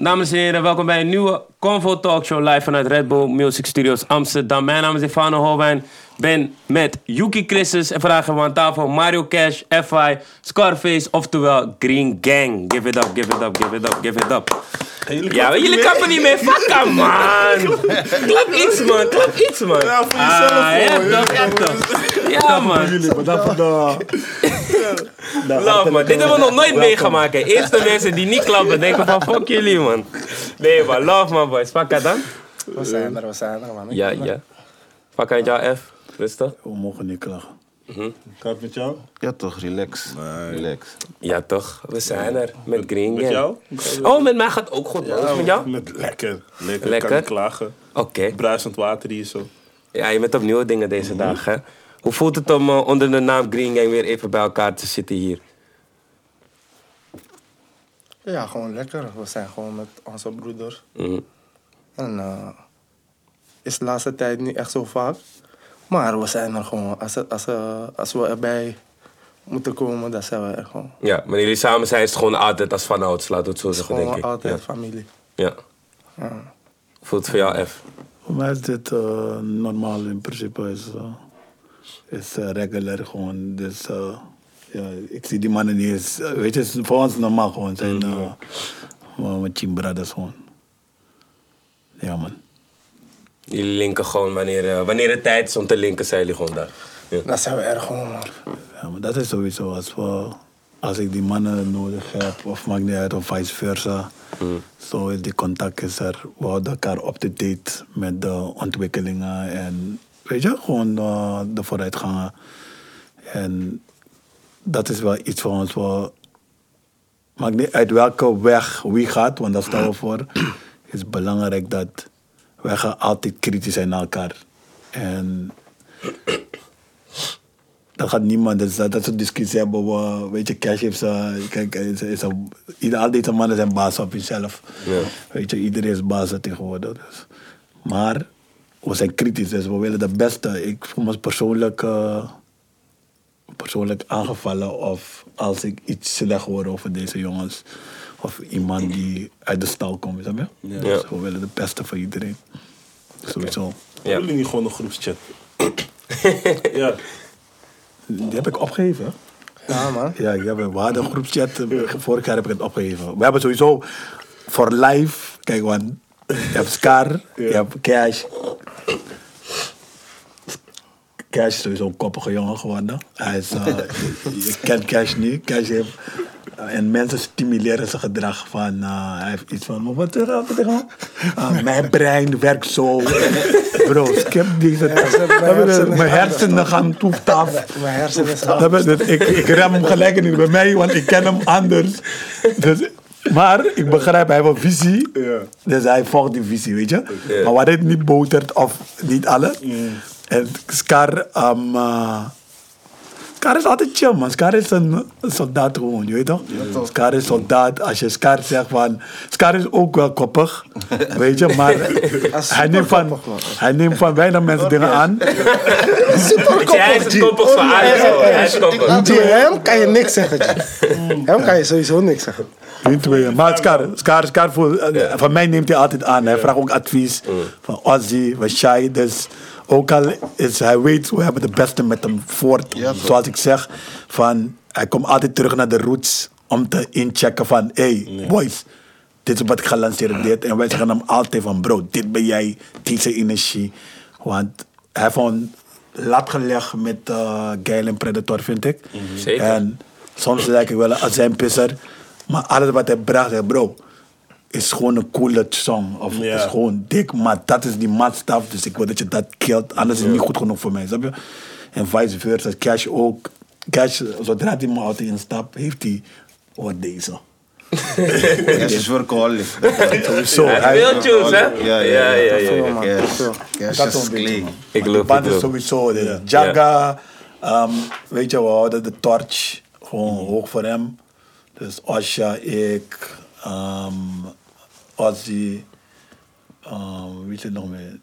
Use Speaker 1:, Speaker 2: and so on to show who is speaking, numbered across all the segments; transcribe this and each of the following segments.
Speaker 1: Dames en heren, welkom bij een nieuwe Convo Talk Show live vanuit Red Bull Music Studios Amsterdam. Mijn naam is Stefano Holwijn. Ben met Yuki Christus en hebben we aan tafel Mario Cash, FI, Scarface, oftewel Green Gang. Give it up, give it up, give it up, give it up. Ja, maar jullie kappen niet mee. Fuck hem, man. Klap iets, man. Klap iets, man.
Speaker 2: Ja, voor jezelf,
Speaker 1: Ah, ja,
Speaker 2: hoor.
Speaker 1: toch, ja, toch. Ja, man.
Speaker 2: Jullie, maar dat.
Speaker 1: Love, man. Dit hebben we nog nooit meegemaakt. hè. Eerste mensen die niet klappen denken van fuck jullie, man. Nee, man. Love, man, boys. Het dan.
Speaker 3: We zijn er, we zijn er, man.
Speaker 1: Ja, ja. Pak aan jou, F. Rustig.
Speaker 2: We mogen niet klagen. Gaat het met jou?
Speaker 4: Ja toch, relax. Relax.
Speaker 1: Ja, toch. We zijn er. Met Green
Speaker 2: Met
Speaker 1: Gang.
Speaker 2: jou?
Speaker 1: Oh, met mij gaat ook goed, man. Met jou?
Speaker 2: Met lekker. Lekker,
Speaker 1: Lekker?
Speaker 2: kan niet klagen.
Speaker 1: Oké.
Speaker 2: Bruisend water hier zo.
Speaker 1: Ja, je bent op nieuwe dingen deze dagen, hè? Hoe voelt het om eh, onder de naam Green Gang weer even bij elkaar te zitten hier?
Speaker 3: Ja, gewoon lekker. We zijn gewoon met onze broeder.
Speaker 1: Mhm.
Speaker 3: En eh is de laatste tijd niet echt zo vaak. Maar we zijn er gewoon. Als, als, eh, als we erbij moeten komen, dan zijn we er gewoon.
Speaker 1: Ja, maar jullie samen zijn is het gewoon altijd als vanouds, laten we het zo
Speaker 3: Het is
Speaker 1: zeggen, denk
Speaker 3: gewoon
Speaker 1: ik.
Speaker 3: altijd
Speaker 1: Ja.
Speaker 3: familie.
Speaker 1: ja.
Speaker 3: Ja.
Speaker 1: Voelt het voor jou, F?
Speaker 5: Voor mij is dit eh, normaal in principe. Is, eh, is eh, regular gewoon. Dus eh, ja, ik zie die mannen niet eens. weet je, het is voor ons normaal gewoon. zijn uh, mijn team brothers gewoon. Ja man.
Speaker 1: Jullie linken gewoon wanneer, eh, wanneer het tijd is om te linken, zijn jullie gewoon daar. Ja.
Speaker 3: Dan zijn we er gewoon, man.
Speaker 5: Ja, maar dat is sowieso als, we, als ik die mannen nodig heb, of maakt niet uit, of vice versa. Zo is die contact is er. We houden elkaar up to date met de ontwikkelingen en weet je, gewoon eh, de vooruitgangen. En dat is wel iets voor ons. We, maakt niet uit welke weg wie gaat, want daar staan we voor. Het is belangrijk dat wij gaan altijd kritisch zijn naar elkaar. En dat gaat niemand, dat, dat soort discussie hebben we, weet je, Cash heeft ze, kijk, is, is een, ieder, al deze mannen zijn baas op zichzelf.
Speaker 1: Ja.
Speaker 5: Weet je, iedereen is baas tegenwoordig. Dus. Maar we zijn kritisch, dus we willen de beste. Ik voel me persoonlijk, eh, persoonlijk aangevallen of als ik iets slecht hoor over deze jongens. Of iemand die uit de stal komt, snap je?
Speaker 1: Ja.
Speaker 5: Dus we willen de beste voor iedereen. Sowieso.
Speaker 1: Ja.
Speaker 2: Hebben jullie niet gewoon een groepschat? ja.
Speaker 5: Die heb ik opgegeven.
Speaker 3: Ja, man.
Speaker 5: Ja, we hadden een groepschat. eh, Vorig jaar heb ik het opgegeven. We hebben sowieso voor live. Kijk, want je hebt Scar, je hebt Cash. Cash is sowieso een koppige jongen geworden. Hij is, je, je kent Cash niet. Cash heeft, en mensen stimuleren zijn gedrag van. eh, hij heeft iets van. Wat zeg je? Ah, mijn brein werkt zo. Bro, skip deze. Mijn hersenen gaan toeft af.
Speaker 3: Mijn hersenen
Speaker 5: dat- ik, ik rem hem gelijk niet bij mij, want ik ken hem anders. Dus, maar ik begrijp, hij heeft een visie.
Speaker 2: Ja.
Speaker 5: Dus hij volgt die visie, weet je. Maar wat het niet botert, of niet alle. En Scar, um, uh, Scar is altijd chill, man. Scar is een soldaat gewoon, je weet toch? Scar is soldaat. Als je Scar zegt van... Scar is ook wel koppig, weet je. Maar hij neemt, van, hij neemt van weinig mensen dingen aan.
Speaker 1: Hij is koppig van. Hij is koppig.
Speaker 3: Hem kan je niks zeggen. Hem kan je sowieso niks zeggen.
Speaker 5: Twee. Maar Scar, Scar, Scar voor, van mij neemt hij altijd aan. Hij vraagt ook advies van Ozzy, van Shai. Dus ook al is hij weet, we hebben de beste met hem voort. Zoals ik zeg, van, hij komt altijd terug naar de roots om te inchecken van, hey, boys, dit is wat ik ga lanceren, dit. En wij zeggen hem altijd van, bro, dit ben jij, deze energie. Want hij heeft een lat gelegd met uh, Geil en Predator, vind ik.
Speaker 1: Zeker.
Speaker 5: En soms lijk ik wel een azijnpisser. Maar alles wat hij bracht, bro, is gewoon een coole song. Of is gewoon dik, maar dat is die matstaf. Dus ik wil dat je dat killt. Anders is het niet goed genoeg voor mij, snap je? En vice versa. Cash ook. Cash, zodra hij mijn auto instapt, heeft hij... Oh, deze.
Speaker 4: Cash is workaholic.
Speaker 5: Sowieso.
Speaker 1: Hij tunes, hè?
Speaker 4: Ja, ja,
Speaker 1: ja. ja.
Speaker 4: Cash. Is clean.
Speaker 1: Ik
Speaker 5: die band is
Speaker 1: wel.
Speaker 5: sowieso. De Jaga, ehm, weet je, we houden de torch gewoon hoog voor hem. Dus Osha, ik, ehm Ozzy, ehm, wie zit nog meer?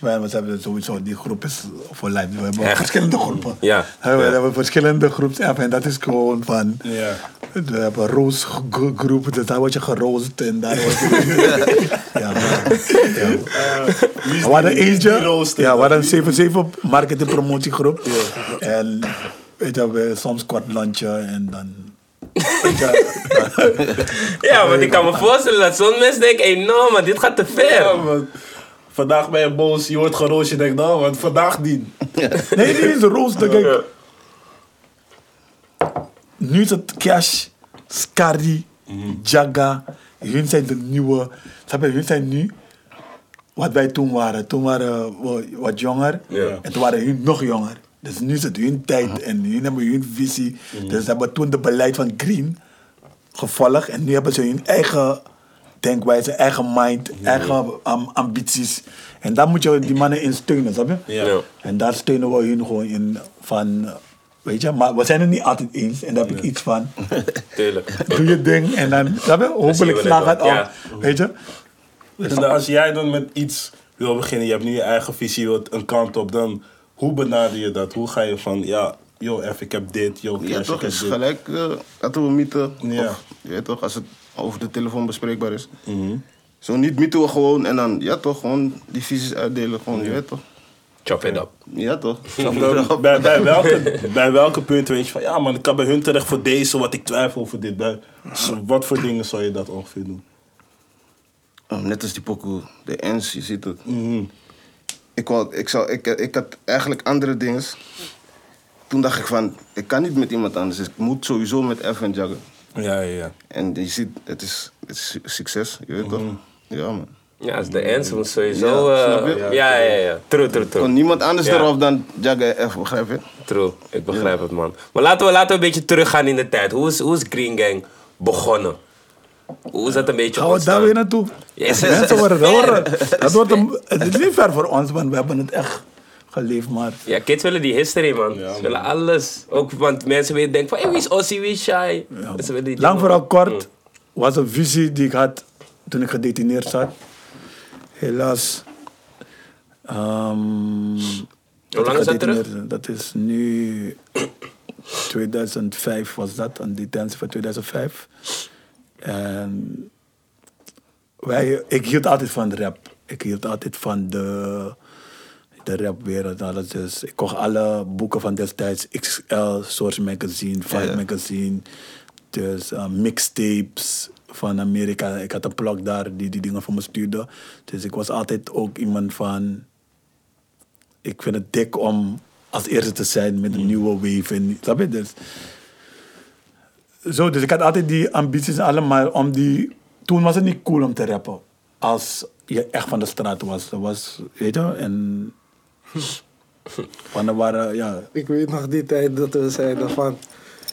Speaker 5: We hebben sowieso, die groep is voor life. We hebben
Speaker 1: Echt?
Speaker 5: verschillende groepen.
Speaker 1: Ja.
Speaker 5: We hebben verschillende groeps en dat is gewoon van...
Speaker 2: Ja.
Speaker 5: We hebben een roosgroep, dus daar word je geroost en daar word je... ja, We
Speaker 2: die- is die
Speaker 5: eentje, ja, we hadden een 7-7 marketing promotiegroep. En weet je, we soms kort lunchje en dan...
Speaker 1: Ja, want ik kan me voorstellen dat zo'n mensen denken, hey, no, maar dit gaat te ver.
Speaker 2: Ja, man. Vandaag ben je boos, je wordt geroosd, je denkt, nou, want vandaag niet.
Speaker 5: Nee, die is rooster. Kijk, nu is het Cash, Scary, Jaga. Hun zijn de nieuwe. Snap je, hun zijn nu wat wij toen waren. Toen waren we wat jonger.
Speaker 1: Ja.
Speaker 5: En toen waren hun nog jonger. Dus nu is het hun tijd en hun hebben hun visie. Dus ze hebben toen de beleid van Green gevolgd. En nu hebben ze hun eigen denkwijze, eigen mind, eigen am- ambities. En daar moet je die mannen in steunen, snap je?
Speaker 2: Ja.
Speaker 1: Ja.
Speaker 5: En daar steunen we hun gewoon in van, weet je, maar we zijn het niet altijd eens. En daar heb ik iets van.
Speaker 1: Tuurlijk.
Speaker 5: Doe je ding en dan, snap je? Hopelijk
Speaker 1: we
Speaker 5: slaagt
Speaker 1: het
Speaker 5: het
Speaker 1: ja.
Speaker 5: weet je?
Speaker 2: Dus dan als jij dan met iets wil beginnen, je hebt nu je eigen visie, je wilt een kant op, dan hoe benader je dat? Hoe ga je van, ja, joh, F, ik heb dit, joh,
Speaker 4: Ja,
Speaker 2: Cash,
Speaker 4: toch,
Speaker 2: ik heb
Speaker 4: is
Speaker 2: dit.
Speaker 4: gelijk. eh laten we mythen.
Speaker 2: Ja.
Speaker 4: Of, je weet toch, als het over de telefoon bespreekbaar is. Zo niet mythen we gewoon en dan, ja toch, gewoon die visies uitdelen. Gewoon, je weet toch.
Speaker 1: Chop it up.
Speaker 4: Ja toch.
Speaker 2: Dan bij, bij, welke, bij welke punten weet je van, ja man, ik kan bij hun terecht voor deze, wat ik twijfel over dit. Bij, wat voor dingen zou je dat ongeveer doen?
Speaker 4: Oh, net als die pokoe, de ens, je ziet het. Ik, wou, ik, zou, ik, ik had eigenlijk andere dingen. Toen dacht ik van, ik kan niet met iemand anders. Dus ik moet sowieso met F en jaggen.
Speaker 2: Ja, ja, ja.
Speaker 4: En je ziet, het is, het is succes, je weet toch? Ja man.
Speaker 1: Ja, als de answer moet sowieso...
Speaker 4: Ja,
Speaker 1: eh,
Speaker 4: je?
Speaker 1: ja, ja, ja. True, true, true.
Speaker 4: Kon niemand anders
Speaker 1: Ja.
Speaker 4: erop dan jaggen en F, begrijp je?
Speaker 1: True, ik begrijp het man. Maar laten we, laten we een beetje teruggaan in de tijd. Hoe is, hoe is Green Gang begonnen? Hoe is dat een beetje
Speaker 5: Gaan we daar weer naartoe?
Speaker 1: Yes.
Speaker 5: Mensen worden horen. Dat wordt een, het is niet ver voor ons, want we hebben het echt geleefd, maar...
Speaker 1: Ja, kids willen die history man.
Speaker 2: Ja,
Speaker 1: Ze willen alles. Ook want mensen willen denken van, hey, wie is Ossie, wie is die
Speaker 5: Lang vooral kort was een visie die ik had toen ik gedetineerd zat. Helaas. ehm,
Speaker 1: Hoe lang is dat terug?
Speaker 5: gedetineerd- Dat is nu 2005 was dat, een detentie van 2005. En wij, ik hield altijd van rap. Ik hield altijd van de, de rapwereld. en Alles. Dus ik kocht alle boeken van destijds. XL, Source Magazine,
Speaker 4: Ja.
Speaker 5: Magazine. Dus uh, mixtapes van Amerika. Ik had een plug daar die die dingen voor me stuurde. Dus ik was altijd ook iemand van... Ik vind het dik om als eerste te zijn met een nieuwe wave. En, snap je? Dus, zo, dus ik had altijd die ambities allemaal om die... Toen was het niet cool om te rappen. Als je echt van de straat was. Dat was, weet je, en... Van er waren, ja...
Speaker 3: Ik weet nog die tijd dat we zeiden van...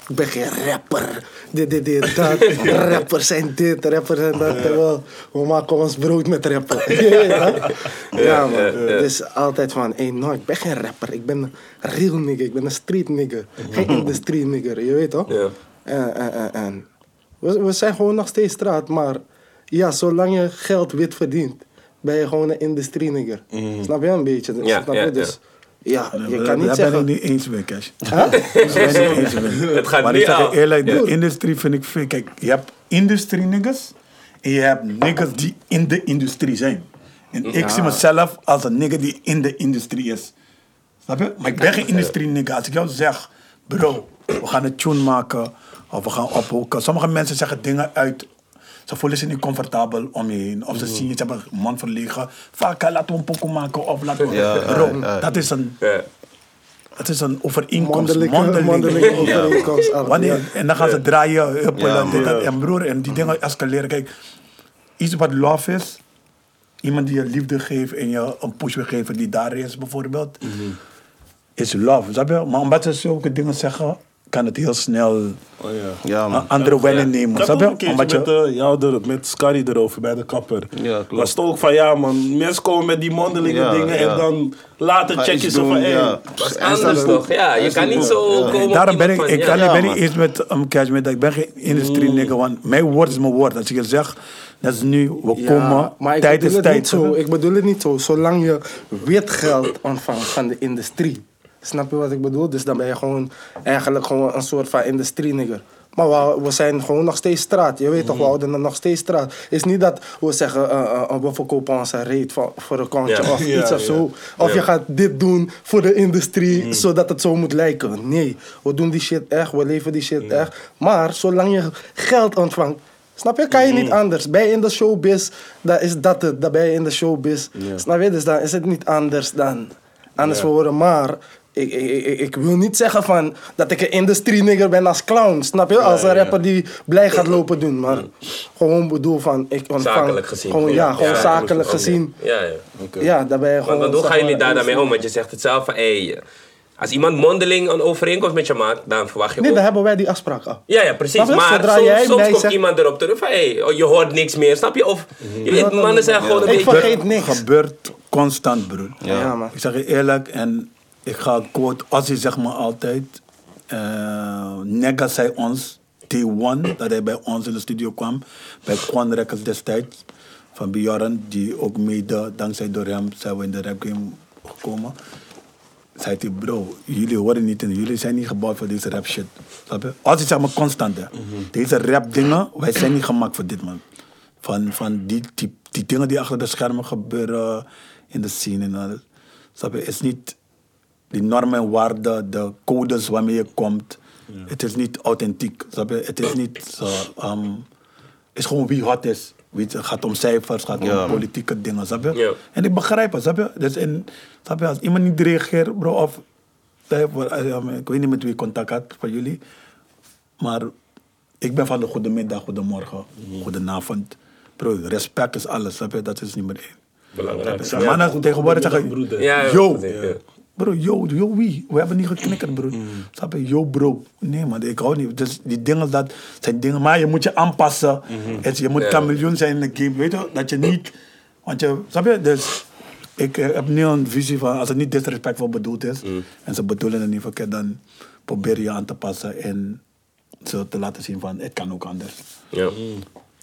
Speaker 3: Ik ben geen rapper. Dit, dit, dit, dat. Rappers zijn dit, rappers zijn dat. Terwijl we maken ons brood met rappen. ja, ja, man. Dus altijd van, hey, no, ik ben geen rapper. Ik ben een real nigger. Ik ben een street nigger. Geen industrie nigger, je weet toch?
Speaker 1: Ja.
Speaker 3: En, en, en, en. We, we zijn gewoon nog steeds straat, maar ja, zolang je geld wit verdient, ben je gewoon een industrie nigger. Snap je een beetje?
Speaker 1: Ja,
Speaker 3: Snap
Speaker 1: ja,
Speaker 3: je? Dus ja, je
Speaker 5: daar-
Speaker 3: kan niet
Speaker 5: daar
Speaker 3: zeggen...
Speaker 5: ben ik niet eens mee, Cash.
Speaker 3: Huh?
Speaker 5: Daar ben ik niet eens mee.
Speaker 1: Het gaat
Speaker 5: maar
Speaker 1: niet
Speaker 5: ik zeg je eerlijk, de industrie vind ik veel. Kijk, je hebt industrie niggas en je hebt niggas die in de industrie zijn. En ik zie mezelf als een nigger die in de industrie is. Snap je? Maar ik ben geen industrie nigger. Als ik jou zeg, bro, we gaan een tune maken of we gaan ophoeken. Sommige mensen zeggen dingen uit. Ze voelen zich niet comfortabel om je heen. Of ze zien je, ze hebben een man verlegen. Vaak, laten we een pokoe maken of laten we...
Speaker 4: Ja,
Speaker 5: bro,
Speaker 4: ja, ja.
Speaker 5: dat is een, dat is een overeenkomst.
Speaker 3: Mondelinge,
Speaker 5: mondeling.
Speaker 3: mondelinge overeenkomst.
Speaker 5: Wanneer. En dan gaan ze draaien, huppelen,
Speaker 4: Ja,
Speaker 5: dit,
Speaker 4: man.
Speaker 5: dat. En broer, en die dingen escaleren. Kijk, iets wat love is, iemand die je liefde geeft en je een push wil geven die daar is bijvoorbeeld, is love. Snap je? Maar omdat ze zulke dingen zeggen, kan het heel snel
Speaker 2: Oh, ja.
Speaker 4: Ja
Speaker 5: andere wending
Speaker 2: Ik
Speaker 5: nemen.
Speaker 2: ook
Speaker 5: je?
Speaker 2: een keertje
Speaker 5: Omdat je,
Speaker 2: met, uh, jou er, met Scarry erover bij de kapper.
Speaker 4: Ja, klopt.
Speaker 2: Was het ook van ja man, mensen komen met die mondelinge
Speaker 4: Ja,
Speaker 2: dingen
Speaker 4: ja.
Speaker 2: en dan later
Speaker 4: Ga
Speaker 2: check je zo
Speaker 4: doen,
Speaker 2: van hé.
Speaker 4: ja.
Speaker 1: Dat is anders toch? Ja, je kan niet zo
Speaker 4: ja.
Speaker 1: komen
Speaker 5: Daarom ben ik, ik kan
Speaker 1: ja.
Speaker 5: niet, ben
Speaker 4: man.
Speaker 5: eens met um, cash met dat. Ik ben geen industrie nigger, want mijn woord is mijn woord. Als ik je zeg, Dat is nu, we
Speaker 3: Ja,
Speaker 5: komen,
Speaker 3: maar ik
Speaker 5: tijd
Speaker 3: bedoel
Speaker 5: is
Speaker 3: het
Speaker 5: tijd.
Speaker 3: niet zo. Ik bedoel het niet zo. Zolang je wit geld ontvangt van de industrie. Snap je wat ik bedoel? Dus dan ben je gewoon eigenlijk gewoon een soort van industrie-nigger. Maar we, we zijn gewoon nog steeds straat. Je weet toch, we houden er nog steeds straat. Het is niet dat we zeggen, eh, eh, we verkopen onze reet voor, voor een kontje
Speaker 1: Ja.
Speaker 3: of
Speaker 2: Ja,
Speaker 3: iets of
Speaker 2: ja.
Speaker 3: zo. Of je gaat dit doen voor de industrie, zodat het zo moet lijken. Nee, we doen die shit echt, we leven die shit echt. Maar zolang je geld ontvangt, snap je, kan je niet anders. Ben je in de showbiz, dan is dat het. Dan ben je in de showbiz. Snap je, dus dan is het niet anders dan anders worden. Maar ik, ik, ik, wil niet zeggen van dat ik een industrie-nigger ben als clown. Snap je? Als een rapper die blij gaat lopen doen. Maar gewoon bedoel van, ik ontvang...
Speaker 1: Zakelijk gezien.
Speaker 3: Gewoon, ja, gewoon
Speaker 1: Ja,
Speaker 3: zakelijk gezien.
Speaker 1: Ja, ja.
Speaker 3: Ja, daar ben je gewoon...
Speaker 1: Want, hoe gaan jullie daar daarmee om? Want je zegt het zelf van, hey, als iemand mondeling een overeenkomst met je maakt, dan verwacht je
Speaker 3: Nee,
Speaker 1: ook...
Speaker 3: dan hebben wij die afspraak al.
Speaker 1: Ja, ja, precies.
Speaker 3: Je?
Speaker 1: Maar
Speaker 3: Zodra
Speaker 1: soms,
Speaker 3: jij
Speaker 1: soms
Speaker 3: mij
Speaker 1: komt
Speaker 3: zegt-
Speaker 1: iemand erop terug van, hey, oh, je hoort niks meer, snap je? Of, je weet, mannen zijn gewoon een
Speaker 3: Ik
Speaker 1: beetje...
Speaker 3: vergeet niks.
Speaker 5: gebeurt constant, broer.
Speaker 3: Ja, man.
Speaker 5: Ik zeg je eerlijk, en ik ga quote Ozzy zeg maar altijd. eh Nega zei ons, day one, dat hij bij ons in de studio kwam, bij Quan Records destijds, van Bjorn, die ook mede, dankzij door hem, zijn we in de rap game gekomen. Zei hij, bro, jullie horen niet en jullie zijn niet gebouwd voor deze rap shit. Snap je? Ozzy zeg maar constant, hè. Deze rap dingen, wij zijn niet gemaakt voor dit, man. Van, van die, die, die dingen die achter de schermen gebeuren in de scene en alles. Snap je? Het is niet die normen en waarden, de codes waarmee je komt. Het is niet authentiek. Het is niet zo. ehm, is gewoon wie hot is. Weet Het gaat om cijfers, het gaat om
Speaker 4: Ja,
Speaker 5: politieke dingen. Snap je?
Speaker 1: Ja.
Speaker 5: En ik begrijp het, snap je? Dus snap je? Als iemand niet reageert, bro, of. eh, Ik weet niet met wie ik contact had van jullie. Maar ik ben van de goedemiddag, goedemorgen, goedenavond. Bro, respect is alles, snap je? Dat is nummer één.
Speaker 1: Belangrijk.
Speaker 5: Ja, mannen tegenwoordig zeggen,
Speaker 2: broeder.
Speaker 1: Ja, ja,
Speaker 5: yo,
Speaker 1: ja.
Speaker 5: Bro, yo, yo wie? We hebben niet geknikkerd, bro. Snap je? Yo, bro. Nee, man, ik hou niet. Dus die dingen, dat zijn dingen, maar je moet je aanpassen. Het- je moet
Speaker 1: Ja.
Speaker 5: chameleon zijn in de game, weet je? Dat je niet, want je, snap je? Dus ik eh, heb nu een visie van, als het niet disrespectvol bedoeld is, en ze bedoelen het niet verkeerd, dan probeer je aan te passen en ze te laten zien van, het kan ook anders.
Speaker 1: Ja.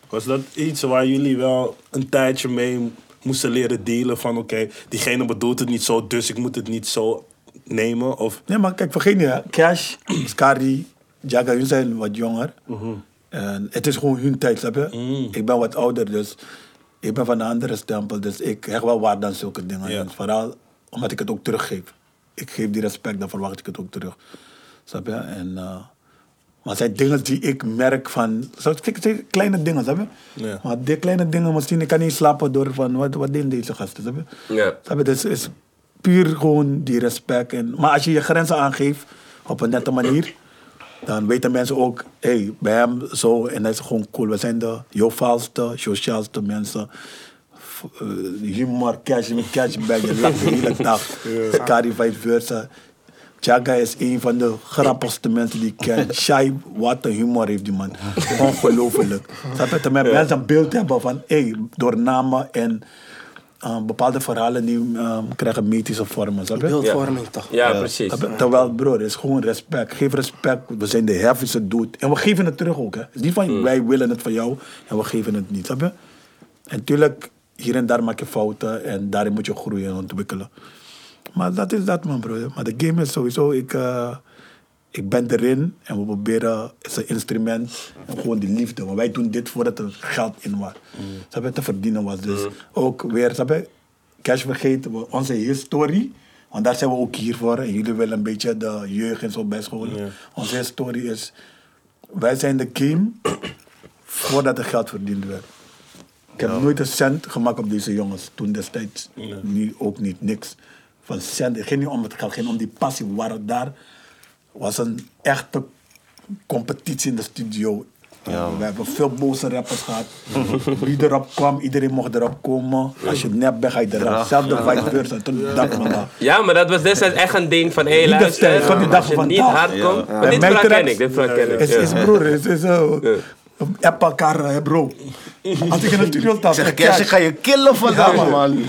Speaker 2: Was dat iets waar jullie wel een tijdje mee moesten leren dealen? Van oké, diegene bedoelt het niet zo, dus ik moet het niet zo nemen? Of
Speaker 5: Nee, maar kijk, vergeet niet. Cash, Skari, Jaga, hun zijn wat jonger. En het is gewoon hun tijd, snap je? Ik ben wat ouder, dus ik ben van een andere stempel. Dus ik hecht wel waarde aan zulke dingen. Vooral omdat ik het ook teruggeef. Ik geef die respect, dan verwacht ik het ook terug. Snap je? En, eh, maar het zijn dingen die ik merk van... Zo, kleine dingen, snap je?
Speaker 2: Ja.
Speaker 5: Maar die kleine dingen, misschien, ik kan niet slapen door van... Wat, wat doen deze gasten, snap je?
Speaker 1: Ja.
Speaker 5: Snap je? Dus het is puur gewoon die respect. En, maar als je je grenzen aangeeft op een nette manier, dan weten mensen ook, hé, hey, bij hem zo en dat is gewoon cool. We zijn de joviaalste, sociaalste mensen. Eh, humor, cash, cash bij je lacht de hele dag. Skari vice versa. Chaga is een van de grappigste mensen die ik ken. Shai, wat een humor heeft die man. Ongelooflijk. Snap je? Terwijl mensen een beeld hebben van, hé, door namen en eh, bepaalde verhalen die eh, krijgen mythische vormen. Snap je?
Speaker 3: Beeldvorming toch?
Speaker 1: Ja, precies.
Speaker 5: Terwijl, bro, het is gewoon respect. Geef respect. We zijn de heavyste dude. En we geven het terug ook. Hè. Het is niet van wij willen het van jou en we geven het niet. Snap je? En tuurlijk, hier en daar maak je fouten en daarin moet je groeien en ontwikkelen. Maar dat is dat, man, bro. Maar de game is sowieso, ik, eh, ik ben erin en we proberen, het is een instrument, en gewoon die liefde. Want wij doen dit voordat er geld in was. Snap je, te verdienen was. Dus ook weer, snap je, cash vergeten, onze historie. Want daar zijn we ook hier voor. En jullie willen een beetje de jeugd en zo bijscholen. Onze historie is, wij zijn de game voordat er geld verdiend werd. Ik heb nooit een cent gemaakt op deze jongens. Toen destijds. Nu ook niet, niks. Van. Het ging niet om het geld, het ging om die passie. We waren daar. was een echte competitie in de studio. We hebben veel boze rappers gehad. Wie erop kwam, iedereen mocht erop komen. Als je nep bent, ga je eraf. Zelfde vice versa. Toen dacht man dat.
Speaker 1: Ja, maar dat was destijds echt een ding van, hey,
Speaker 5: Niet
Speaker 1: luister,
Speaker 5: destijds, van die dag
Speaker 1: als je
Speaker 5: van
Speaker 1: niet hard komt...
Speaker 5: Ja.
Speaker 1: Maar dit verhaal ken ik, dit verhaal ken ik.
Speaker 5: Is,
Speaker 1: ja.
Speaker 5: is broer, is, is zo. App elkaar, bro. Als ik in de studio sta,
Speaker 4: Zeg, ik ga je killen vandaag, man.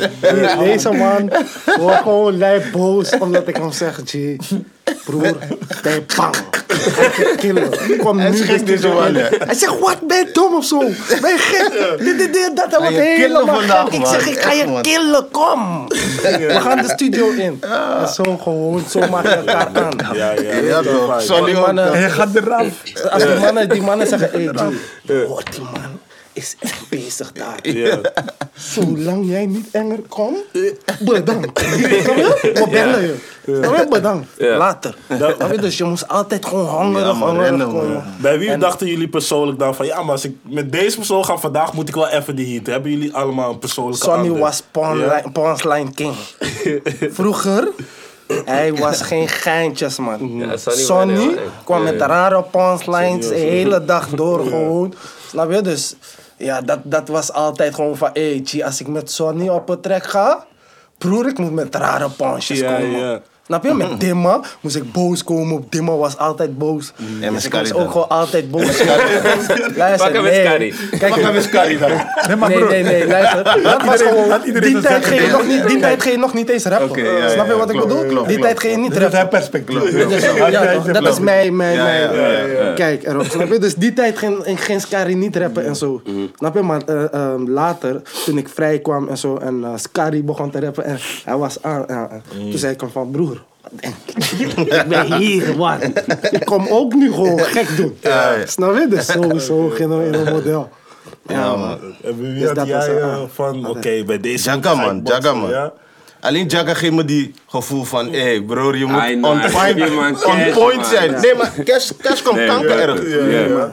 Speaker 3: Deze man wordt gewoon lijp boos omdat ik hem zeg, G. Broer, bij bang. Killen. Kom
Speaker 4: Hij
Speaker 3: nu
Speaker 4: gek, deze man.
Speaker 3: Hij zegt, wat, ben je dom of zo? Ben je gek? Dit, dit, dit, dat, dat wordt
Speaker 4: je killen
Speaker 3: helemaal
Speaker 4: vandaag.
Speaker 3: Ik
Speaker 4: man.
Speaker 3: zeg, ik ga je
Speaker 4: man.
Speaker 3: killen, kom. We gaan de studio in. En zo gewoon, zo maak je elkaar aan.
Speaker 2: Ja, ja.
Speaker 4: Ja, ook.
Speaker 3: mannen,
Speaker 5: Hij gaat eraf.
Speaker 3: als die mannen, die mannen zeggen, hey G, hoor die man is echt bezig daar.
Speaker 2: Ja.
Speaker 3: Zolang jij niet enger komt, bedankt. We bellen je. Je? Bedankt. Later. Je? Dus je moest altijd gewoon hongerig,
Speaker 4: Ja, rennen,
Speaker 3: komen.
Speaker 4: man.
Speaker 2: Bij wie dachten jullie persoonlijk dan van ja, maar als ik met deze persoon ga vandaag, moet ik wel even die heat. Hebben jullie allemaal een persoonlijke
Speaker 3: Sonny
Speaker 2: ander?
Speaker 3: was
Speaker 2: Ja?
Speaker 3: Ponsline King. Vroeger, hij was geen geintjes, man.
Speaker 1: Ja, Sonny
Speaker 3: Sonny
Speaker 1: ja,
Speaker 3: kwam
Speaker 1: ja.
Speaker 3: met rare punchlines de hele dag door gewoon. Snap je? Dus ja, dat, dat was altijd gewoon van, hey, G, als ik met Sonny op een track ga, broer, ik moet met rare punches
Speaker 2: Ja,
Speaker 3: komen.
Speaker 2: ja.
Speaker 3: Snap je? Met Dimma moest ik boos komen. Dimma was altijd boos.
Speaker 4: En
Speaker 3: dus
Speaker 4: met
Speaker 3: ik was ook gewoon altijd boos. Luister,
Speaker 1: Pak
Speaker 3: nee. Kijk,
Speaker 4: Pak hem eens Carrie dan.
Speaker 5: Nee, maar
Speaker 3: Nee, nee, nee, luister. Dat was
Speaker 5: iedereen-
Speaker 3: gewoon, die tijd ging je nog niet, die tijd ging je nog niet eens rappen.
Speaker 4: Oké, ja, ja,
Speaker 3: Snap je wat ik bedoel? die tijd ging je niet
Speaker 5: is
Speaker 3: rappen.
Speaker 5: perspectief. Hij-
Speaker 3: toch,
Speaker 5: hij-
Speaker 3: dat is mijn, mijn,
Speaker 4: Ja,
Speaker 3: mijn
Speaker 4: ja, ja, ja.
Speaker 3: kijk erop. Snap je? Dus die tijd ging, ging Scary niet rappen en zo. Snap je? Maar eh, ehm, later, toen ik vrij kwam en zo, en uh, Scary begon te rappen en hij was aan. ja, Toen zei ik hem van, broer? Ik ben hier, man. Ik kom ook nu gewoon gek doen.
Speaker 4: Ja, ja.
Speaker 3: Snap je? Dus zo, zo gingen we in een model.
Speaker 4: Ja, man.
Speaker 2: En wie
Speaker 3: Dus
Speaker 2: had
Speaker 3: dat was
Speaker 2: jij
Speaker 3: een-
Speaker 2: eh, van, oké, bij deze...
Speaker 4: Jagga,
Speaker 2: ga ik
Speaker 4: man. Jagga, man. Alleen Jagga geeft me die gevoel van, hé hey, broer, je moet on point, on point zijn. Nee, maar cash, cash komt
Speaker 1: Nee,
Speaker 4: kanker
Speaker 1: ja,
Speaker 4: erg.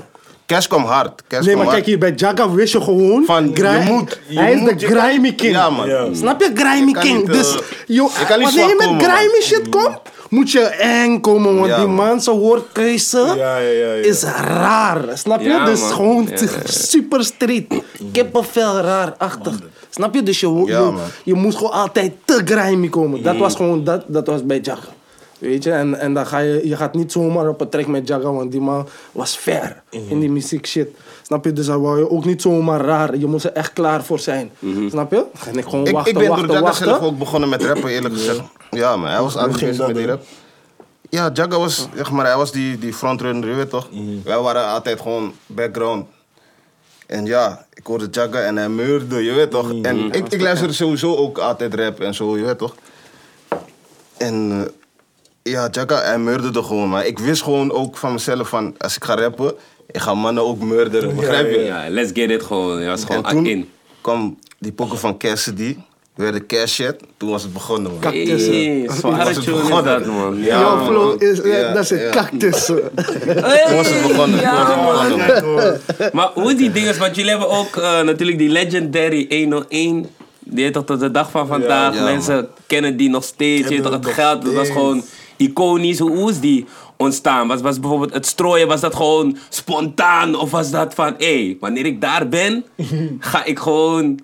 Speaker 4: Cash komt hard. Cash
Speaker 3: Nee, maar kijk
Speaker 4: hard.
Speaker 3: hier, bij Jagga wist je gewoon...
Speaker 4: Van, je moet, je
Speaker 3: hij is
Speaker 4: moet,
Speaker 3: de
Speaker 4: je kan-
Speaker 3: grimy king.
Speaker 4: Ja, man.
Speaker 2: Ja.
Speaker 3: Snap je? Grimy king.
Speaker 4: niet,
Speaker 3: dus
Speaker 4: eh,
Speaker 3: yo, wanneer je met
Speaker 4: komen,
Speaker 3: grimy
Speaker 4: man.
Speaker 3: shit komt, moet je eng komen. Want
Speaker 4: Ja,
Speaker 3: die
Speaker 4: man.
Speaker 3: zijn woordkeuze
Speaker 2: Ja, ja, ja, ja.
Speaker 3: is raar. Snap je?
Speaker 1: Ja,
Speaker 3: dus
Speaker 1: man.
Speaker 3: gewoon
Speaker 1: Ja,
Speaker 3: t-
Speaker 1: ja.
Speaker 3: super street. Kippenvel raar-achtig. Snap je? Dus je, je, je moest gewoon altijd te grimy komen. Dat was gewoon, dat, dat was bij Jagga. Weet je, en, en dan ga je, je gaat niet zomaar op een track met Jagga, want die man was fair in die muziek shit. Snap je? Dus dan wou je ook niet zomaar raar. Je moest er echt klaar voor zijn. Snap je? En ik gewoon
Speaker 4: Ik,
Speaker 3: wachten,
Speaker 4: ik ben
Speaker 3: wachten,
Speaker 4: door Jagga zelf ook begonnen met rappen, eerlijk gezegd. Ja, man. Hij was aangewezen met die rap. Ja, Jagga was, zeg maar, hij was die, die frontrunner, je weet toch? Wij waren altijd gewoon background. En ja, ik hoorde Jagga en hij meurde, je weet toch? En ik, ik luisterde sowieso ook altijd rap en zo, je weet toch? En eh, ja, Jagga, hij murderde gewoon. Maar ik wist gewoon ook van mezelf van, als ik ga rappen, ik ga mannen ook murderen, begrijp je?
Speaker 1: Ja, let's get it gewoon. Je was gewoon
Speaker 4: En toen
Speaker 1: in.
Speaker 4: kwam die pokken van Cassidy, werden cash shit, toen was het begonnen man.
Speaker 3: Cactus.
Speaker 1: Hey,
Speaker 4: Was het begonnen?
Speaker 1: dat, man.
Speaker 4: Ja,
Speaker 3: Jouw flow is,
Speaker 4: Ja,
Speaker 3: dat is een
Speaker 4: ja.
Speaker 3: cactus.
Speaker 4: Toen was het begonnen, toen was het begonnen man.
Speaker 1: Maar hoe die dingen? Want jullie hebben ook eh, natuurlijk die legendary 101. Die heet toch tot de dag van vandaag.
Speaker 4: Ja,
Speaker 1: Mensen kennen die nog steeds. Je toch, het geld dat was gewoon iconisch. Hoe, hoe is die ontstaan? Was, was bijvoorbeeld het strooien, was dat gewoon spontaan? Of was dat van, hé, hey, wanneer ik daar ben, ga ik gewoon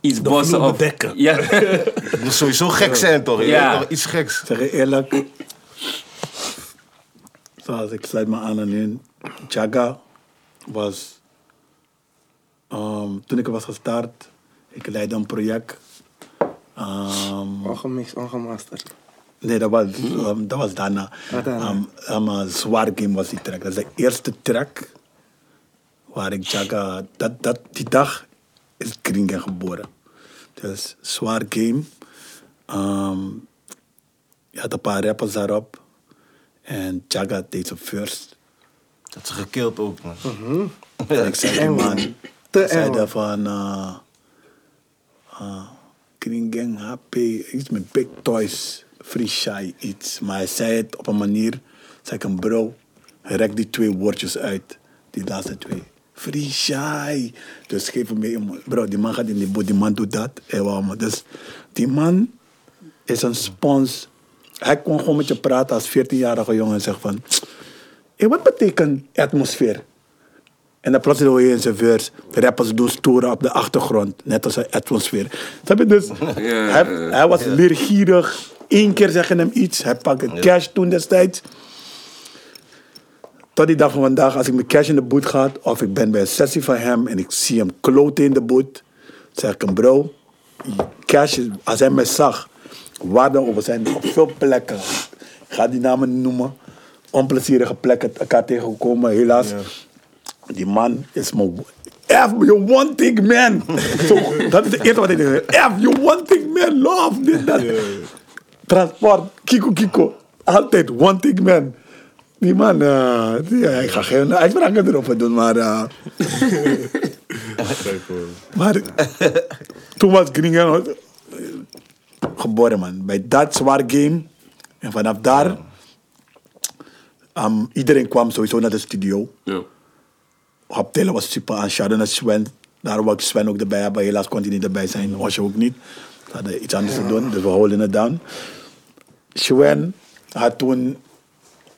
Speaker 1: iets bossen
Speaker 2: vloer
Speaker 1: of...
Speaker 2: bedekken.
Speaker 1: Ja.
Speaker 4: Het moet sowieso gek zijn toch? Je
Speaker 1: Ja.
Speaker 4: toch, iets geks.
Speaker 5: zeg je eerlijk, zoals ik sluit me aan aan hun, Jaga was, ehm, toen ik was gestart, ik leidde een project. ehm,
Speaker 3: Ongemixt, ongemasterd.
Speaker 5: Nee, dat was, ehm, dat was daarna. Um, um, uh, Zwaar Game was die track. Dat is de eerste track waar ik Jaga, dat, dat, die dag is Kringen geboren. Dus Zwaar Game. ehm, je had een paar rappers daarop. En Jaga deed zijn first.
Speaker 4: Dat is gekild ook man.
Speaker 5: En ik zei die man, ik zei van... Uh, uh, Kringen HP, iets met big toys, shy, iets. Maar hij zei het op een manier, zei ik hem bro, rek die twee woordjes uit. Die laatste twee. Shy. Dus geef hem mee. Bro, die man gaat in die boot, die man doet dat. Dus die man is een spons. Hij kon gewoon met je praten als 14-jarige jongen en zeggen van... Hey, wat betekent atmosfeer? En dan plots hoor je in zijn verse, rappers doen stoeren op de achtergrond, net als een atmosfeer. Snap je dus? hij, hij was leergierig. Eén keer zeggen hem iets, hij pakte cash toen destijds. Tot die dag van vandaag, als ik met cash in de boot ga, of ik ben bij een sessie van hem en ik zie hem kloten in de boot, zeg ik hem, bro, cash, als hij mij zag, waarde over zijn op veel plekken. ga die namen noemen. Onplezierige plekken elkaar tegengekomen, helaas. Die man is mijn... F, you one thing man. Zo, dat is het eerste wat ik denk. F, you one thing man. Love, dit, dat. Transport, kiko, kiko. Altijd one thing man. Die man, eh, die, ja, ik ga geen uitspraken erover doen, maar... eh, maar toen was Gringen geboren, man. Bij dat zware game. En vanaf daar... um, iedereen kwam sowieso naar de studio.
Speaker 1: Ja.
Speaker 5: Taylor was super aan Sharon en Sven. Daar ik Sven ook erbij hebben. Helaas kon hij niet erbij zijn. Osje ook niet. Ze hadden iets anders te doen. Dus we houden het down. Sven had toen...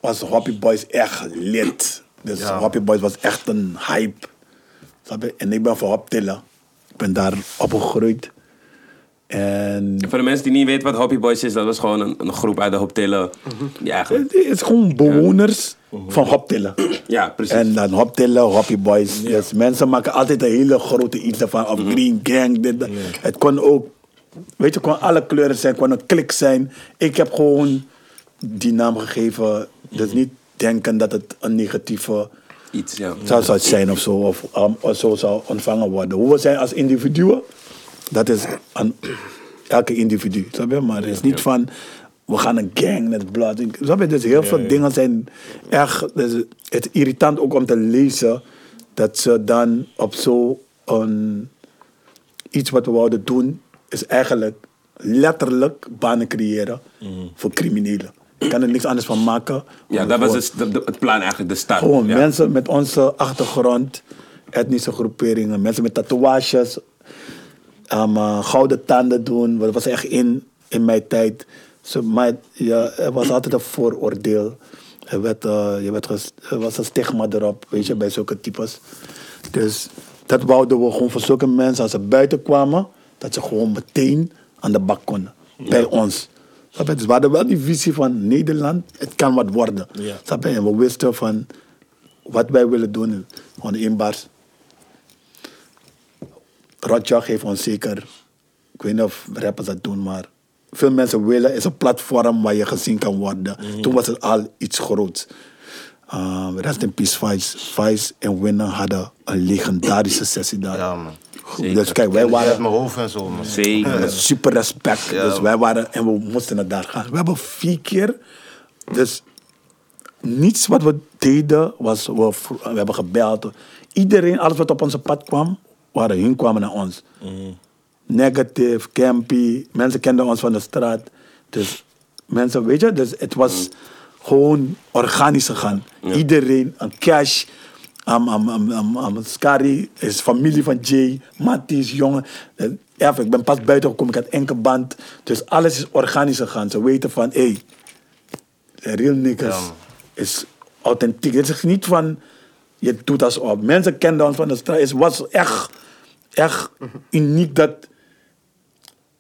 Speaker 5: Was Hoppy Boys echt lid. Dus Hoppy Boys was echt een hype. En ik ben van Hop Taylor. Ik ben daar opgegroeid. En...
Speaker 1: Voor de mensen die niet weten wat Hoppy Boys is, dat was gewoon een, een groep uit de Hoptillen. Die eigenlijk...
Speaker 5: Het is gewoon bewoners van Hoptillen.
Speaker 1: Ja, precies.
Speaker 5: En dan Hoptillen, Hoppy Boys. Dus mensen maken altijd een hele grote iets ervan. Of Green Gang. Dit, dat. Het kon ook, weet je, kon alle kleuren zijn. Het kon een klik zijn. Ik heb gewoon die naam gegeven. Dus niet denken dat het een negatieve
Speaker 1: Iets, ja.
Speaker 5: zou, zou zijn of zo. Of, um, of zo zou ontvangen worden. Hoe we zijn als individuen, dat is aan elke individu. Snap je? Maar het is niet van, we gaan een gang met blood. Snap je? Dus heel veel dingen zijn echt... Dus het is irritant ook om te lezen dat ze dan op zo een... Iets wat we wouden doen, is eigenlijk letterlijk banen creëren voor criminelen. Ik kan er niks anders van maken.
Speaker 1: Ja, dat was dus de- de- het plan eigenlijk, de start.
Speaker 5: Gewoon
Speaker 1: ja.
Speaker 5: mensen met onze achtergrond, etnische groeperingen, mensen met tatoeages, um, uh, gouden tanden doen. Dat was echt in, in mijn tijd. Zo, maar ja, er was altijd een vooroordeel. Er, werd, eh, je werd ges- er was een stigma erop, weet je, bij zulke types. Dus dat wouden we gewoon voor zulke mensen, als ze buiten kwamen, dat ze gewoon meteen aan de bak konden. Bij ons. Dus we hadden wel die visie van Nederland, het kan wat worden.
Speaker 2: Ja.
Speaker 5: En we wisten van wat wij willen doen, gewoon inbaars. Rotjoch heeft ons zeker, ik weet niet of rappers dat doen, maar veel mensen willen is een platform waar je gezien kan worden. Toen was het al iets groots. Uh, rest in peace Vice. Vice en Winner hadden een legendarische sessie daar.
Speaker 4: Ja, man.
Speaker 5: Dus kijk, wij
Speaker 4: Uit
Speaker 5: waren
Speaker 4: mijn hoofd en zo, man.
Speaker 1: Zeker.
Speaker 5: super respect.
Speaker 4: Ja.
Speaker 5: Dus wij waren, en we moesten naar daar gaan. We hebben vier keer, dus niets wat we deden was, we, hebben gebeld. Iedereen, alles wat op onze pad kwam, waren hun kwamen naar ons. Negative, campy, mensen kenden ons van de straat. Dus mensen, weet je, dus het was gewoon organisch gegaan. Iedereen, een cash. Um, um, um, um, um, Scary is familie van Jay, Matties, jongen. Eh, Ja, ik ben pas buiten gekomen, ik had enkel band. Dus alles is organisch gegaan. Ze weten van, hé, hey, real niggas
Speaker 4: Ja,
Speaker 5: is authentiek. Het is niet van, je doet dat op. Mensen kenden ons van de straat. Het was echt, echt uniek dat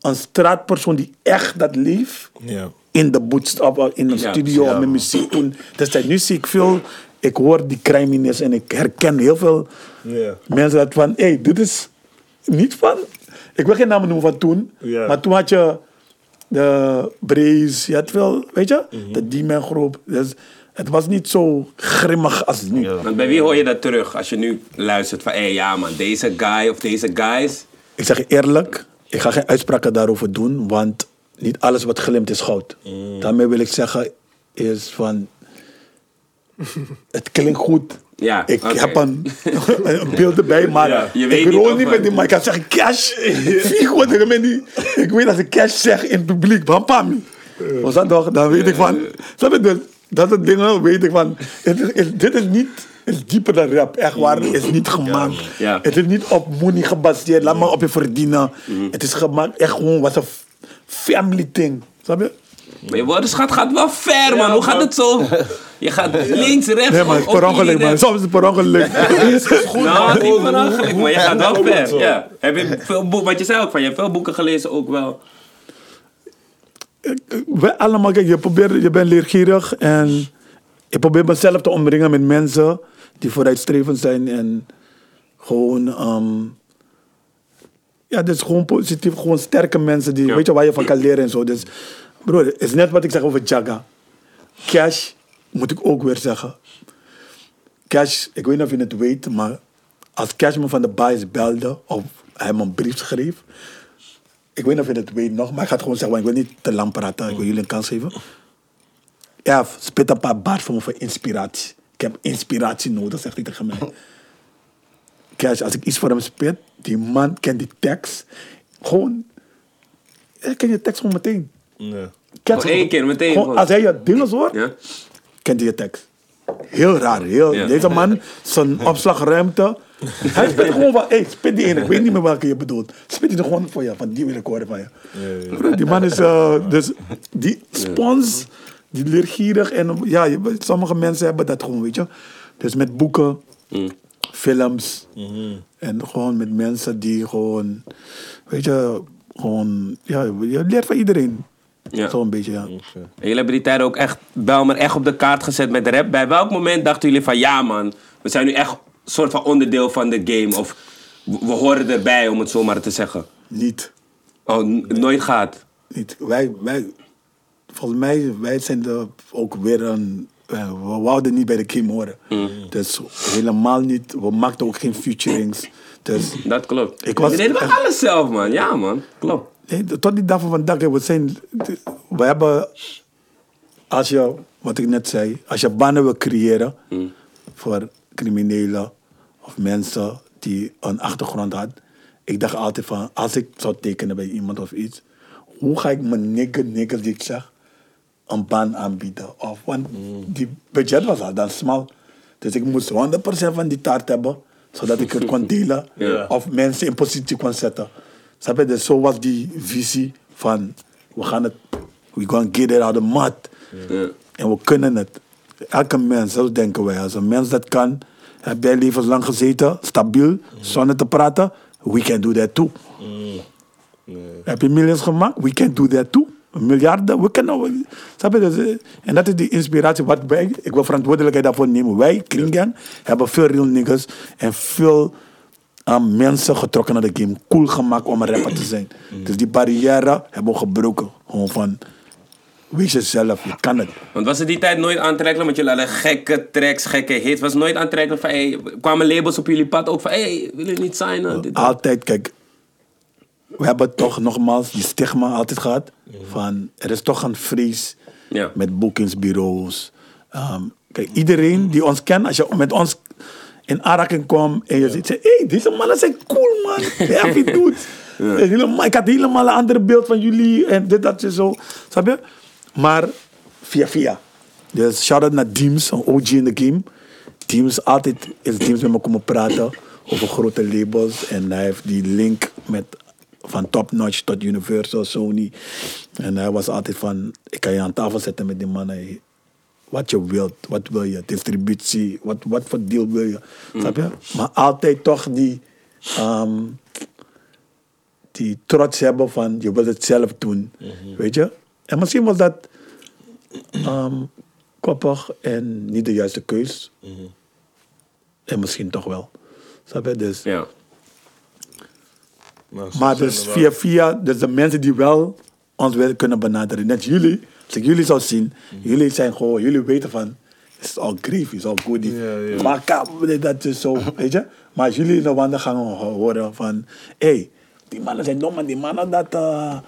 Speaker 5: een straatpersoon die echt dat leeft
Speaker 2: Ja.
Speaker 5: in de bootstap, in een
Speaker 1: Ja,
Speaker 5: studio
Speaker 4: ja,
Speaker 5: met muziek doen. Dus nu zie ik veel, ik hoor die criminals en ik herken heel veel
Speaker 2: Ja.
Speaker 5: mensen dat van, hé, hey, dit is niet van, ik wil geen namen noemen van toen, maar toen had je de Breeze, je had veel, weet je,
Speaker 2: Mhm.
Speaker 5: de D-Man groep. Dus het was niet zo grimmig als nu.
Speaker 4: Ja.
Speaker 1: Want bij wie hoor je dat terug als je nu luistert van, hé ja man, deze guy of deze guys.
Speaker 5: Ik zeg je eerlijk, ik ga geen uitspraken daarover doen, want niet alles wat glimt is goud.
Speaker 2: Mm.
Speaker 5: Daarmee wil ik zeggen, is van, het klinkt goed.
Speaker 1: Ja,
Speaker 5: ik heb een, een beeld erbij, maar
Speaker 1: Ja, je
Speaker 5: ik
Speaker 1: weet niet
Speaker 5: rol
Speaker 1: of
Speaker 5: niet met die, maar ik kan zeggen cash. Figo, tegen mij niet. Ik weet als ik cash zeg in het publiek, bampami. Was dat toch? Dan weet ik van, je, dus dat soort dingen weet ik van, het is, is- dit is niet, het is dieper dan rap. Echt waar, het is niet gemaakt.
Speaker 1: Ja.
Speaker 5: Het is niet op money gebaseerd, laat maar op je verdienen. Het is gemaakt echt gewoon wat een family thing. Snap je?
Speaker 1: Maar je woordenschat gaat wel ver man, hoe gaat het zo? Je gaat links, rechts,
Speaker 5: Nee, maar het is per ongeluk, man. Soms is het per ongeluk.
Speaker 1: Nou, niet per ongeluk, maar je gaat wel ver. Ja. Heb je veel boeken, wat je zei ook van, je hebt veel boeken gelezen ook wel.
Speaker 5: we allemaal, kijk, je, probeert, je bent leergierig en ik probeer mezelf te omringen met mensen die vooruitstrevend zijn en gewoon, ehm, ja, dus gewoon positief, gewoon sterke mensen die,
Speaker 1: Ja.
Speaker 5: weet je, waar je van kan leren en zo. Dus, broer, het is net wat ik zeg over Jaga. Cash, moet ik ook weer zeggen. Cash, ik weet niet of je het weet, maar als Cash me van de bias belde of hij me een brief schreef. Ik weet niet of je het weet nog, maar ik ga het gewoon zeggen, want ik wil niet te lang praten. Ik wil jullie een kans geven. Ja, spit een paar bars voor me voor inspiratie. Ik heb inspiratie nodig, zegt hij tegen mij. Cash, als ik iets voor hem spit, die man kent die tekst. Gewoon, hij kent je tekst gewoon meteen. Kent
Speaker 1: één keer, meteen
Speaker 5: Gewoon, als hij je dingen hoort,
Speaker 1: Ja?
Speaker 5: kent hij je tekst. Heel raar. Heel,
Speaker 1: Ja.
Speaker 5: Deze man, zijn opslagruimte. Hij spit gewoon van, hey, spit die in. Ik weet niet meer welke je bedoelt. Spit die er gewoon voor je, van die wil ik horen van je. Bro, Die man is, eh, dus die spons, die leergierig. En ja, je- sommige mensen hebben dat gewoon, weet je. Dus met boeken, films. En gewoon met mensen die gewoon, weet je, gewoon, ja, je leert van iedereen.
Speaker 1: Ja.
Speaker 5: Zo'n beetje, ja.
Speaker 1: En jullie hebben die tijd ook echt Belmer echt op de kaart gezet met rap. Bij welk moment dachten jullie van ja man, we zijn nu echt een soort van onderdeel van de game. Of we we horen erbij om het zo maar te zeggen.
Speaker 5: Niet.
Speaker 1: Oh, nooit gaat.
Speaker 5: niet. Wij, wij, volgens mij, wij zijn er ook weer een. eh, We wouden niet bij de game horen. Dus helemaal niet. We maakten ook geen featurings. Dus
Speaker 1: Dat klopt.
Speaker 5: Ik was
Speaker 1: Je deed wel
Speaker 5: echt-
Speaker 1: alles zelf man. Ja man, klopt.
Speaker 5: Nee, tot die dag van vandaag, we zijn. We hebben. Als je, wat ik net zei, als je banen wil creëren voor criminelen of mensen die een achtergrond hadden. Ik dacht altijd van, als ik zou tekenen bij iemand of iets, hoe ga ik mijn nigger, nigger die ik zeg, een baan aanbieden? Of, want die budget was al dan smal. Dus ik moest 100% van die taart hebben, zodat ik het kon delen. Of mensen in positie kon zetten. Snap je? Dus zo was die visie van, we gaan het, we gaan get it out of the mud.
Speaker 1: Ja.
Speaker 5: En we kunnen het. Elke mens, zo denken wij. Als een mens dat kan, heb jij levenslang gezeten, stabiel, zonder te praten, we can do that too. Heb je millions gemaakt? We can do that too. Miljarden, we kunnen. Snap je? Dus, eh, en dat is die inspiratie wat wij, ik wil verantwoordelijkheid daarvoor nemen. Wij, Kringgang, hebben veel real niggas en veel um, mensen getrokken naar de game. Cool gemaakt om een rapper te zijn. Dus die barrière hebben we gebroken. Gewoon van, wees jezelf, je kan het.
Speaker 1: Want was het die tijd nooit aantrekkelijk? Want jullie hadden gekke tracks, gekke hits. Was het nooit aantrekkelijk van, hey, kwamen labels op jullie pad ook van, hey, willen jullie niet signen? Dit, dat.
Speaker 5: altijd, kijk, we hebben toch nogmaals die stigma altijd gehad. Van er is toch een vrees
Speaker 1: Ja.
Speaker 5: met boekingsbureaus. Ehm, kijk, iedereen die ons kent, als je met ons in aanraking kwam en je ziet, hé, hey, deze mannen zijn cool, man. Heavy dudes. Helemaal, ik had helemaal een ander beeld van jullie en dit, dat, je zo. Snap je? Maar via via. Dus shout-out naar Deems, een OG in de game. Deems, altijd is Deems met me komen praten over grote labels. En hij heeft die link met van Top Notch tot Universal, Sony. En hij was altijd van, ik kan je aan tafel zetten met die mannen. Wat je wilt, wat wil je, distributie, wat, wat voor deal wil je. Snap je? Maar altijd toch die, ehm, die trots hebben van, je wilt het zelf doen. Weet je? En misschien was dat ehm, koppig en niet de juiste keus. En misschien toch wel. Snap je? Dus,
Speaker 1: Ja.
Speaker 2: Nou,
Speaker 5: maar dus via via, dus de mensen die wel ons willen kunnen benaderen. Net jullie, als ik jullie zou zien, jullie zijn gewoon, jullie weten van, het is al grief, het is al goed. Maar kap, dat is zo, weet je. Maar als jullie in de ho- horen van, hé, hey, die mannen zijn dom, die mannen dat, eh,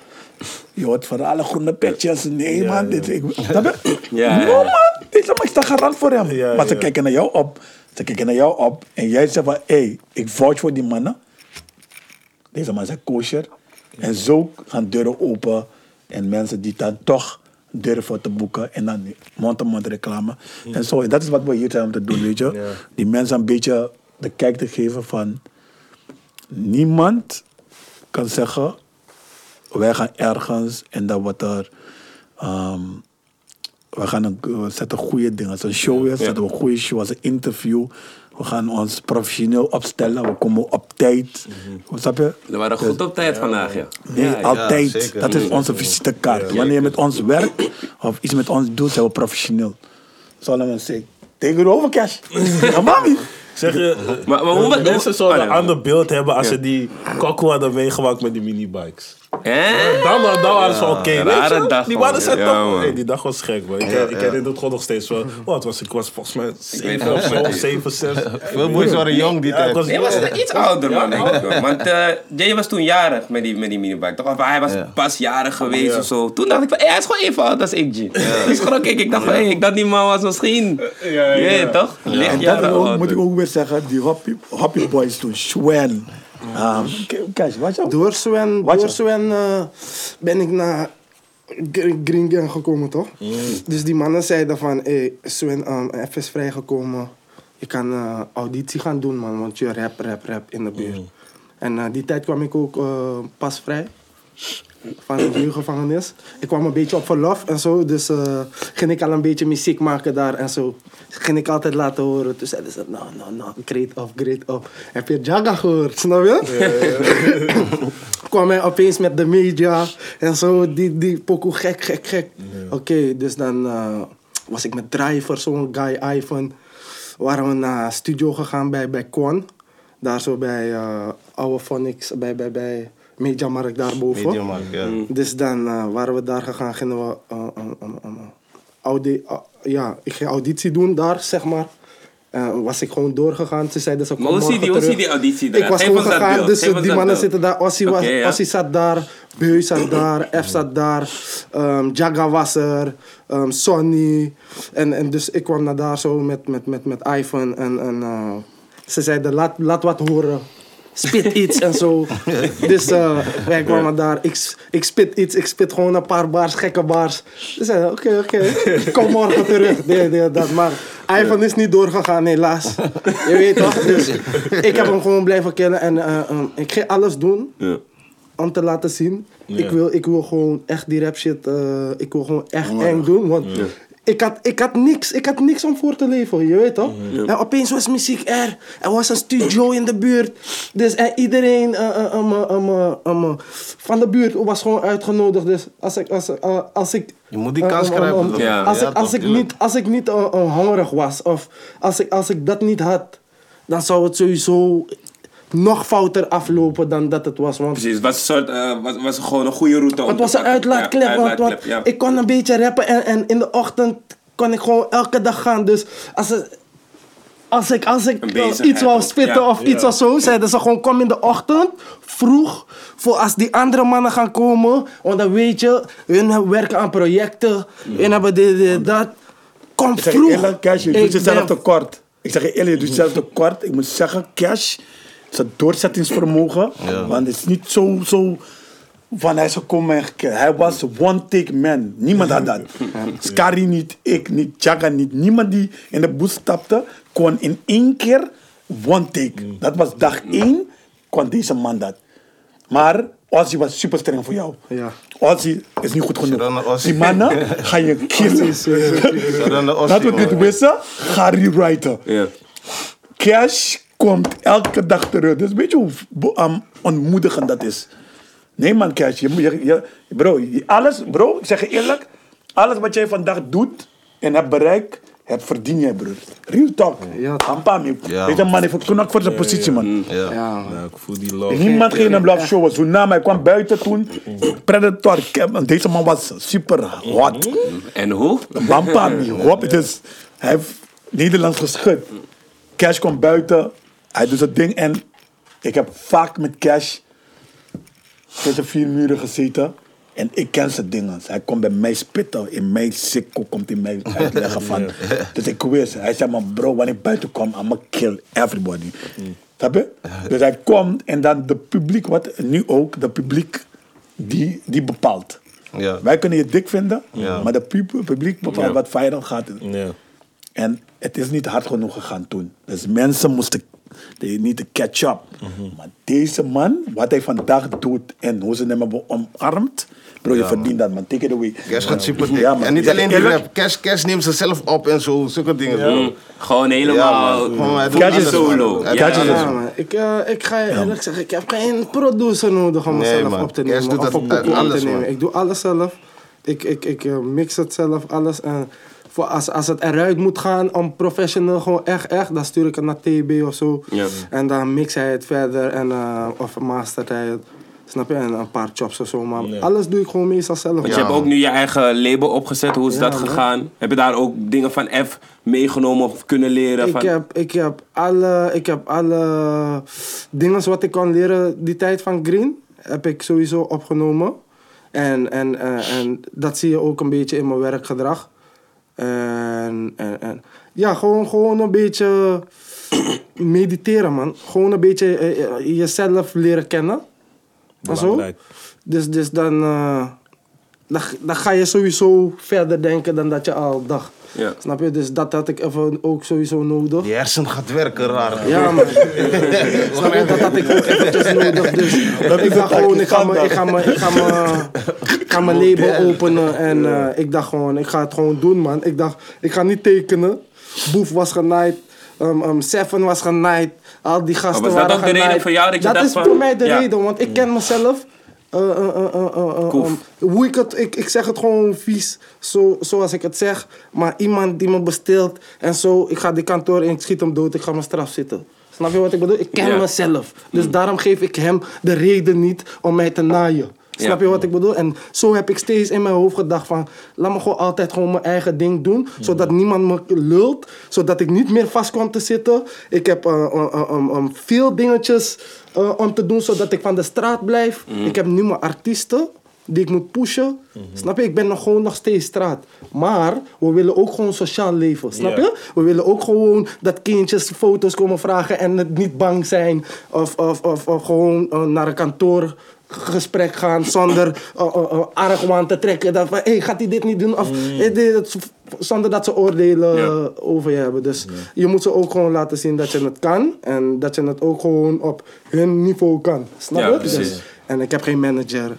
Speaker 5: je hoort verhalen, groene petjes, nee man, dit, ik, je?
Speaker 1: Ja,
Speaker 5: No
Speaker 1: ja.
Speaker 5: man, deze man is daar garant voor hem. Maar ze kijken naar jou op, ze kijken naar jou op en jij zegt van, hé, hey, ik vouch voor die mannen. Deze man zijn kosher. En zo gaan deuren open. En mensen die dan toch durven te boeken. En dan mond-to-mond reclame. En zo. En dat is wat we hier zijn om te doen, weet je.
Speaker 2: Ja.
Speaker 5: Die mensen een beetje de kijk te geven van... Niemand kan zeggen... Wij gaan ergens en dan wordt er... ehm, we gaan een, we zetten goede dingen. Als een show is, zetten we een goede show. Als een interview. We gaan ons professioneel opstellen. We komen op tijd. Snap je?
Speaker 1: We waren goed op tijd vandaag, ja.
Speaker 5: Nee,
Speaker 1: Ja,
Speaker 5: altijd. dat is onze visitekaart. Wanneer je met ons werkt of iets met ons doet, zijn we professioneel. Solomon zegt, tegenover cash. Ja, mami.
Speaker 2: Zeg je,
Speaker 1: Maar, maar hoe...
Speaker 2: mensen zouden
Speaker 1: Oh,
Speaker 2: een ander beeld hebben als ze die kokko hadden meegemaakt met die minibikes.
Speaker 1: Hè?
Speaker 2: Dan, dan, dan waren ze wel oké.
Speaker 1: Ja,
Speaker 2: weet je?
Speaker 1: dag,
Speaker 2: Die waren ze
Speaker 1: Ja,
Speaker 2: toch.
Speaker 1: man.
Speaker 2: Hey, die dag was gek, man. Ik, ik herinner het gewoon nog steeds wel. Wat was ik? Was volgens mij
Speaker 1: weet
Speaker 2: 7 of zo, 7, 6.
Speaker 4: Veel boys waren jong die
Speaker 2: Ja, ik
Speaker 4: tijd.
Speaker 2: was
Speaker 1: Jij was iets ouder, man. Want eh, Jay was toen jarig met die, met die minibike, toch? Of hij was pas jarig geweest
Speaker 2: Ja.
Speaker 1: of zo. Toen dacht ik van, hey, hij is gewoon even oud als ik, G. Dus schrok ik. Ik dacht van, hey, ik dacht die man was misschien...
Speaker 2: Ja, ja,
Speaker 1: Ja,
Speaker 2: ja.
Speaker 1: toch?
Speaker 5: En
Speaker 1: Licht ouder.
Speaker 5: moet ik ook weer zeggen, die Hoppy, Boys toen, Swen. Um, kijk, wat jou?
Speaker 3: Door Sven,
Speaker 5: Wat
Speaker 3: door Sven eh, ben ik naar Gr- Green Gang gekomen, toch? Dus die mannen zeiden van, hey, Sven, um, even is vrijgekomen. Je kan eh, auditie gaan doen, man, want je rap, rap, rap in de buurt. En eh, die tijd kwam ik ook eh, pas vrij. Van de jeugdgevangenis. Ik kwam een beetje op verlof en zo, dus eh, ging ik al een beetje muziek maken daar en zo. Ging ik altijd laten horen. Toen zeiden ze, nou, nou, nou, great of, great of. Heb je Jaga gehoord, snap je? kwam hij opeens met de media en zo, die, die pokoe gek, gek, gek. Oké, dus dan eh, was ik met Driver, zo'n guy, Ivan. Waren we naar studio gegaan bij, bij Quan. Daar zo bij eh Oude Phonics, bij, bij, bij Mediamarkt daarboven.
Speaker 4: Mediamarkt, ja.
Speaker 3: Dus dan eh, waren we daar gegaan, gingen we audi- eh, ja, ik ging auditie doen daar, zeg maar. Eh, was ik gewoon doorgegaan. Ze zeiden ze kom
Speaker 1: Maar hoe ziet
Speaker 3: morgen
Speaker 1: die-
Speaker 3: terug.
Speaker 1: die auditie
Speaker 3: Ik was gewoon gegaan, dus die mannen
Speaker 1: beeld.
Speaker 3: zitten daar. Ossie, was,
Speaker 1: Oké, ja.
Speaker 3: Ossie zat daar, Beu zat daar, F zat daar, ehm Jaga was er, ehm, Sonny. En, en dus ik kwam naar daar zo met, met, met, met Ivan en, en eh, ze zeiden laat, laat wat horen. Spit iets en zo. Dus eh, wij kwamen daar. Ik, ik spit iets. Ik spit gewoon een paar bars, gekke bars. Ze zeiden, oké, oké. Kom morgen terug. Nee, nee, dat. Maar Ivan is niet doorgegaan, helaas. Je weet toch? Dus ik heb hem gewoon blijven kennen. En eh, eh, ik ga alles doen
Speaker 1: Ja.
Speaker 3: om te laten zien.
Speaker 2: Ja.
Speaker 3: Ik, wil, ik wil gewoon echt die rap shit. ik wil gewoon echt eng doen. Want ik, had, ik, had niks, ik had niks om voor te leven, je weet toch? En opeens was muziek er. Er was een studio in de buurt. Dus en iedereen eh, eh, eh, eh, van de buurt was gewoon uitgenodigd. Dus als ik. Als, als ik
Speaker 4: Je moet die kans grijpen.
Speaker 1: Ja.
Speaker 3: Als,
Speaker 4: Ja,
Speaker 3: ik, als, ik niet, als ik niet hongerig was, of als ik, als ik dat niet had, dan zou het sowieso nog fouter aflopen dan dat het was. Want
Speaker 1: Precies, het was, een soort, eh, was, was gewoon een goede route
Speaker 3: het was een uitlaatklep,
Speaker 1: Ja,
Speaker 3: want,
Speaker 1: ja.
Speaker 3: ik kon een beetje rappen en, en in de ochtend kon ik gewoon elke dag gaan. Dus als, het, als ik, als ik iets wou spitten
Speaker 1: ja.
Speaker 3: of iets of zo, zeiden ze gewoon kom in de ochtend, vroeg, voor als die andere mannen gaan komen. Want dan weet je, hun werken aan projecten, hun hebben dit, dit, dat. Kom
Speaker 5: Ik zeg je
Speaker 3: vroeg.
Speaker 5: eerlijk, Cash, je doet jezelf
Speaker 3: ben-
Speaker 5: tekort. Ik zeg je eerlijk, je doet jezelf tekort. Ik moet zeggen, Cash, zijn doorzettingsvermogen. Want het is niet zo, zo van hij is gekomen en gek- Hij was one take man. Niemand had dat. Skari niet, ik niet, Jaga niet. Niemand die in de bus stapte, kon in één keer one take. Dat was dag één, kon deze man dat. Maar Ozzy was super streng voor jou.
Speaker 3: Ja.
Speaker 5: Ozzy is niet goed genoeg. Die mannen ga je killen. Laten we dit
Speaker 4: man.
Speaker 5: wissen. Ga rewriten. Cash komt elke dag terug. Dus weet je hoe um, ontmoedigend dat is? Nee man, Cash. Je, je, je, bro, je- alles, bro, ik zeg je eerlijk. Alles wat jij vandaag doet en hebt bereikt, heb verdien jij, broer. Real talk.
Speaker 3: Ja.
Speaker 5: Ampami.
Speaker 4: Ja,
Speaker 5: Deze man heeft knock voor zijn positie, man.
Speaker 4: Ja.
Speaker 3: Ja,
Speaker 2: ik voel die love.
Speaker 5: Niemand ging hem love showen. Zo na mij kwam buiten toen. Predator. Deze man was super hot.
Speaker 1: En hoe?
Speaker 5: Hop. Dus hij heeft Nederlands geschud. Cash komt buiten. Hij doet zijn ding. En ik heb vaak met Cash tussen vier muren gezeten. En ik ken zijn dingen. Hij komt bij mij spitten. In mijn sikko komt hij mij uitleggen van. Dus ik wist. Hij zei, man bro, wanneer ik buiten kom, I'm gonna kill everybody. Snap je? Dus hij komt en dan de publiek, wat nu ook, de publiek die, die bepaalt.
Speaker 4: Ja.
Speaker 5: Wij kunnen je dik vinden, maar de pub- publiek bepaalt wat viral gaat.
Speaker 2: Ja.
Speaker 5: En het is niet hard genoeg gegaan toen. Dus mensen moesten they need to catch up. Maar deze man, wat hij vandaag doet en hoe ze hem hebben omarmd, bro, je
Speaker 4: Ja,
Speaker 5: verdient dat man. Take it away.
Speaker 4: Cash gaat super dik.
Speaker 5: Ja, man.
Speaker 4: En niet alleen die rap. Cash, Cash neemt zichzelf op en zo. Zulke dingen.
Speaker 1: Gewoon
Speaker 4: Ja,
Speaker 1: helemaal
Speaker 4: man. Gewoon,
Speaker 1: solo.
Speaker 4: Hij
Speaker 1: Ja,
Speaker 3: Ja,
Speaker 4: man.
Speaker 3: man. Ik, eh, ik ga je eerlijk zeggen, ik heb geen producer nodig om mezelf op te
Speaker 4: Cash
Speaker 3: nemen.
Speaker 4: doet
Speaker 3: Of
Speaker 4: dat alles,
Speaker 3: te nemen. Ik doe alles zelf. Ik, ik, ik eh, mix het zelf, alles. En voor als, als het eruit moet gaan om professional, gewoon echt, echt, dan stuur ik het naar TB of zo.
Speaker 1: Ja.
Speaker 3: En dan mix hij het verder en, eh, of mastert hij het. Snap je? En een paar chops of zo. Maar alles doe ik gewoon meestal zelf.
Speaker 1: Want je hebt ook nu je eigen label opgezet. Hoe is dat
Speaker 3: man.
Speaker 1: gegaan? Heb je daar ook dingen van F meegenomen of kunnen leren?
Speaker 3: Ik
Speaker 1: van...
Speaker 3: heb, ik, heb alle, ik heb alle dingen wat ik kon leren die tijd van Green, heb ik sowieso opgenomen. En, en, eh, en dat zie je ook een beetje in mijn werkgedrag. En, en, en ja, gewoon, gewoon een beetje mediteren, man. Gewoon een beetje eh, eh, jezelf leren kennen. En zo. Dus, dus dan, eh, dan, dan ga je sowieso verder denken dan dat je al dacht.
Speaker 1: Ja.
Speaker 3: Snap je? Dus dat had ik even ook sowieso nodig.
Speaker 4: Je hersen gaat werken raar.
Speaker 3: Ja, man. Snap je? Dat had ik ook eventjes nodig. Dus ik dacht gewoon, ik ga mijn ik ga mijn- ik ga ik ga mijn label openen. En eh, ik dacht gewoon, ik ga het gewoon doen, man. Ik dacht, ik ga niet tekenen. Boef was genaaid. Um, um, Seven was genaaid. Al die gasten
Speaker 1: was dat
Speaker 3: waren
Speaker 1: ook de reden
Speaker 3: genaaid.
Speaker 1: voor jou dat je dacht
Speaker 3: is
Speaker 1: van-
Speaker 3: voor mij de
Speaker 1: Ja.
Speaker 3: reden, want ik ken mezelf. Eh, eh, eh, hoe ik het, ik, ik zeg het gewoon vies, zo, zoals ik het zeg. Maar iemand die me besteelt en zo, ik ga die kantoor in, ik schiet hem dood, ik ga mijn straf zitten. Snap je wat ik bedoel? Ik ken mezelf. Dus daarom geef ik hem de reden niet om mij te naaien. Snap je wat ik bedoel? En zo heb ik steeds in mijn hoofd gedacht van... Laat me gewoon altijd gewoon mijn eigen ding doen. Zodat niemand me lult. Zodat ik niet meer vast kwam te zitten. Ik heb eh, eh, eh, veel dingetjes om te doen zodat ik van de straat blijf. Ik heb nu mijn artiesten die ik moet pushen. Snap je? Ik ben nog gewoon nog steeds straat. Maar we willen ook gewoon sociaal leven. Snap je? We willen ook gewoon dat kindjes foto's komen vragen en het niet bang zijn. Of, of, of, of gewoon naar een kantoor gesprek gaan zonder uh, argwaan te trekken. Dat van, hey, gaat hij dit niet doen? Of, dat- zonder dat ze oordelen
Speaker 1: Ja.
Speaker 3: over je hebben. Dus je moet ze ook gewoon laten zien dat je het kan. En dat je het ook gewoon op hun niveau kan. Snap
Speaker 1: Ja,
Speaker 3: je?
Speaker 1: precies.
Speaker 3: Dus- en ik heb geen manager.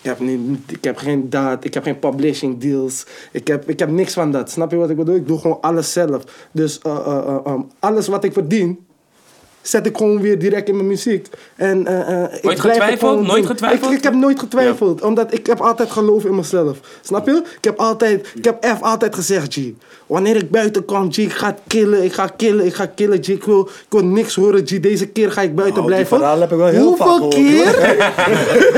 Speaker 3: Ik heb, niet, ik heb geen dat, ik heb geen publishing deals. Ik heb, ik heb niks van dat. Snap je wat ik bedoel? Ik doe gewoon alles zelf. Dus um, alles wat ik verdien, zet ik gewoon weer direct in mijn muziek. En, eh, eh, ik het
Speaker 1: getwijfeld? Nooit getwijfeld?
Speaker 3: Ik, ik heb nooit getwijfeld, omdat ik heb altijd geloof in mezelf. Snap je? Ik heb altijd, ik heb F altijd gezegd, G. Wanneer ik buiten kom, G, ik ga killen, ik ga killen, ik ga killen, G. Ik wil, ik wil niks horen, G. Deze keer ga ik buiten
Speaker 5: die
Speaker 3: blijven.
Speaker 5: verhaal heb ik wel heel
Speaker 3: Hoeveel keer?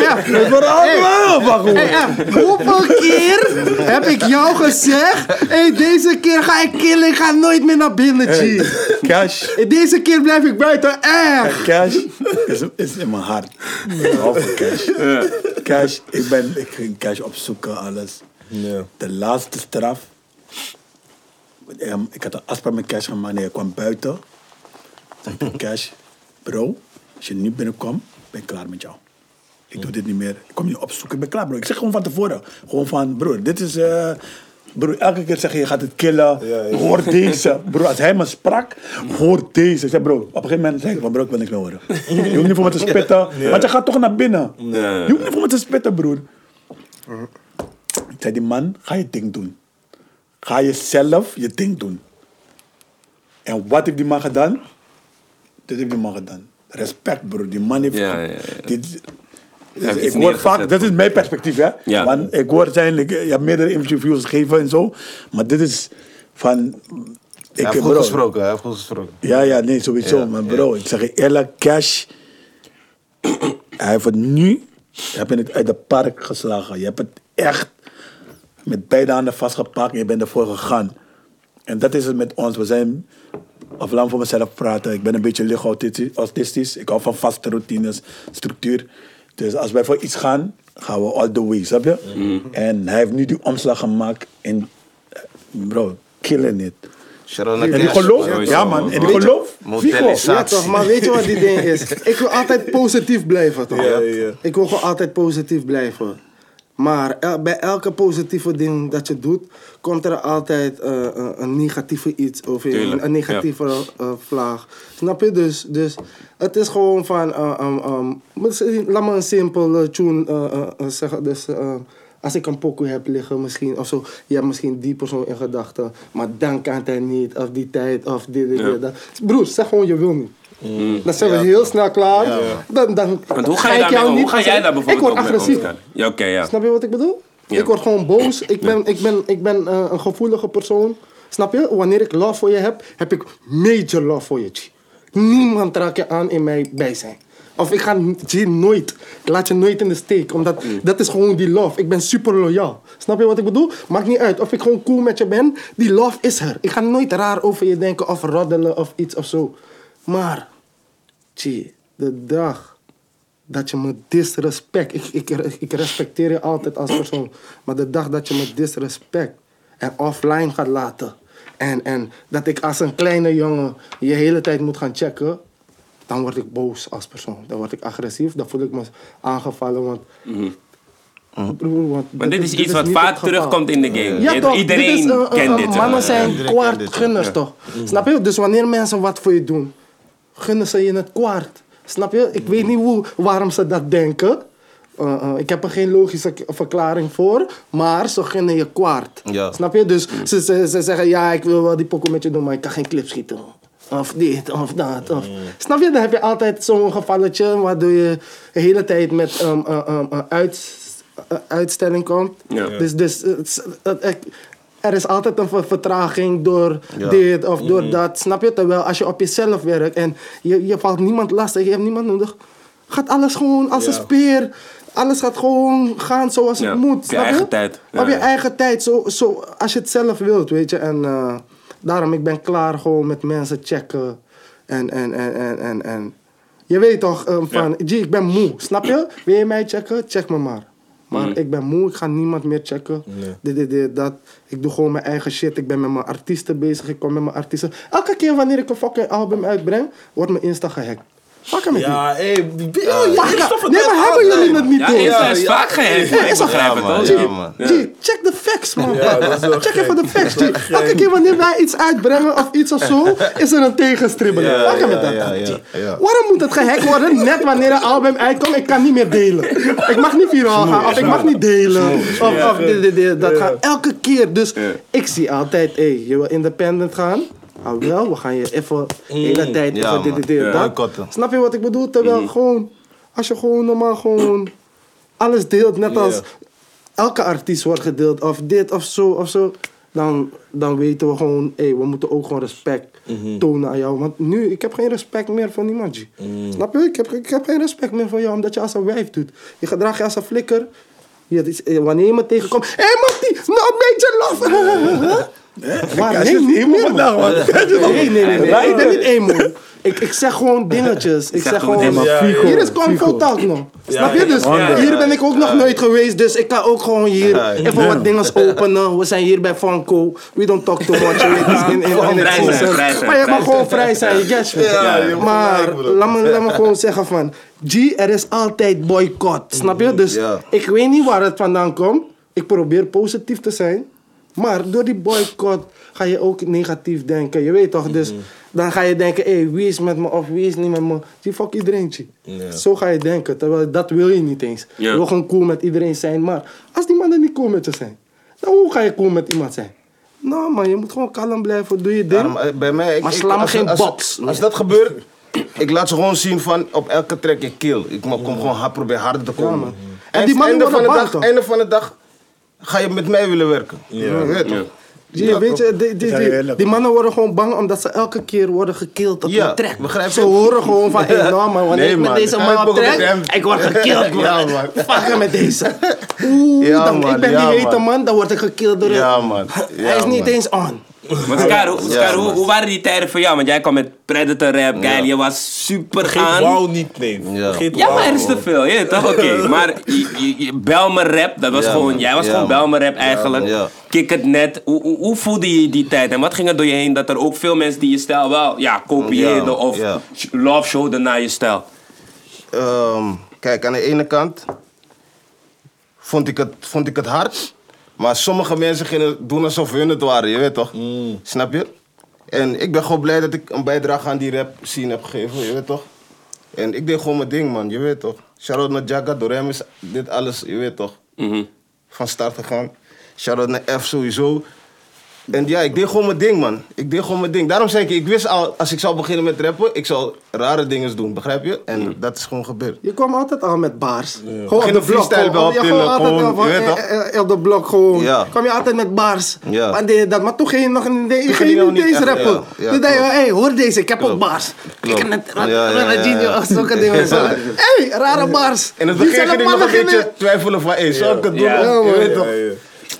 Speaker 3: Ja,
Speaker 5: verhaal heb ik wel heel vaak gehoord.
Speaker 3: Hey, F, hoeveel keer heb ik jou gezegd? Hey, deze keer ga ik killen, ik ga nooit meer naar binnen, G.
Speaker 5: Cash,
Speaker 3: deze keer blijf ik buiten, echt.
Speaker 5: cash is, is in mijn hart. Behalve cash. Cash, ik, ben, ik ging cash opzoeken, alles.
Speaker 2: Ja.
Speaker 5: De laatste straf. ehm, Ik had een afspraak met cash gemaakt. Nee, hij kwam buiten. Zei Cash, bro, als je nu binnenkomt, ben ik klaar met jou. Ik doe dit niet meer. Ik kom je opzoeken. Ik ben klaar, bro. Ik zeg gewoon van tevoren. Gewoon van, broer, dit is... eh broer, elke keer zeg je, je gaat het killen.
Speaker 2: Ja, ja.
Speaker 5: Hoor deze. Broer, als hij me sprak, hoor deze. Ik zeg, bro, op een gegeven moment zeg ik van, bro, ik wil niks meer horen. Je hoeft niet voor me te spitten. Want je gaat toch naar binnen. Je hoeft niet voor me te spitten, broer. Ik zei, die man, ga je ding doen. Ga je zelf je ding doen. En wat heeft die man gedaan? Dit heeft die man gedaan. Respect, bro. Die man heeft...
Speaker 1: Ja, ja,
Speaker 5: Dit, ik hoor vaak, dat is mijn perspectief, hè.
Speaker 1: Ja.
Speaker 5: Want ik hoor zijn, ik, je hebt meerdere interviews gegeven en zo. Maar dit is van...
Speaker 4: Hij heeft goed gesproken, hij heeft goed gesproken.
Speaker 5: Ja, ja, nee, sowieso.
Speaker 4: Ja,
Speaker 5: maar bro, ik zeg je eerlijk, Cash... hij heeft het nu... Je hebt het uit de park geslagen. Je hebt het echt met beide handen vastgepakt en je bent ervoor gegaan. En dat is het met ons. We zijn... Of laat me voor mezelf praten. Ik ben een beetje licht autistisch. Ik hou van vaste routines, structuur. Dus als wij voor iets gaan, gaan we all the way, snap je? En hij heeft nu die omslag gemaakt en... eh, Bro, killing it. En die geloof, ja man, en die geloof.
Speaker 3: Ja toch, maar weet je wat die ding is? Ik wil altijd positief blijven toch?
Speaker 2: Ja, ja, ja.
Speaker 3: Ik wil gewoon altijd positief blijven. Maar el- bij elke positieve ding dat je doet, komt er altijd eh, een, een negatieve iets of een, een negatieve eh, vlaag. Snap je? Dus, dus het is gewoon van, eh, um, um, laat me een simpele tune eh, eh, eh, zeggen. Dus eh, als ik een pokoe heb liggen misschien of zo, je hebt misschien die persoon in gedachten, maar dan kan hij niet, of die tijd, of dit, dit,
Speaker 1: Ja.
Speaker 3: dit. Broer, zeg gewoon je wil niet. Dan zijn we heel snel klaar. Dan, dan
Speaker 1: Want hoe ga,
Speaker 3: ik
Speaker 1: je daarmee
Speaker 3: jou
Speaker 1: om?
Speaker 3: niet
Speaker 1: hoe ga
Speaker 3: als-
Speaker 1: jij daar bijvoorbeeld
Speaker 3: Ik word agressief.
Speaker 1: Ja, oké, ja.
Speaker 3: Snap je wat ik bedoel?
Speaker 1: Ja.
Speaker 3: Ik word gewoon boos. Ik ben, ik ben, ik ben eh, een gevoelige persoon. Snap je? Wanneer ik love voor je heb, heb ik major love voor je. Niemand raakt je aan in mijn bijzijn. Of ik ga je nooit. Ik laat je nooit in de steek. Omdat dat is gewoon die love. Ik ben super loyaal. Snap je wat ik bedoel? Maakt niet uit of ik gewoon cool met je ben. Die love is er. Ik ga nooit raar over je denken of roddelen of iets of zo. Maar, G, de dag dat je me disrespect. Ik, ik, ik respecteer je altijd als persoon. Maar de dag dat je me disrespect en offline gaat laten. En, en dat ik als een kleine jongen je hele tijd moet gaan checken. Dan word ik boos als persoon. Dan word ik agressief. Dan voel ik me aangevallen. Want, Broer, want
Speaker 1: Maar dit is iets wat vaak terugkomt in de game.
Speaker 3: Ja,
Speaker 1: Je-
Speaker 3: toch?
Speaker 1: Iedereen
Speaker 3: dit is,
Speaker 1: kent dit.
Speaker 3: Mannen zijn kwaadgunners, toch? Snap je? Dus wanneer mensen wat voor je doen, gunnen ze je het kwaad. Snap je? Ik weet niet hoe, waarom ze dat denken. Eh, eh, ik heb er geen logische verklaring voor, maar ze gunnen je kwaad.
Speaker 4: Ja.
Speaker 3: Snap je? Dus ze, ze, ze zeggen, ja, ik wil wel die pokoe met je doen, maar ik kan geen clip schieten. Of dit, of dat. Of. Snap je? Dan heb je altijd zo'n gevalletje waardoor je de hele tijd met um, um, uit, uitstelling komt.
Speaker 1: Ja.
Speaker 3: Dus, dus er is altijd een ver- vertraging door
Speaker 4: Ja.
Speaker 3: dit of door dat. Snap je? Terwijl als je op jezelf werkt en je, je valt niemand lastig, je hebt niemand nodig, gaat alles gewoon als een speer. Alles gaat gewoon gaan zoals
Speaker 1: Ja,
Speaker 3: het moet.
Speaker 1: op je eigen tijd. Ja,
Speaker 3: op je
Speaker 1: ja.
Speaker 3: eigen tijd, zo, zo, als je het zelf wilt, weet je. En eh, daarom, ik ben klaar gewoon met mensen checken. En, en, en, en, en, en. Je weet toch, eh, van, G, ik ben moe, snap je? Wil je mij checken? Check me maar. Maar
Speaker 1: Mm.
Speaker 3: ik ben moe, ik ga niemand meer checken. Dit, dit, dit, dat. Ik doe gewoon mijn eigen shit. Ik ben met mijn artiesten bezig. Ik kom met mijn artiesten. Elke keer wanneer ik een fucking album uitbreng, wordt mijn Insta gehackt. Fuck met
Speaker 2: Ja, hé, die
Speaker 3: die. Fuck, nee, maar hebben jullie het niet
Speaker 1: Ja,
Speaker 3: door?
Speaker 1: Insta is vaak gehackt.
Speaker 3: Ja,
Speaker 1: Ik
Speaker 3: is
Speaker 4: Ja, ja.
Speaker 3: G, check de facts, man.
Speaker 2: Ja,
Speaker 3: check
Speaker 2: gek.
Speaker 3: even de facts, G. Elke keer wanneer wij iets uitbrengen of iets of zo, is er een tegenstribbelen.
Speaker 4: Ja,
Speaker 3: Fuck met
Speaker 4: ja,
Speaker 3: dat.
Speaker 4: ja, ja, ja.
Speaker 3: Waarom moet het gehackt worden net wanneer een album uitkomt? Ik kan niet meer delen. Ik mag niet viraal gaan of ik mag niet delen. Of. Dat gaat elke keer. Dus ik zie altijd, hé, je wil independent gaan? Ah wel, we gaan je even de hele tijd
Speaker 4: Ja,
Speaker 3: dit, dat.
Speaker 4: Boycotten.
Speaker 3: Snap je wat ik bedoel? Terwijl gewoon, als je gewoon normaal gewoon alles deelt, net als elke artiest wordt gedeeld, of dit of zo of zo, dan, dan weten we gewoon, hé, we moeten ook gewoon respect tonen aan jou. Want nu, ik heb geen respect meer voor niemand. G. Snap je? Ik heb, ik heb geen respect meer voor jou, omdat je als een wijf doet. Je gedraagt je als een flikker. Je, eh, wanneer je me tegenkomt, hé hey, Mattie, nou een beetje love. Waar? Nee. Nee, nee, nee, nee. Ik ben niet emo. Ik, ik zeg gewoon dingetjes. Ik zeg
Speaker 1: gewoon
Speaker 3: hier is Convo Talk nog. Snap je? Dus hier ben ik ook nog nooit geweest. Dus ik kan ook gewoon hier even wat dingen openen. We zijn hier bij Funko. We don't talk too much. In, Maar je mag gewoon vrij zijn. Je Maar laat me, laat me gewoon zeggen van... G, er is altijd boycott. Snap je? Dus ik weet niet waar het vandaan komt. Ik probeer positief te zijn. Maar door die boycott ga je ook negatief denken. Je weet toch? Dus dan ga je denken, hé, wie is met me of wie is niet met me? Die fuck iedereen. Zo ga je denken. Terwijl dat wil je niet eens.
Speaker 1: Ja.
Speaker 3: Je wil gewoon cool met iedereen zijn. Maar als die mannen niet cool met je zijn, dan hoe ga je cool met iemand zijn? Nou man, je moet gewoon kalm blijven. Doe je ding.
Speaker 4: Daarom, eh, bij mij, ik,
Speaker 3: Maar sla me
Speaker 4: als-
Speaker 3: geen
Speaker 4: als,
Speaker 3: box.
Speaker 4: Als, dat gebeurt, ik laat ze gewoon zien van op elke track ik kill. Ik kom gewoon hard, probeer harder te komen. En
Speaker 3: En die mannen
Speaker 4: einde van, de
Speaker 3: worden
Speaker 4: dag,
Speaker 3: toch?
Speaker 4: einde van de dag ga je met mij willen werken. Je weet
Speaker 3: je, weet je, die, die,
Speaker 5: Ja,
Speaker 3: die, mannen worden gewoon bang omdat ze elke keer worden gekild op
Speaker 4: Ja,
Speaker 3: een track.
Speaker 4: begrijp
Speaker 3: Ze horen gewoon van, hey, nou man, wanneer
Speaker 4: Nee,
Speaker 3: ik met
Speaker 4: man,
Speaker 3: deze man op
Speaker 4: hem.
Speaker 3: ik word gekild, man.
Speaker 4: Ja, man.
Speaker 3: Fuck met deze. Oeh,
Speaker 4: Ja,
Speaker 3: dan,
Speaker 4: man,
Speaker 3: ik ben
Speaker 4: ja,
Speaker 3: die hete
Speaker 4: man.
Speaker 3: man, dan word ik gekild door
Speaker 4: Ja, man.
Speaker 3: Hij
Speaker 4: Ja,
Speaker 3: is niet eens on.
Speaker 1: Maar Scar, hoe,
Speaker 4: Ja,
Speaker 1: Scar, hoe,
Speaker 4: man.
Speaker 1: hoe waren die tijden voor jou? Want jij kwam met Predator rap, geil, je was super
Speaker 2: Vergeet
Speaker 1: aan.
Speaker 2: wauw niet, nee.
Speaker 4: Ja.
Speaker 1: Maar er is te veel, ja, toch? Oké, maar je, je, je- Belmer rap, dat was
Speaker 4: Ja,
Speaker 1: gewoon, jij was
Speaker 4: Ja,
Speaker 1: gewoon. Belmer rap eigenlijk.
Speaker 4: Ja.
Speaker 1: Kick het net. Hoe, hoe, hoe voelde je die tijd en wat ging er door je heen dat er ook veel mensen die je stijl wel, ja, kopieerden
Speaker 4: Ja,
Speaker 1: of love showden naar je stijl?
Speaker 4: Ehm, kijk, aan de ene kant vond ik, het, vond ik het hard. Maar sommige mensen gingen doen alsof hun het waren, je weet toch? Snap je? En ik ben gewoon blij dat ik een bijdrage aan die rap scene heb gegeven, je weet toch? En ik deed gewoon mijn ding, man, je weet toch? Shout-out naar Jagga, door hem is dit alles, je weet toch?
Speaker 1: Mhm.
Speaker 4: Van start gegaan. Shout-out naar F sowieso. En ja, ik deed gewoon mijn ding, man. Ik deed gewoon mijn ding. Daarom zei ik, ik wist al, als ik zou beginnen met rappen, ik zou rare dingen doen, begrijp je? En dat is gewoon gebeurd.
Speaker 3: Je kwam altijd al met bars. Gewoon op de
Speaker 4: op
Speaker 3: blok. Gewoon, ja, gewoon altijd
Speaker 4: gewoon,
Speaker 3: al van,
Speaker 4: je weet toch?
Speaker 3: op de blok gewoon.
Speaker 4: Ja.
Speaker 3: Kwam je altijd met bars.
Speaker 4: Ja.
Speaker 3: Maar, deed je dat, maar toen ging je nog in de, je
Speaker 4: ging je
Speaker 3: niet
Speaker 4: echt,
Speaker 3: rappen.
Speaker 4: ja, ja,
Speaker 3: Toen dacht je, hé, hoor deze, ik heb ook bars. Kijk
Speaker 4: Klopt.
Speaker 3: net,
Speaker 4: Ja, ja, ja, ja.
Speaker 3: Ronaldinho, zulke dingen. Hé, rare bars.
Speaker 4: In het begin ging ik
Speaker 3: allemaal
Speaker 4: nog een beetje twijfelen van, hé, zou ik het doen?
Speaker 1: Ja.
Speaker 3: Ja,
Speaker 4: Je
Speaker 3: man.
Speaker 4: weet toch?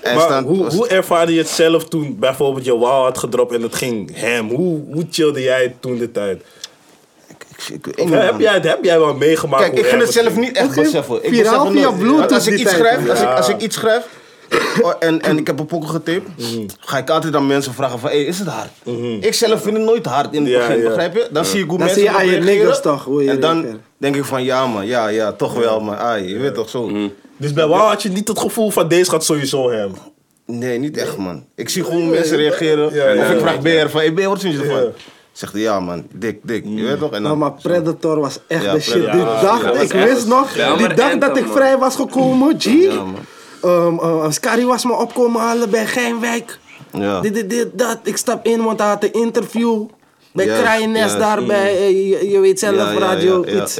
Speaker 4: En
Speaker 2: Maar hoe,
Speaker 4: was-
Speaker 2: hoe ervaarde je het zelf toen bijvoorbeeld je wow had gedropt en het ging hem? Hoe, hoe chillde jij toen de tijd?
Speaker 4: Ik- ik- ik-
Speaker 2: heb, jij, het- heb jij wel meegemaakt?
Speaker 4: Kijk, ik vind het zelf niet echt beseffen. Ik
Speaker 3: viraal via. Bluetooth
Speaker 4: Want als ik iets schrijf, als, ik, als ik iets schrijf en, en ik heb een pokken getaped,
Speaker 2: Mhm.
Speaker 4: ga ik altijd aan mensen vragen van, hey, is het hard? Ik zelf vind het nooit hard in het
Speaker 2: Ja,
Speaker 4: begin,
Speaker 2: ja.
Speaker 4: begrijp je? Dan zie ik hoe
Speaker 3: Dan
Speaker 4: mensen
Speaker 3: zie je aan je niggers toch,
Speaker 4: En dan denk ik van, ja man, ja, ja, toch wel, maar ai, je weet toch zo.
Speaker 2: Dus bij wow had je niet het gevoel van deze gaat sowieso hem.
Speaker 4: Nee, niet echt man. Ik zie gewoon mensen reageren.
Speaker 2: Ja, ja,
Speaker 4: of ik
Speaker 2: ja.
Speaker 4: vraag BR van, hey BR, wat vind je ervan?
Speaker 2: Ja.
Speaker 4: Zegt hij, ja man, dik, dik, je weet toch? En
Speaker 3: Nou,
Speaker 4: dan,
Speaker 3: maar Predator was echt
Speaker 4: Ja,
Speaker 3: de shit. Die
Speaker 2: Ja,
Speaker 3: dag, ik wist nog, die dag dat ik vrij was gekomen, G. Um, uh, Scary was me opkomen halen bij Geinwijk.
Speaker 4: Ja.
Speaker 3: Dit, dit, dit, dat. Ik stap in, want hij had een interview. Bij Kraaiennest
Speaker 4: juist.
Speaker 3: daar bij, eh, je, je weet zelf, radio,
Speaker 4: ja, ja,
Speaker 3: iets.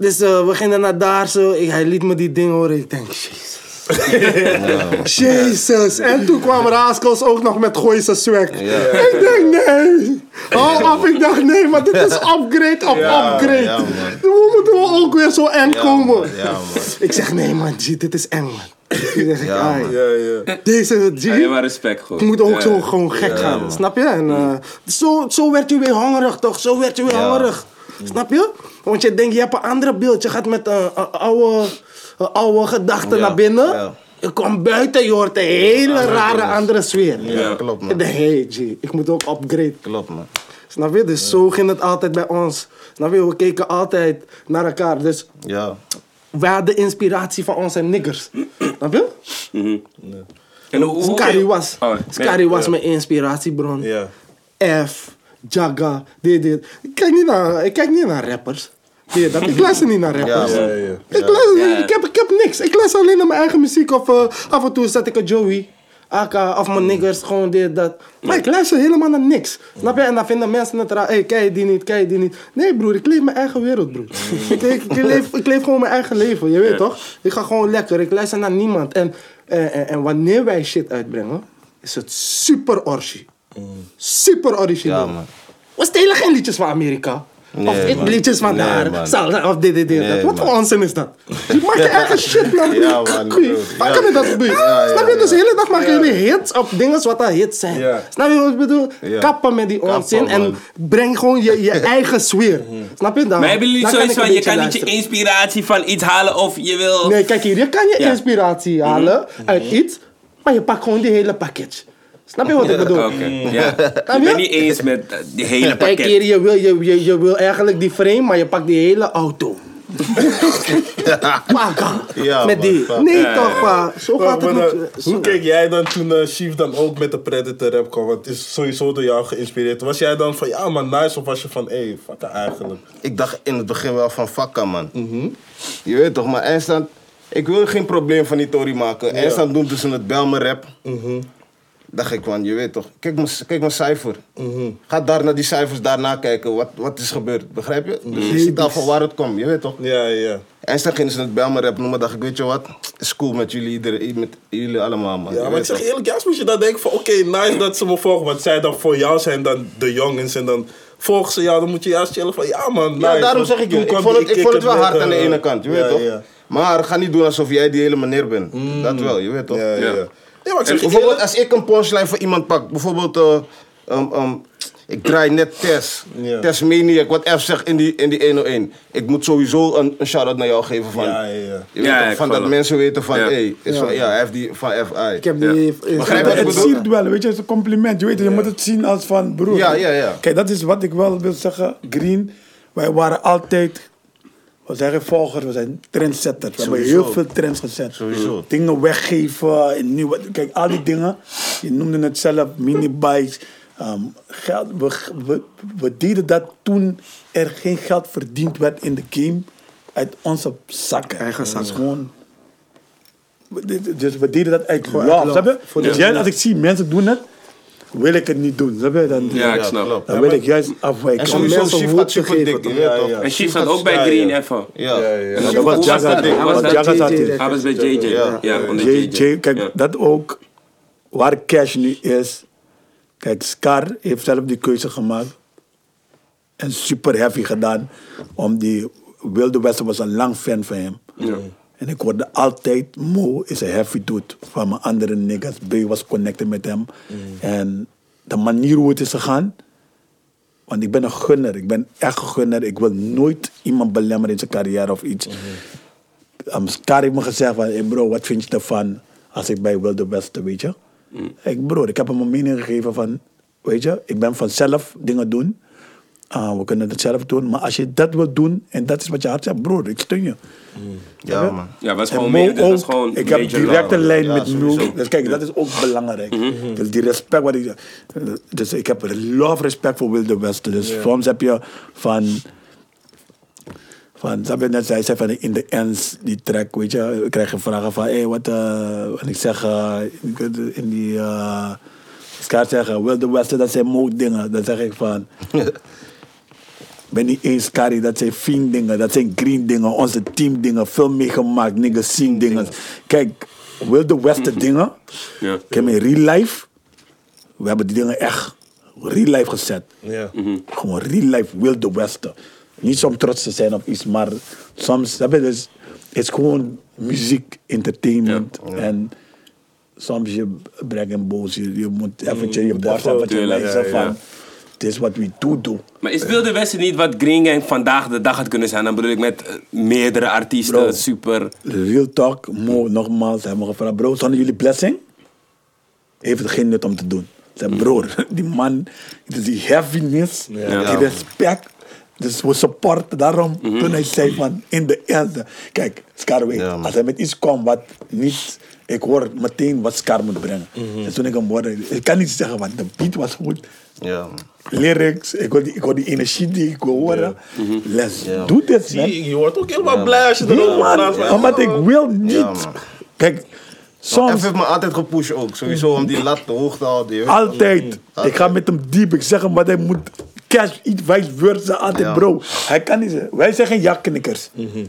Speaker 3: Dus eh, we gingen naar daar zo. Ik, hij liet me die ding horen. Ik denk, jezus. Jezus. En toen kwam Raaskels ook nog met Gooise swag. Ik denk, nee. Hou af. Ik dacht, nee, maar dit is upgrade op
Speaker 2: Ja,
Speaker 3: upgrade.
Speaker 4: ja.
Speaker 3: Hoe moeten we ook weer zo eng
Speaker 4: Ja,
Speaker 3: komen?
Speaker 4: man, ja, man.
Speaker 3: Ik zeg, nee man, G, dit is eng man. Ik zeg,
Speaker 4: Ja, man.
Speaker 2: Ja, ja.
Speaker 3: Deze G,
Speaker 1: Ja, maar respect
Speaker 3: het
Speaker 1: gewoon.
Speaker 3: moet ook
Speaker 1: Ja.
Speaker 3: zo gewoon gek gaan, snap je? En, eh, zo, zo werd je weer hongerig toch? Zo werd je weer
Speaker 4: Ja.
Speaker 3: hongerig. Snap je? Want je denkt, je hebt een andere beeld. Je gaat met een, een oude, een oude gedachte
Speaker 4: Ja,
Speaker 3: naar binnen.
Speaker 4: ja.
Speaker 3: Je komt buiten, je hoort een hele rare andere sfeer.
Speaker 4: Ja, klopt
Speaker 3: Ik
Speaker 4: man.
Speaker 3: denk, hey G, ik moet ook upgrade.
Speaker 4: Klopt man.
Speaker 3: Snap je? Dus zo ging het altijd bij ons. Snap je? We keken altijd naar elkaar. Dus
Speaker 4: Ja.
Speaker 3: wij hadden inspiratie van onze niggers. Snap je?
Speaker 1: En hoe, hoe-
Speaker 3: Scary was,
Speaker 1: Oh, nee.
Speaker 3: Scary was mijn inspiratiebron.
Speaker 2: Ja.
Speaker 3: F, Jaga, dit, dit. Ik kijk niet naar, ik kijk niet naar rappers. Dit, dat. Ik luister niet naar
Speaker 4: Ja,
Speaker 3: rappers.
Speaker 4: man.
Speaker 2: Ja, ja.
Speaker 3: Ik, luister,
Speaker 1: Ja.
Speaker 3: ik, heb, ik heb niks. Ik luister alleen naar mijn eigen muziek. Of eh, af en toe zet ik een Joey. Aka, of mijn niggers, gewoon dit, dat. Maar ik luister helemaal naar niks. Snap je? En dan vinden mensen het raar. Hé, hey, kijk je die niet, kijk je die niet. Nee, broer, ik leef mijn eigen wereld, broer. ik, ik, ik, leef, ik leef gewoon mijn eigen leven, je weet toch? Ik ga gewoon lekker, ik luister naar niemand. En, en, en, en wanneer wij shit uitbrengen, is het super orgie. Super origineel.
Speaker 4: Ja, man.
Speaker 3: We stelen geen liedjes van Amerika.
Speaker 4: Nee,
Speaker 3: of liedjes van
Speaker 4: Nee,
Speaker 3: daar. Salsa, of dit, dit, dit.
Speaker 4: Nee.
Speaker 3: Wat voor onzin is dat? Je maakt je eigen shit, man.
Speaker 4: Ja, man,
Speaker 3: Goeie.
Speaker 4: bro.
Speaker 3: Waar kan je dat doen?
Speaker 4: Ja, ja,
Speaker 3: Snap je?
Speaker 4: ja.
Speaker 3: Dus de hele dag maken jullie hits op dingen wat dat hits zijn.
Speaker 2: Ja.
Speaker 3: Snap je wat ik bedoel?
Speaker 4: Ja.
Speaker 3: Kappen met die
Speaker 4: Kappen,
Speaker 3: onzin en breng gewoon je, je eigen sfeer. Snap je dan?
Speaker 1: Maar hebben jullie zoiets van, je kan niet je inspiratie van iets halen of je wil...
Speaker 3: Nee, kijk hier, je kan je
Speaker 1: Ja.
Speaker 3: inspiratie halen uit iets, maar je pakt gewoon die hele package. Snap je wat ik bedoel?
Speaker 1: Oké, ja. Ik
Speaker 3: je?
Speaker 1: ben niet eens met die hele
Speaker 3: Kijk
Speaker 1: pakket.
Speaker 3: hier, je wil, je, je, je wil eigenlijk die frame, maar je pakt die hele auto. Paka.
Speaker 4: Ja,
Speaker 3: Met
Speaker 4: man,
Speaker 3: die.
Speaker 4: fuck.
Speaker 3: Nee
Speaker 1: Ja,
Speaker 3: toch, pa. Zo
Speaker 2: Maar,
Speaker 3: gaat het
Speaker 2: maar,
Speaker 3: niet.
Speaker 2: eh,
Speaker 3: Zo-
Speaker 2: hoe keek jij dan toen eh Chief dan ook met de Predator rap kwam? Want het is sowieso door jou geïnspireerd. Was jij dan van ja man, nice? Of was je van hé, hey, fuck eigenlijk?
Speaker 4: Ik dacht in het begin wel van fakka man. Je weet toch, maar eindstand... Ik wil geen probleem van die Tory maken. Eindstand doen tussen het bel me rap. Dacht ik van, je weet toch. Kijk mijn, kijk mijn cijfer. Ga daar naar die cijfers daarna kijken. Wat, wat is gebeurd, begrijp je? Dus je ziet al van waar het komt, je weet toch.
Speaker 2: Ja, ja.
Speaker 4: Eindstand gingen ze het bel me rap noemen. Dacht ik, weet je wat? is cool met jullie, iedereen, met jullie allemaal man.
Speaker 2: Ja,
Speaker 4: Je
Speaker 2: maar ik zeg
Speaker 4: toch.
Speaker 2: eerlijk, juist moet je dan denken van oké, nice dat ze me volgen. Want zij dan voor jou zijn dan de jongens en dan volgen ze jou. Dan moet je juist chillen van ja man, nice.
Speaker 4: Ja, daarom zeg ik Ik vond het, ik vond het wel hard aan de
Speaker 2: eh,
Speaker 4: ene kant, je weet
Speaker 2: ja,
Speaker 4: toch?
Speaker 2: Ja,
Speaker 4: Maar ga niet doen alsof jij die hele meneer bent. Dat wel, je weet toch?
Speaker 2: ja, ja.
Speaker 1: Ja.
Speaker 2: ja. Nee, maar ik zeg je
Speaker 4: Bijvoorbeeld als ik een punchline voor iemand pak, bijvoorbeeld, eh, um, um, ik draai net Tess,
Speaker 2: Ja.
Speaker 4: Tess Maniac, wat F zegt in die, in die 101. Ik moet sowieso een, een shout-out naar jou geven van,
Speaker 2: Ja, ja, ja.
Speaker 4: Je weet toch, van dat mensen weten van,
Speaker 1: Ja.
Speaker 4: hey, is
Speaker 3: Ja.
Speaker 4: Van, ja, hij heeft die van FI.
Speaker 3: Ik heb die...
Speaker 4: Begrijp wat ik
Speaker 5: het
Speaker 4: bedoel?
Speaker 5: siert wel, weet je, het is een compliment. Je weet, je moet het zien als van broer.
Speaker 4: Ja, ja, ja.
Speaker 5: Kijk, dat is wat ik wel wil zeggen. Green, wij waren altijd, we zijn geen volgers, we zijn trendsetters. We hebben heel veel trends gezet.
Speaker 4: Sowieso.
Speaker 5: Dingen weggeven, en nieuwe, kijk, al die dingen. Je noemde het zelf, minibikes. ehm, geld, we, we, we deden dat toen er geen geld verdiend werd in de game uit onze zakken.
Speaker 3: Eigen zakken.
Speaker 5: gewoon we- dit- Dus we deden dat uit
Speaker 3: Gewoon
Speaker 5: love, snap je? Dus jij, als ik zie mensen doen het, wil ik het niet doen. Snap je? Dan,
Speaker 1: Ja, ik snap.
Speaker 5: dan wil ik juist
Speaker 4: En
Speaker 5: afwijken.
Speaker 4: sowieso,
Speaker 3: mensen
Speaker 4: Chief super
Speaker 3: geven,
Speaker 4: dik,
Speaker 2: Ja, ja.
Speaker 1: En Chief zat ook bij
Speaker 2: Ja,
Speaker 1: Green
Speaker 2: ja.
Speaker 1: even.
Speaker 4: Ja.
Speaker 2: Ja, ja.
Speaker 1: En
Speaker 5: dat was hier.
Speaker 1: Hij was bij JJ.
Speaker 4: Ja.
Speaker 1: Ja, JJ.
Speaker 5: Kijk,
Speaker 1: Ja.
Speaker 5: dat ook, waar Cash nu is. Kijk, Scar heeft zelf die keuze gemaakt. En super heavy gedaan. Om die Wilde Westen was een lang fan van hem. En ik hoorde altijd, Mo is een heavy dude. Van mijn andere niggas. B was connected met hem. En de manier hoe het is gegaan. Want ik ben een gunner. Ik ben echt een gunner. Ik wil nooit iemand belemmeren in zijn carrière of iets. Um, Scar heeft me gezegd van, hey bro, wat vind je ervan als ik bij Wilde Westen, weet je? Ik, bro, ik heb hem een mening gegeven van, weet je, ik ben van zelf dingen doen. Ah, we kunnen het zelf doen, maar als je dat wilt doen en dat is wat je hart zegt, broer, ik steun je.
Speaker 4: Ja, man.
Speaker 1: Ja, was gewoon meer. Was gewoon
Speaker 5: ik heb directe lijn
Speaker 4: Ja,
Speaker 5: met Mo.
Speaker 4: sowieso.
Speaker 5: Dus kijk, dat is ook belangrijk. Dus die respect wat ik... Dus ik heb love respect voor Wilde Westen. Dus soms heb je van... Van, je net zei, zei van in de ends, die track, weet je, krijg je vragen van, hé, hey, wat, eh, en ik zeg, eh, in die, uh, ik ga zeggen, Wilde Westen, dat zijn mo dingen. Dan zeg ik van, ben niet eens Kari, dat zijn Fiend dingen, dat zijn Green dingen, onze team dingen, veel meegemaakt, niggas zien dingen. Kijk, Wilde Westen dingen,
Speaker 1: Ja.
Speaker 5: ik heb in real life, we hebben die dingen echt real life gezet.
Speaker 2: Ja.
Speaker 5: Gewoon real life Wilde Westen. Niet om trots te zijn op iets, maar soms, heb je dus, het is gewoon muziek, entertainment en soms je brengt een boos, je, je moet eventjes je borst
Speaker 2: even-
Speaker 5: eventjes
Speaker 2: ja.
Speaker 5: van, is wat we do doen.
Speaker 1: Maar is Wilde Westen niet wat Green Gang vandaag de dag had kunnen zijn? Dan bedoel ik met eh, meerdere artiesten,
Speaker 5: Bro.
Speaker 1: super.
Speaker 5: Real talk, Mo, nogmaals, hebben we gevraagd, bro, zonder jullie blessing heeft het geen nut om te doen. Zeg, broer, die man, die heaviness, die respect. Dus we supporten daarom toen hij zei van in de end. Kijk, Scar weet,
Speaker 4: Ja,
Speaker 5: als hij met iets komt wat niet. Ik hoor meteen wat Scar moet brengen. En toen ik hem hoorde, ik kan niet zeggen, want de beat was goed.
Speaker 4: Ja.
Speaker 5: Lyrics, ik hoor die, ik die energie die ik wil horen. Let's
Speaker 4: Ja.
Speaker 5: do this, man.
Speaker 2: Zie, je wordt ook helemaal blij als je
Speaker 5: Nee,
Speaker 2: erover praat.
Speaker 5: omdat ik wil niet. Kijk,
Speaker 4: Soms
Speaker 5: soms,
Speaker 4: heeft me altijd gepusht ook. Sowieso om die lat te hoog te houden.
Speaker 5: altijd. Ik ga met hem diep. Ik zeg hem wat hij moet. Cash, iets vice versa. Altijd, bro. Hij kan niet zeggen. Wij zijn geen jakknikkers. Je?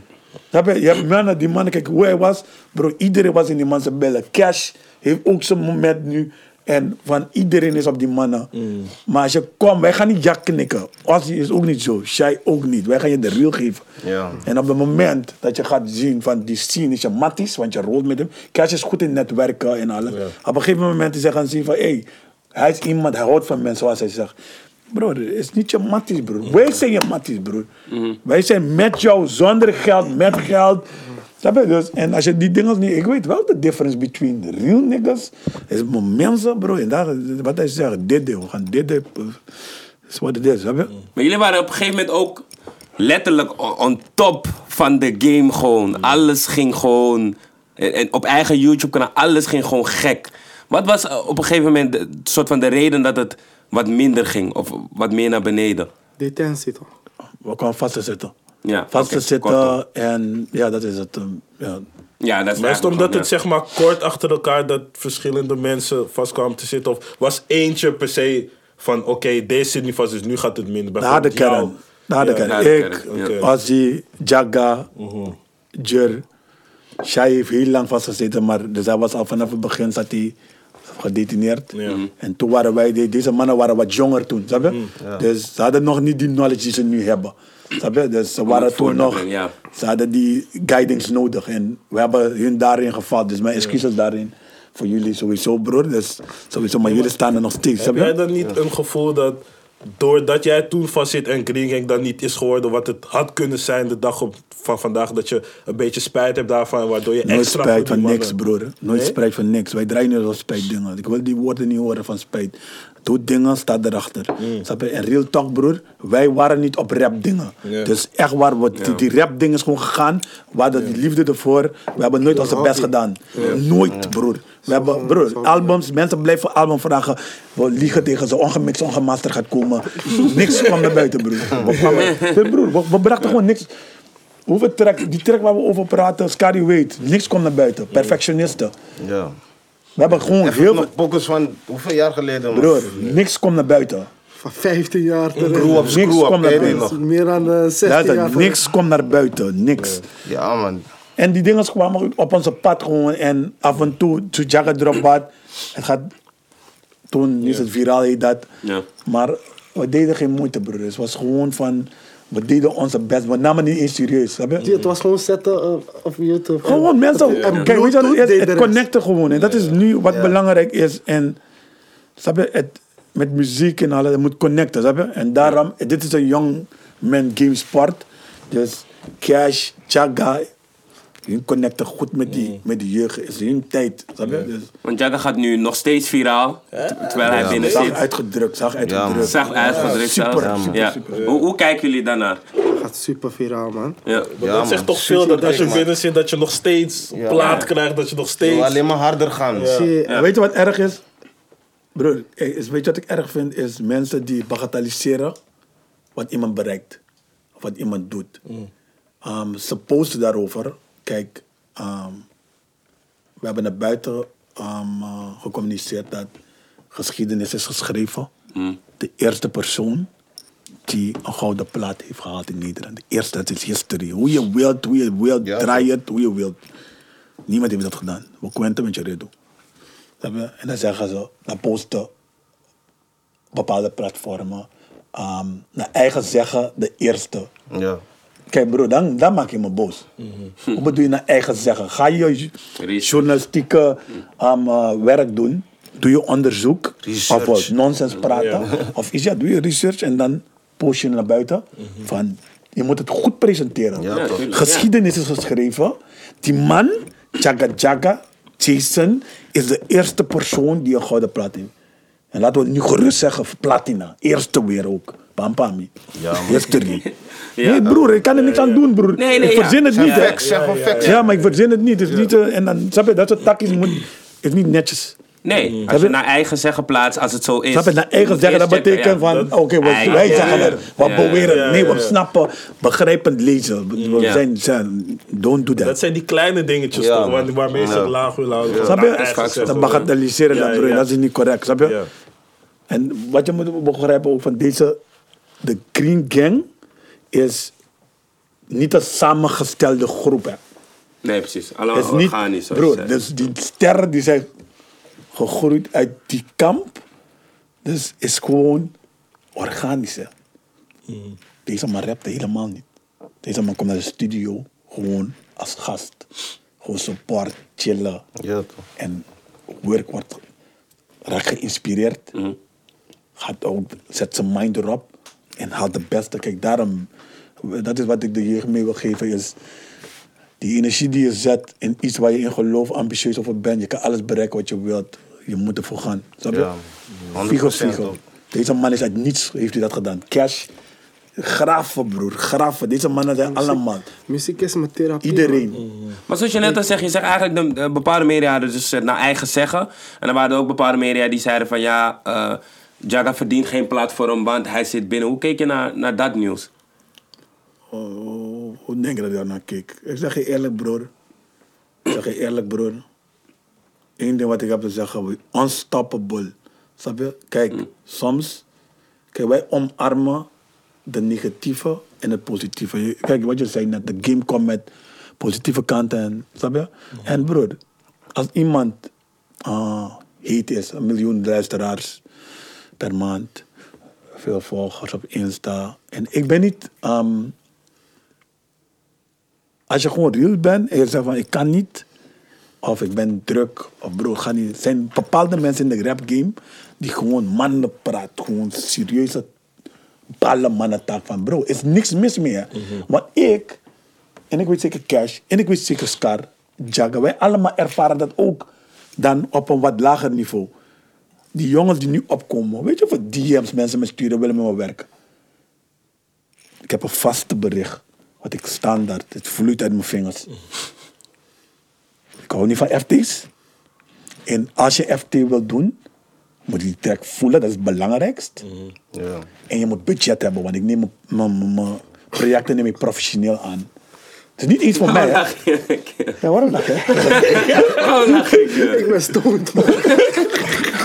Speaker 5: Je hebt mannen, die mannen, kijk hoe hij was. Bro, iedereen was in die man zijn bellen. Cash heeft ook zijn moment nu. En van iedereen is op die mannen. Maar als je komt, wij gaan niet jakknikken. Ozzy is ook niet zo. Shai ook niet. Wij gaan je de real geven.
Speaker 4: Ja.
Speaker 5: En op het moment dat je gaat zien van die scene is je matties, want je rolt met hem. Cash is goed in netwerken en alles. Op een gegeven moment is hij gaan zien van, hé, hey, hij is iemand, hij houdt van mensen zoals hij zegt. Bro, het is niet je matties, broer. Wij zijn je matties, broer. Wij zijn met jou, zonder geld, met geld. Snap je? Dus, en als je die dingen niet... Ik weet wel de difference between the real niggas. is mensen, bro. En daar, wat hij zegt, dit, dit, we gaan dit, dit. is wat het is, snap je?
Speaker 1: Maar jullie waren op een gegeven moment ook letterlijk on, top van de game gewoon. Alles ging gewoon... En, en op eigen YouTube-kanaal, alles ging gewoon gek. Wat was eh, op een gegeven moment de, soort van de reden dat het wat minder ging? Of wat meer naar beneden?
Speaker 3: Detentie toch?
Speaker 5: We kwamen vast te zitten.
Speaker 1: Ja,
Speaker 5: Vast te zitten
Speaker 1: kortom.
Speaker 5: en ja, dat is het. um, ja.
Speaker 1: Ja, dat is
Speaker 2: Maar is het
Speaker 1: eigenlijk
Speaker 2: omdat het zeg maar kort achter elkaar dat verschillende mensen vast kwamen te zitten? Of was eentje per se van oké, deze zit niet vast, dus nu gaat het minder?
Speaker 5: Na de kern. Na de
Speaker 2: Ja.
Speaker 5: kern.
Speaker 1: Na de
Speaker 5: Ik,
Speaker 1: kern, ja.
Speaker 2: Oké.
Speaker 5: Ozzy, Jagga, Jer. Shai heeft heel lang vastgezeten, maar dus hij was al vanaf het begin zat hij gedetineerd.
Speaker 2: Ja. Mhm.
Speaker 5: En toen waren wij, de- deze mannen waren wat jonger toen, snap je? Dus ze hadden nog niet die knowledge die ze nu hebben. Snap je? Dus ze waren
Speaker 1: het voor
Speaker 5: toen nog,
Speaker 1: ja.
Speaker 5: ze hadden die guidance nodig. En we hebben hun daarin gevat. Dus mijn excuses daarin voor jullie sowieso, broer. Dus sowieso, maar jullie staan er nog steeds.
Speaker 2: Heb jij dan niet een gevoel dat doordat jij toen vastzit en Green Gang dan niet is geworden wat het had kunnen zijn de dag op, van vandaag, dat je een beetje spijt hebt daarvan, waardoor je
Speaker 5: Nooit
Speaker 2: extra
Speaker 5: spijt van niks, broer. Nooit
Speaker 2: Nee?
Speaker 5: spijt van niks. Wij draaien niet op spijt dingen. Ik wil die woorden niet horen van spijt. Doe dingen, sta erachter.
Speaker 2: Mm.
Speaker 5: En real talk, broer. Wij waren niet op rap dingen. Dus echt waar, we, die, die rap dingen is gewoon gegaan. We hadden die liefde ervoor. We hebben nooit onze best gedaan. Nooit, broer. We hebben, broer, albums, mensen blijven album vragen. We liegen tegen ze, ongemixt, ongemasterd gaat komen. niks kwam naar buiten, broer. We, kwamen, broer, we, we brachten gewoon niks. Hoeveel track, die track waar we over praten, Scary weet, niks komt naar buiten. Perfectionisten.
Speaker 4: Ja.
Speaker 5: We hebben gewoon
Speaker 4: Even
Speaker 5: heel
Speaker 4: nog
Speaker 5: veel...
Speaker 4: pokus van hoeveel jaar geleden? man?
Speaker 5: Broer, niks komt naar buiten.
Speaker 3: Van 15 jaar terug.
Speaker 4: Screw up,
Speaker 5: Niks
Speaker 4: screw up,
Speaker 5: kwam
Speaker 4: ken je
Speaker 5: naar
Speaker 4: die nog?
Speaker 3: Meer dan eh 16
Speaker 5: Luister,
Speaker 3: jaar
Speaker 5: niks komt naar buiten. Niks.
Speaker 4: Ja man.
Speaker 5: En die dingen kwamen op onze pad gewoon. En af en toe, toen Jagger erop wat. Het gaat... Toen is het viraal, heet dat.
Speaker 1: Ja.
Speaker 5: Maar we deden geen moeite, broer. Het was gewoon van... We deden onze best. We namen niet eens serieus, snap je?
Speaker 3: terug. Het was gewoon zetten eh, op YouTube.
Speaker 5: Gewoon mensen.
Speaker 3: En
Speaker 5: Kijk, weet je wat het Het connecten gewoon. En dat is nu wat belangrijk is. En snap je, het, met muziek en alles, het moet connecten, snap je? En daarom, dit is een young man game sport. Dus Cash, Chaga, hun connecten goed met die, met die jeugd. Het is hun tijd, snap je? Dus,
Speaker 1: Want Jagga gaat nu nog steeds viraal. ter- Terwijl hij binnen
Speaker 5: zag
Speaker 1: zit.
Speaker 5: uitgedrukt, zag uitgedrukt.
Speaker 1: Zag uitgedrukt
Speaker 5: super,
Speaker 1: zelfs.
Speaker 5: super,
Speaker 1: Ja.
Speaker 5: super.
Speaker 1: Hoe, hoe kijken jullie daarnaar?
Speaker 3: gaat super viraal, man.
Speaker 1: Ja.
Speaker 2: Maar
Speaker 4: Ja,
Speaker 2: dat zegt
Speaker 4: man.
Speaker 2: toch veel dat als je binnen zit, dat je nog steeds
Speaker 4: Ja.
Speaker 2: plaat krijgt, dat je nog
Speaker 4: Je
Speaker 2: steeds...
Speaker 4: alleen maar harder gaan.
Speaker 3: Zie je,
Speaker 5: En Weet je wat erg is? Broer, eh, is, weet je wat ik erg vind? Is mensen die bagatelliseren wat iemand bereikt. Of wat iemand doet. Ehm, ze posten daarover. Kijk, ehm, we hebben naar buiten ehm, eh, gecommuniceerd dat geschiedenis is geschreven. De eerste persoon die een gouden plaat heeft gehaald in Nederland. De eerste, dat is history. Hoe je wilt, hoe je wilt,
Speaker 4: Ja,
Speaker 5: draai het, hoe je wilt. Niemand heeft dat gedaan. We kwenten met je redo. En dan zeggen ze, dan posten bepaalde platformen, ehm, naar eigen zeggen, de eerste.
Speaker 4: Ja.
Speaker 5: Kijk bro, dan, dan maak je me boos. Hoe bedoel je naar eigen zeggen? Ga je
Speaker 1: Research.
Speaker 5: journalistieke ehm, eh, werk doen? Doe je onderzoek?
Speaker 4: Research.
Speaker 5: Of nonsens praten? Of is ja, doe je research en dan post je naar buiten? Van, je moet het goed presenteren.
Speaker 4: Ja.
Speaker 5: Geschiedenis is geschreven. Die man, Jaga Jaga, Jason, is de eerste persoon die een gouden plaat heeft. En laten we het nu gerust zeggen, platina. Eerste weer ook. Pam pam.
Speaker 4: Ja, man.
Speaker 5: History.
Speaker 1: Ja.
Speaker 5: Nee broer, ik kan er niks aan doen broer.
Speaker 1: Nee, nee,
Speaker 5: ik
Speaker 1: ja.
Speaker 5: verzin het niet hè.
Speaker 4: facts, zeg maar facts.
Speaker 5: Ja, maar ik verzin het niet. Het is niet eh, en dan, snap je, dat soort takjes moet, is niet netjes.
Speaker 1: Nee, als je naar eigen zeggen plaatst, als het zo is.
Speaker 5: Snap je, naar eigen zeggen, dat
Speaker 1: checken,
Speaker 5: betekent
Speaker 1: ja.
Speaker 5: van, oké, we-
Speaker 1: Eigen,
Speaker 5: wij
Speaker 1: ja,
Speaker 5: zeggen
Speaker 1: ja. Ja,
Speaker 5: beweren
Speaker 2: ja,
Speaker 5: het. Nee, we snappen, begrijpend lezen. We zijn, zijn, don't do
Speaker 2: Dat
Speaker 5: that.
Speaker 2: zijn die kleine dingetjes
Speaker 4: Ja,
Speaker 2: toch, waar- waarmee ze
Speaker 4: Ja.
Speaker 2: het laag willen houden.
Speaker 5: Snap je? Dat
Speaker 2: zeggen.
Speaker 5: bagatelliseren
Speaker 2: Ja,
Speaker 5: dat, broer,
Speaker 2: ja.
Speaker 5: dat is niet correct, snap je?
Speaker 2: Ja.
Speaker 5: En wat je moet begrijpen ook van deze, de Green Gang is niet een samengestelde groep. Hè.
Speaker 1: Nee, precies. Allemaal
Speaker 5: Het is niet,
Speaker 1: organisch.
Speaker 5: broer, dus die sterren die zijn gegroeid uit die kamp, dus is gewoon organisch. Hè. Deze man rapt helemaal niet. Deze man komt naar de studio gewoon als gast. Gewoon support, chillen.
Speaker 4: Ja, toch.
Speaker 5: En werk wordt raakt geïnspireerd. Gaat ook, zet zijn mind erop en haalt de beste. Kijk, daarom, dat is wat ik de jeugd mee wil geven, is die energie die je zet in iets waar je in gelooft, ambitieus over bent. Je kan alles bereiken wat je wilt. Je moet ervoor gaan. Snap je?
Speaker 4: Ja, 100%
Speaker 5: Figo. Deze man is uit niets, heeft hij dat gedaan. Cash, graven broer, graven. Deze mannen zijn allemaal.
Speaker 3: Muziek is mijn therapie.
Speaker 5: Iedereen.
Speaker 3: man.
Speaker 1: Maar zoals je net al zegt, je zegt eigenlijk de, de bepaalde media hadden dus eh, naar eigen zeggen. En dan waren er ook bepaalde media die zeiden van ja, eh Jaga verdient geen platform, want hij zit binnen. Hoe keek je naar, naar dat nieuws?
Speaker 5: Oh, hoe denk je dat je daar naar keek? Ik zeg je eerlijk, broer. Ik zeg je eerlijk, broer. Eén ding wat ik heb te zeggen, we unstoppable. Snap je? Kijk, soms, kijk, wij omarmen de negatieve en het positieve. Kijk, wat je zei net, de game komt met positieve kanten, en, snap je? En broer, als iemand ah heet is, een miljoen luisteraars per maand, veel volgers op Insta. En ik ben niet ehm, als je gewoon real bent en je zegt van ik kan niet, of ik ben druk, of bro, ga niet. Er zijn bepaalde mensen in de rap game die gewoon mannen praten, gewoon serieuze ballen mannen taak van bro, is niks mis mee. hè. Maar ik, en ik weet zeker Cash, en ik weet zeker Scar, Jagga, wij allemaal ervaren dat ook dan op een wat lager niveau. Die jongens die nu opkomen, weet je hoeveel DM's mensen me sturen willen met me werken? Ik heb een vaste bericht. Wat ik standaard. Het vloeit uit mijn vingers. Ik hou niet van FT's. En als je FT wil doen, moet je die track voelen. Dat is het belangrijkst.
Speaker 4: Ja.
Speaker 5: En je moet budget hebben. Want ik neem mijn- projecten neem ik professioneel aan. Het is niet iets voor mij, hè?
Speaker 1: lach je?
Speaker 5: Ja, waarom lach je?
Speaker 1: Waarom lach ik?
Speaker 3: Ik ben stoned, man.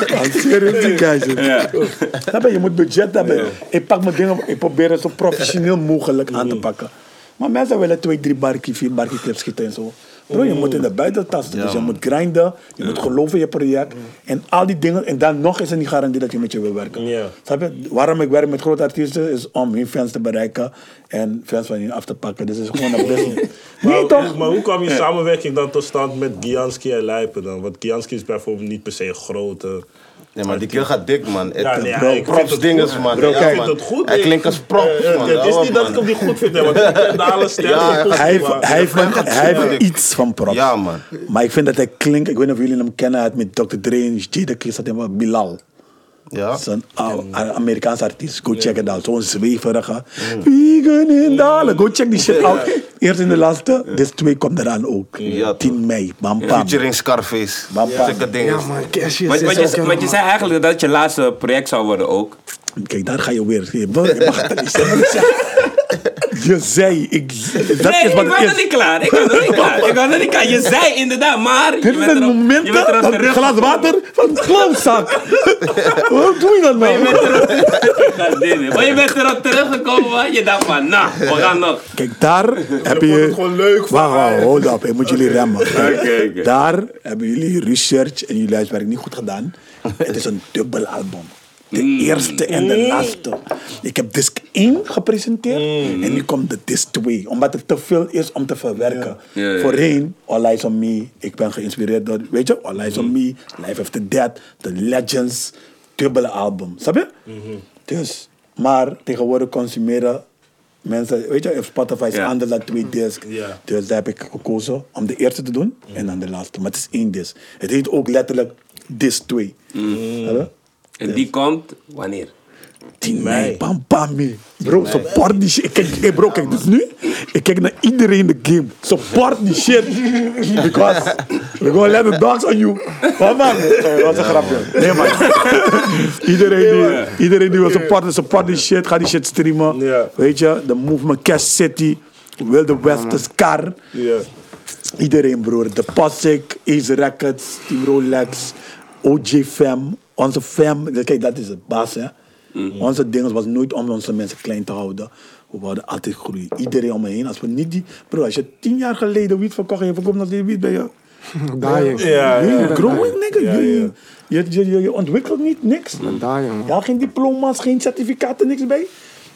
Speaker 5: Ja, serieus, die guys.
Speaker 1: Ja.
Speaker 5: Je? Je moet budget hebben. Ik pak mijn dingen, ik probeer het zo professioneel mogelijk aan
Speaker 1: Mm.
Speaker 5: te pakken. Maar mensen willen twee, drie barkie, vier barkie clips schieten en zo. Bro, je moet in de buiten tasten. Dus je moet grinden, je moet geloven in je project. En al die dingen. En dan nog is het niet garantie dat je met je wil werken. Snap je? Waarom ik werk met grote artiesten is om hun fans te bereiken en fans van hun af te pakken. Dus het is gewoon een business.
Speaker 2: Maar,
Speaker 5: nee toch?
Speaker 2: maar hoe kwam je samenwerking dan tot stand met Gianski en Lijpen dan? Want Gianski is bijvoorbeeld niet per se een grote...
Speaker 4: Nee, maar die kill gaat dik, man. Het,
Speaker 2: Ja, nee,
Speaker 4: bro,
Speaker 2: ik vind
Speaker 4: props
Speaker 2: het
Speaker 4: dinges,
Speaker 2: goed.
Speaker 4: man.
Speaker 2: Bro,
Speaker 4: Ja,
Speaker 2: ik vind
Speaker 4: man.
Speaker 2: het goed.
Speaker 4: Hij klinkt als props,
Speaker 2: Eh,
Speaker 4: man.
Speaker 2: Het is niet dat ik hem niet goed vind, hè, want ik ken alle sterren.
Speaker 5: Hij hij heeft, hij iets van props.
Speaker 4: Ja, man.
Speaker 5: Maar ik vind dat hij klinkt, ik weet niet of jullie hem kennen, met Dr. Dre en Jada Kiss, dat hij Bilal.
Speaker 4: Ja?
Speaker 5: Dat is een ou- een Amerikaanse artiest. Go check it out. Zo'n zweverige. Vegan in dalen. Go check die shit out. Eerst in de laatste. Dit twee komt eraan ook.
Speaker 4: Ja, toch.
Speaker 5: 10 mei. Bam bam.
Speaker 4: Featuring Scarface.
Speaker 5: Bam, bam.
Speaker 4: Zulke dingen.
Speaker 3: Ja, man, Cassius
Speaker 1: Want,
Speaker 3: is
Speaker 1: want,
Speaker 3: ook
Speaker 1: je, zei eigenlijk dat het je laatste project zou worden ook.
Speaker 5: Kijk, daar ga je weer. Je mag het niet zeggen. Je zei, ik, dat
Speaker 1: nee,
Speaker 5: is
Speaker 1: ik
Speaker 5: wat
Speaker 1: was
Speaker 5: het
Speaker 1: nog
Speaker 5: is.
Speaker 1: niet klaar. Ik was nog niet klaar. Ik was nog niet klaar. Je zei inderdaad, maar... je
Speaker 5: Dit is
Speaker 1: bent
Speaker 5: het moment
Speaker 1: Je bent erop
Speaker 5: dat een glas water van een klauwzak. Waarom doe je dat nou?
Speaker 1: Maar je bent erop teruggekomen, man. Je dacht van, nou, we gaan nog.
Speaker 5: Kijk, daar heb
Speaker 2: vond
Speaker 5: je...
Speaker 2: het gewoon leuk van
Speaker 5: Wacht, wacht, hold up. Ik moet jullie remmen. Daar hebben jullie research en jullie huiswerk niet goed gedaan. Het is een dubbel album. De eerste en de laatste. Ik heb disc 1 gepresenteerd en nu komt de disc 2. Omdat het te veel is om te verwerken.
Speaker 1: Ja, ja.
Speaker 5: Voorheen, All Eyes on Me. Ik ben geïnspireerd door, weet je, All Eyes on Me, Life After Death, The Legends. Dubbele album. Snap je? Dus, maar tegenwoordig consumeren mensen, weet je, op Spotify is
Speaker 1: Ja.
Speaker 5: anders dan twee discs.
Speaker 2: Ja.
Speaker 5: Dus daar heb ik gekozen om de eerste te doen en dan de laatste. Maar het is één disc. Het heet ook letterlijk disc 2. Snap je?
Speaker 1: En die komt wanneer?
Speaker 5: 10 mei, pam pam mee. Bro, support die shit. Ik kijk, hey bro, kijk, dus nu, ik kijk naar iedereen in de game. Support die shit. Because we're gonna let the dogs on you. Wat man? Dat was een grapje. Nee man. iedereen, die, iedereen die wil supporten, support die shit. Ga die shit streamen. Weet je, de movement Cash City, Wilde West, de Scar.
Speaker 2: Ja.
Speaker 5: Iedereen, broer. De Passik, Ace Records, Team Rolex, OJ Fam. Onze fam, kijk, dat is het baas, hè. Onze ding was nooit om onze mensen klein te houden. We wilden altijd groeien. Iedereen om me heen. Als we niet die... Bro, als je tien jaar geleden wiet verkocht en je verkoopt nog steeds wiet bij je...
Speaker 3: Dying.
Speaker 2: Ja, ja.
Speaker 5: growing, nigga.
Speaker 2: Ja,
Speaker 5: You-
Speaker 2: ja.
Speaker 5: Je, je, je, je ontwikkelt niet, niks.
Speaker 3: Dying, man.
Speaker 5: Ja, geen diploma's, geen certificaten, niks bij.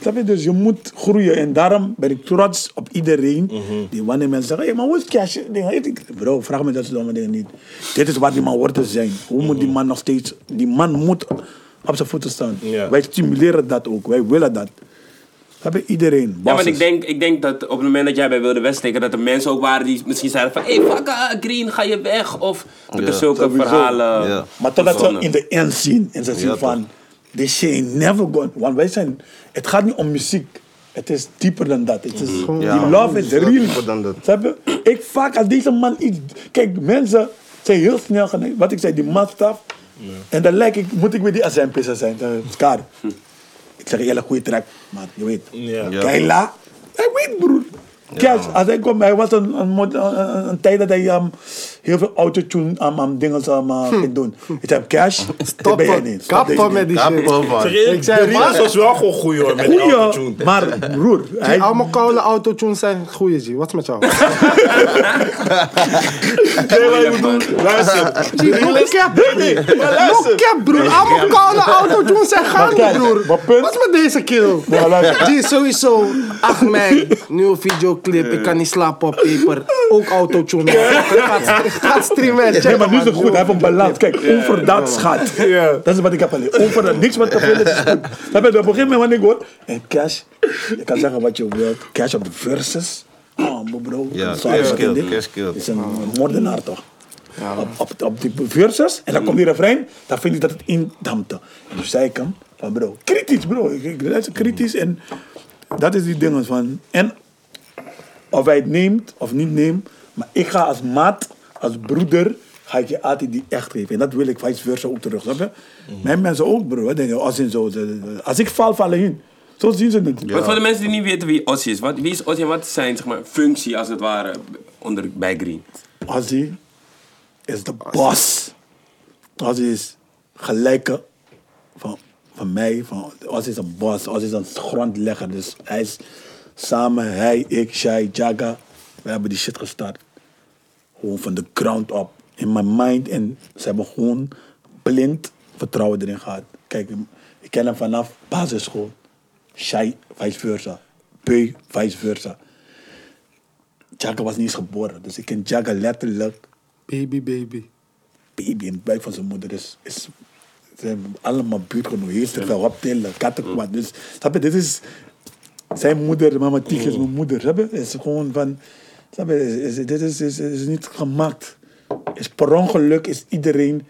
Speaker 5: Snap je? Dus je moet groeien. En daarom ben ik trots op iedereen die wanneer mensen zeggen: hé, maar hoe is cash? Bro, vraag me dat soort domme dingen niet. Dit is wat die man wordt te zijn. Hoe moet die man nog steeds. Die man moet op zijn voeten staan. Wij stimuleren dat ook. Wij willen dat. Je? Iedereen.
Speaker 1: Ja, want ik denk, ik denk dat op het moment dat jij bij Wilde West steken, dat er mensen ook waren die misschien zeiden van, hé, hey, fuck, ah, Green, ga je weg? Of dat er
Speaker 4: Ja,
Speaker 1: zulke
Speaker 5: sowieso.
Speaker 1: verhalen...
Speaker 4: Ja.
Speaker 5: Maar totdat ze in de end zien en ze zien
Speaker 4: Ja,
Speaker 5: van, shit ain't never gone. Want wij zijn, het gaat niet om muziek. Het is dieper dan dat. Het is,
Speaker 4: Ja.
Speaker 5: Die love is real.
Speaker 4: dieper?
Speaker 5: Ik vaak als deze man iets... Kijk, mensen zijn heel snel geneigd. Wat ik zei, die man staf. En dan lijk ik, moet ik weer die azijnpisser zijn. Uh, Scar. Ik zeg eerlijk, goede track. Maar je weet.
Speaker 2: Ja.
Speaker 4: Ja.
Speaker 5: Keila. Hij weet broer. Cash, als hij kwam, hij was een, een, tijd dat hij um, heel veel autotune aan um, dingen um, uh, ging doen. Ik zei, Cash, dat ben jij niet. Stop
Speaker 3: Kappen met die shit. Ik zei, wat?
Speaker 2: was wel gewoon goed hoor, met die autotune.
Speaker 5: Goeie, maar broer, hij,
Speaker 3: allemaal koude autotunes zijn goeie, G. Wat is met jou?
Speaker 2: Nee, maar ik bedoel, luister.
Speaker 3: No cap.
Speaker 2: Nee, maar
Speaker 3: No
Speaker 2: luister.
Speaker 3: cap, broer. Allemaal koude autotunes zijn gaande, broer.
Speaker 5: maar
Speaker 3: Wat is met deze kill? G, sowieso. 8 mei, nieuwe videoclip. Ik kan niet slapen op paper. Ook autotune. Gaat, gaat streamen.
Speaker 5: Nee, maar nu is het goed. Hij heeft een balans. Kijk, onverdaad schat.
Speaker 2: Ja.
Speaker 5: Dat is wat ik heb geleerd. Onverdaad. Niks wat te veel is, is goed. Snap je? Op een gegeven moment wanneer ik hoor... En Cash, je kan zeggen wat je wilt. Cash op de verses. Oh, mijn bro.
Speaker 4: Ja,
Speaker 5: Sorry,
Speaker 4: Cash killed, Cash killed.
Speaker 5: is een moordenaar toch? Op, op, op die verses. En dan komt die refrein. Dan vind ik dat het indampte. En toen zei ik hem van bro, kritisch bro. Ik, ik luister kritisch. En dat is die dingen van... En of hij het neemt of niet neemt. Maar ik ga als maat, als broeder, ga ik je altijd die echt geven. En dat wil ik vice versa ook terug. Snap je? Mijn mensen ook, bro. hè, Denk je, als, in zo, als ik val, vallen hun. Zo zien ze het.
Speaker 1: Want voor de mensen die niet weten wie Ozzy is, wat, wie is Ozzy en wat is zijn zeg maar, functie als het ware onder, bij Green?
Speaker 5: Ozzy is de boss. Ozzy is gelijke van, van mij. Van, is een boss. Ozzy is een grondlegger. Dus hij is samen, hij, ik, Shai, Jaga. We hebben die shit gestart. Gewoon van de ground up. In mijn mind. En ze hebben gewoon blind vertrouwen erin gehad. Kijk, ik ken hem vanaf basisschool. Shai, vice versa. Peu, vice versa. Jaga was niet eens geboren. Dus ik ken Jaga letterlijk
Speaker 3: Baby, baby.
Speaker 5: baby in het buik van zijn moeder is, is ze hebben allemaal buurtgenoten. Te veel optillen, kattenkwaad. Dus snap je, dit is zijn moeder, mama Tiek is mijn moeder. Snap je? Het is gewoon van, snap je, is, is- dit is, is, is niet gemaakt. Is per ongeluk is iedereen,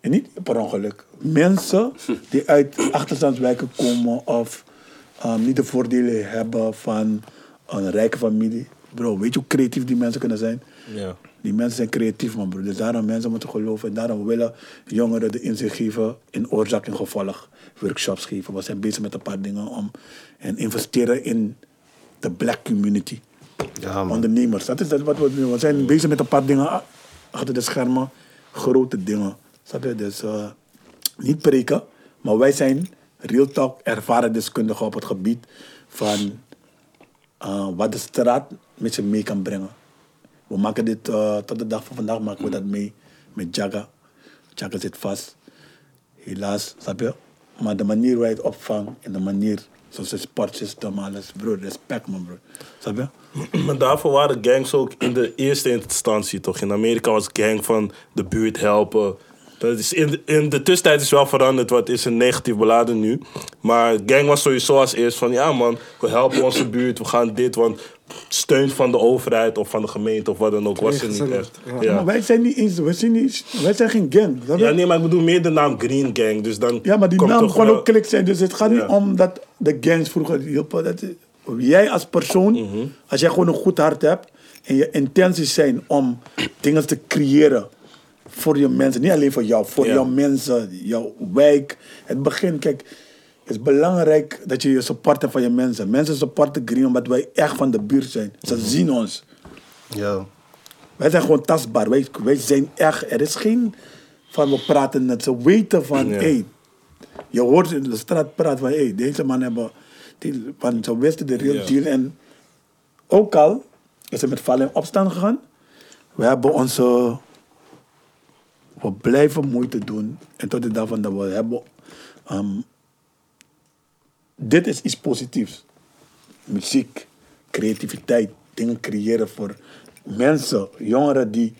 Speaker 5: en niet per ongeluk, mensen die uit achterstandswijken komen of um, niet de voordelen hebben van een rijke familie. Bro, weet je hoe creatief die mensen kunnen zijn?
Speaker 2: Ja.
Speaker 5: Die mensen zijn creatief, man, bro. Dus daarom mensen moeten geloven. En daarom willen jongeren de inzicht geven in oorzaak en gevolg. Workshops geven. We zijn bezig met een paar dingen om... En investeren in de black community.
Speaker 4: Ja.
Speaker 5: Ondernemers. Dat is dat wat we doen. We zijn bezig met een paar dingen a- achter de schermen. Grote dingen. Dus eh, niet preken. Maar wij zijn real talk ervaren deskundigen op het gebied van eh, wat de straat met je mee kan brengen. We maken dit eh, tot de dag van vandaag maken we dat mee met Jaga. Jaga zit vast. Helaas, snap je? Maar de manier waar je het opvangt en de manier zoals het sportsysteem, alles, bro, respect man, bro. Snap je?
Speaker 2: Maar daarvoor waren gangs ook in de eerste instantie toch. In Amerika was gang van de buurt helpen. Dat is in, in de tussentijd is wel veranderd, wat is een negatief beladen nu. Maar gang was sowieso als eerst van ja man, we helpen onze buurt, we gaan dit, want steun van de overheid of van de gemeente of wat dan ook was er niet echt.
Speaker 3: ja.
Speaker 2: Ja.
Speaker 5: Maar wij zijn niet eens, wij zijn, niet, wij zijn geen gang.
Speaker 2: ja, nee, maar ik bedoel meer de naam Green Gang, dus dan
Speaker 5: Ja, maar die
Speaker 2: komt
Speaker 5: naam
Speaker 2: wel-
Speaker 5: ook klik zijn. Dus het gaat niet om dat de gangs vroeger hielpen. Dat jij als persoon,
Speaker 2: Mhm.
Speaker 5: als jij gewoon een goed hart hebt en je intenties zijn om dingen te creëren voor je mensen, niet alleen voor jou, voor
Speaker 2: Ja.
Speaker 5: jouw mensen, jouw wijk. Het begin, kijk, het is belangrijk dat je je support hebt van je mensen. Mensen supporten Green omdat wij echt van de buurt zijn. Ze
Speaker 2: Mhm.
Speaker 5: zien ons.
Speaker 4: Ja.
Speaker 5: Wij zijn gewoon tastbaar. Wij, wij zijn echt. Er is geen van we praten net. Ze weten van,
Speaker 2: Ja.
Speaker 5: hey, je hoort in de straat praten van, hey, deze man hebben. Die, van, ze wisten de real
Speaker 2: Ja.
Speaker 5: deal. En ook al is het met vallen in opstand gegaan. We hebben onze. We blijven moeite doen. En tot de dag van dat we hebben. ehm, dit is iets positiefs muziek, creativiteit, dingen creëren voor mensen, jongeren die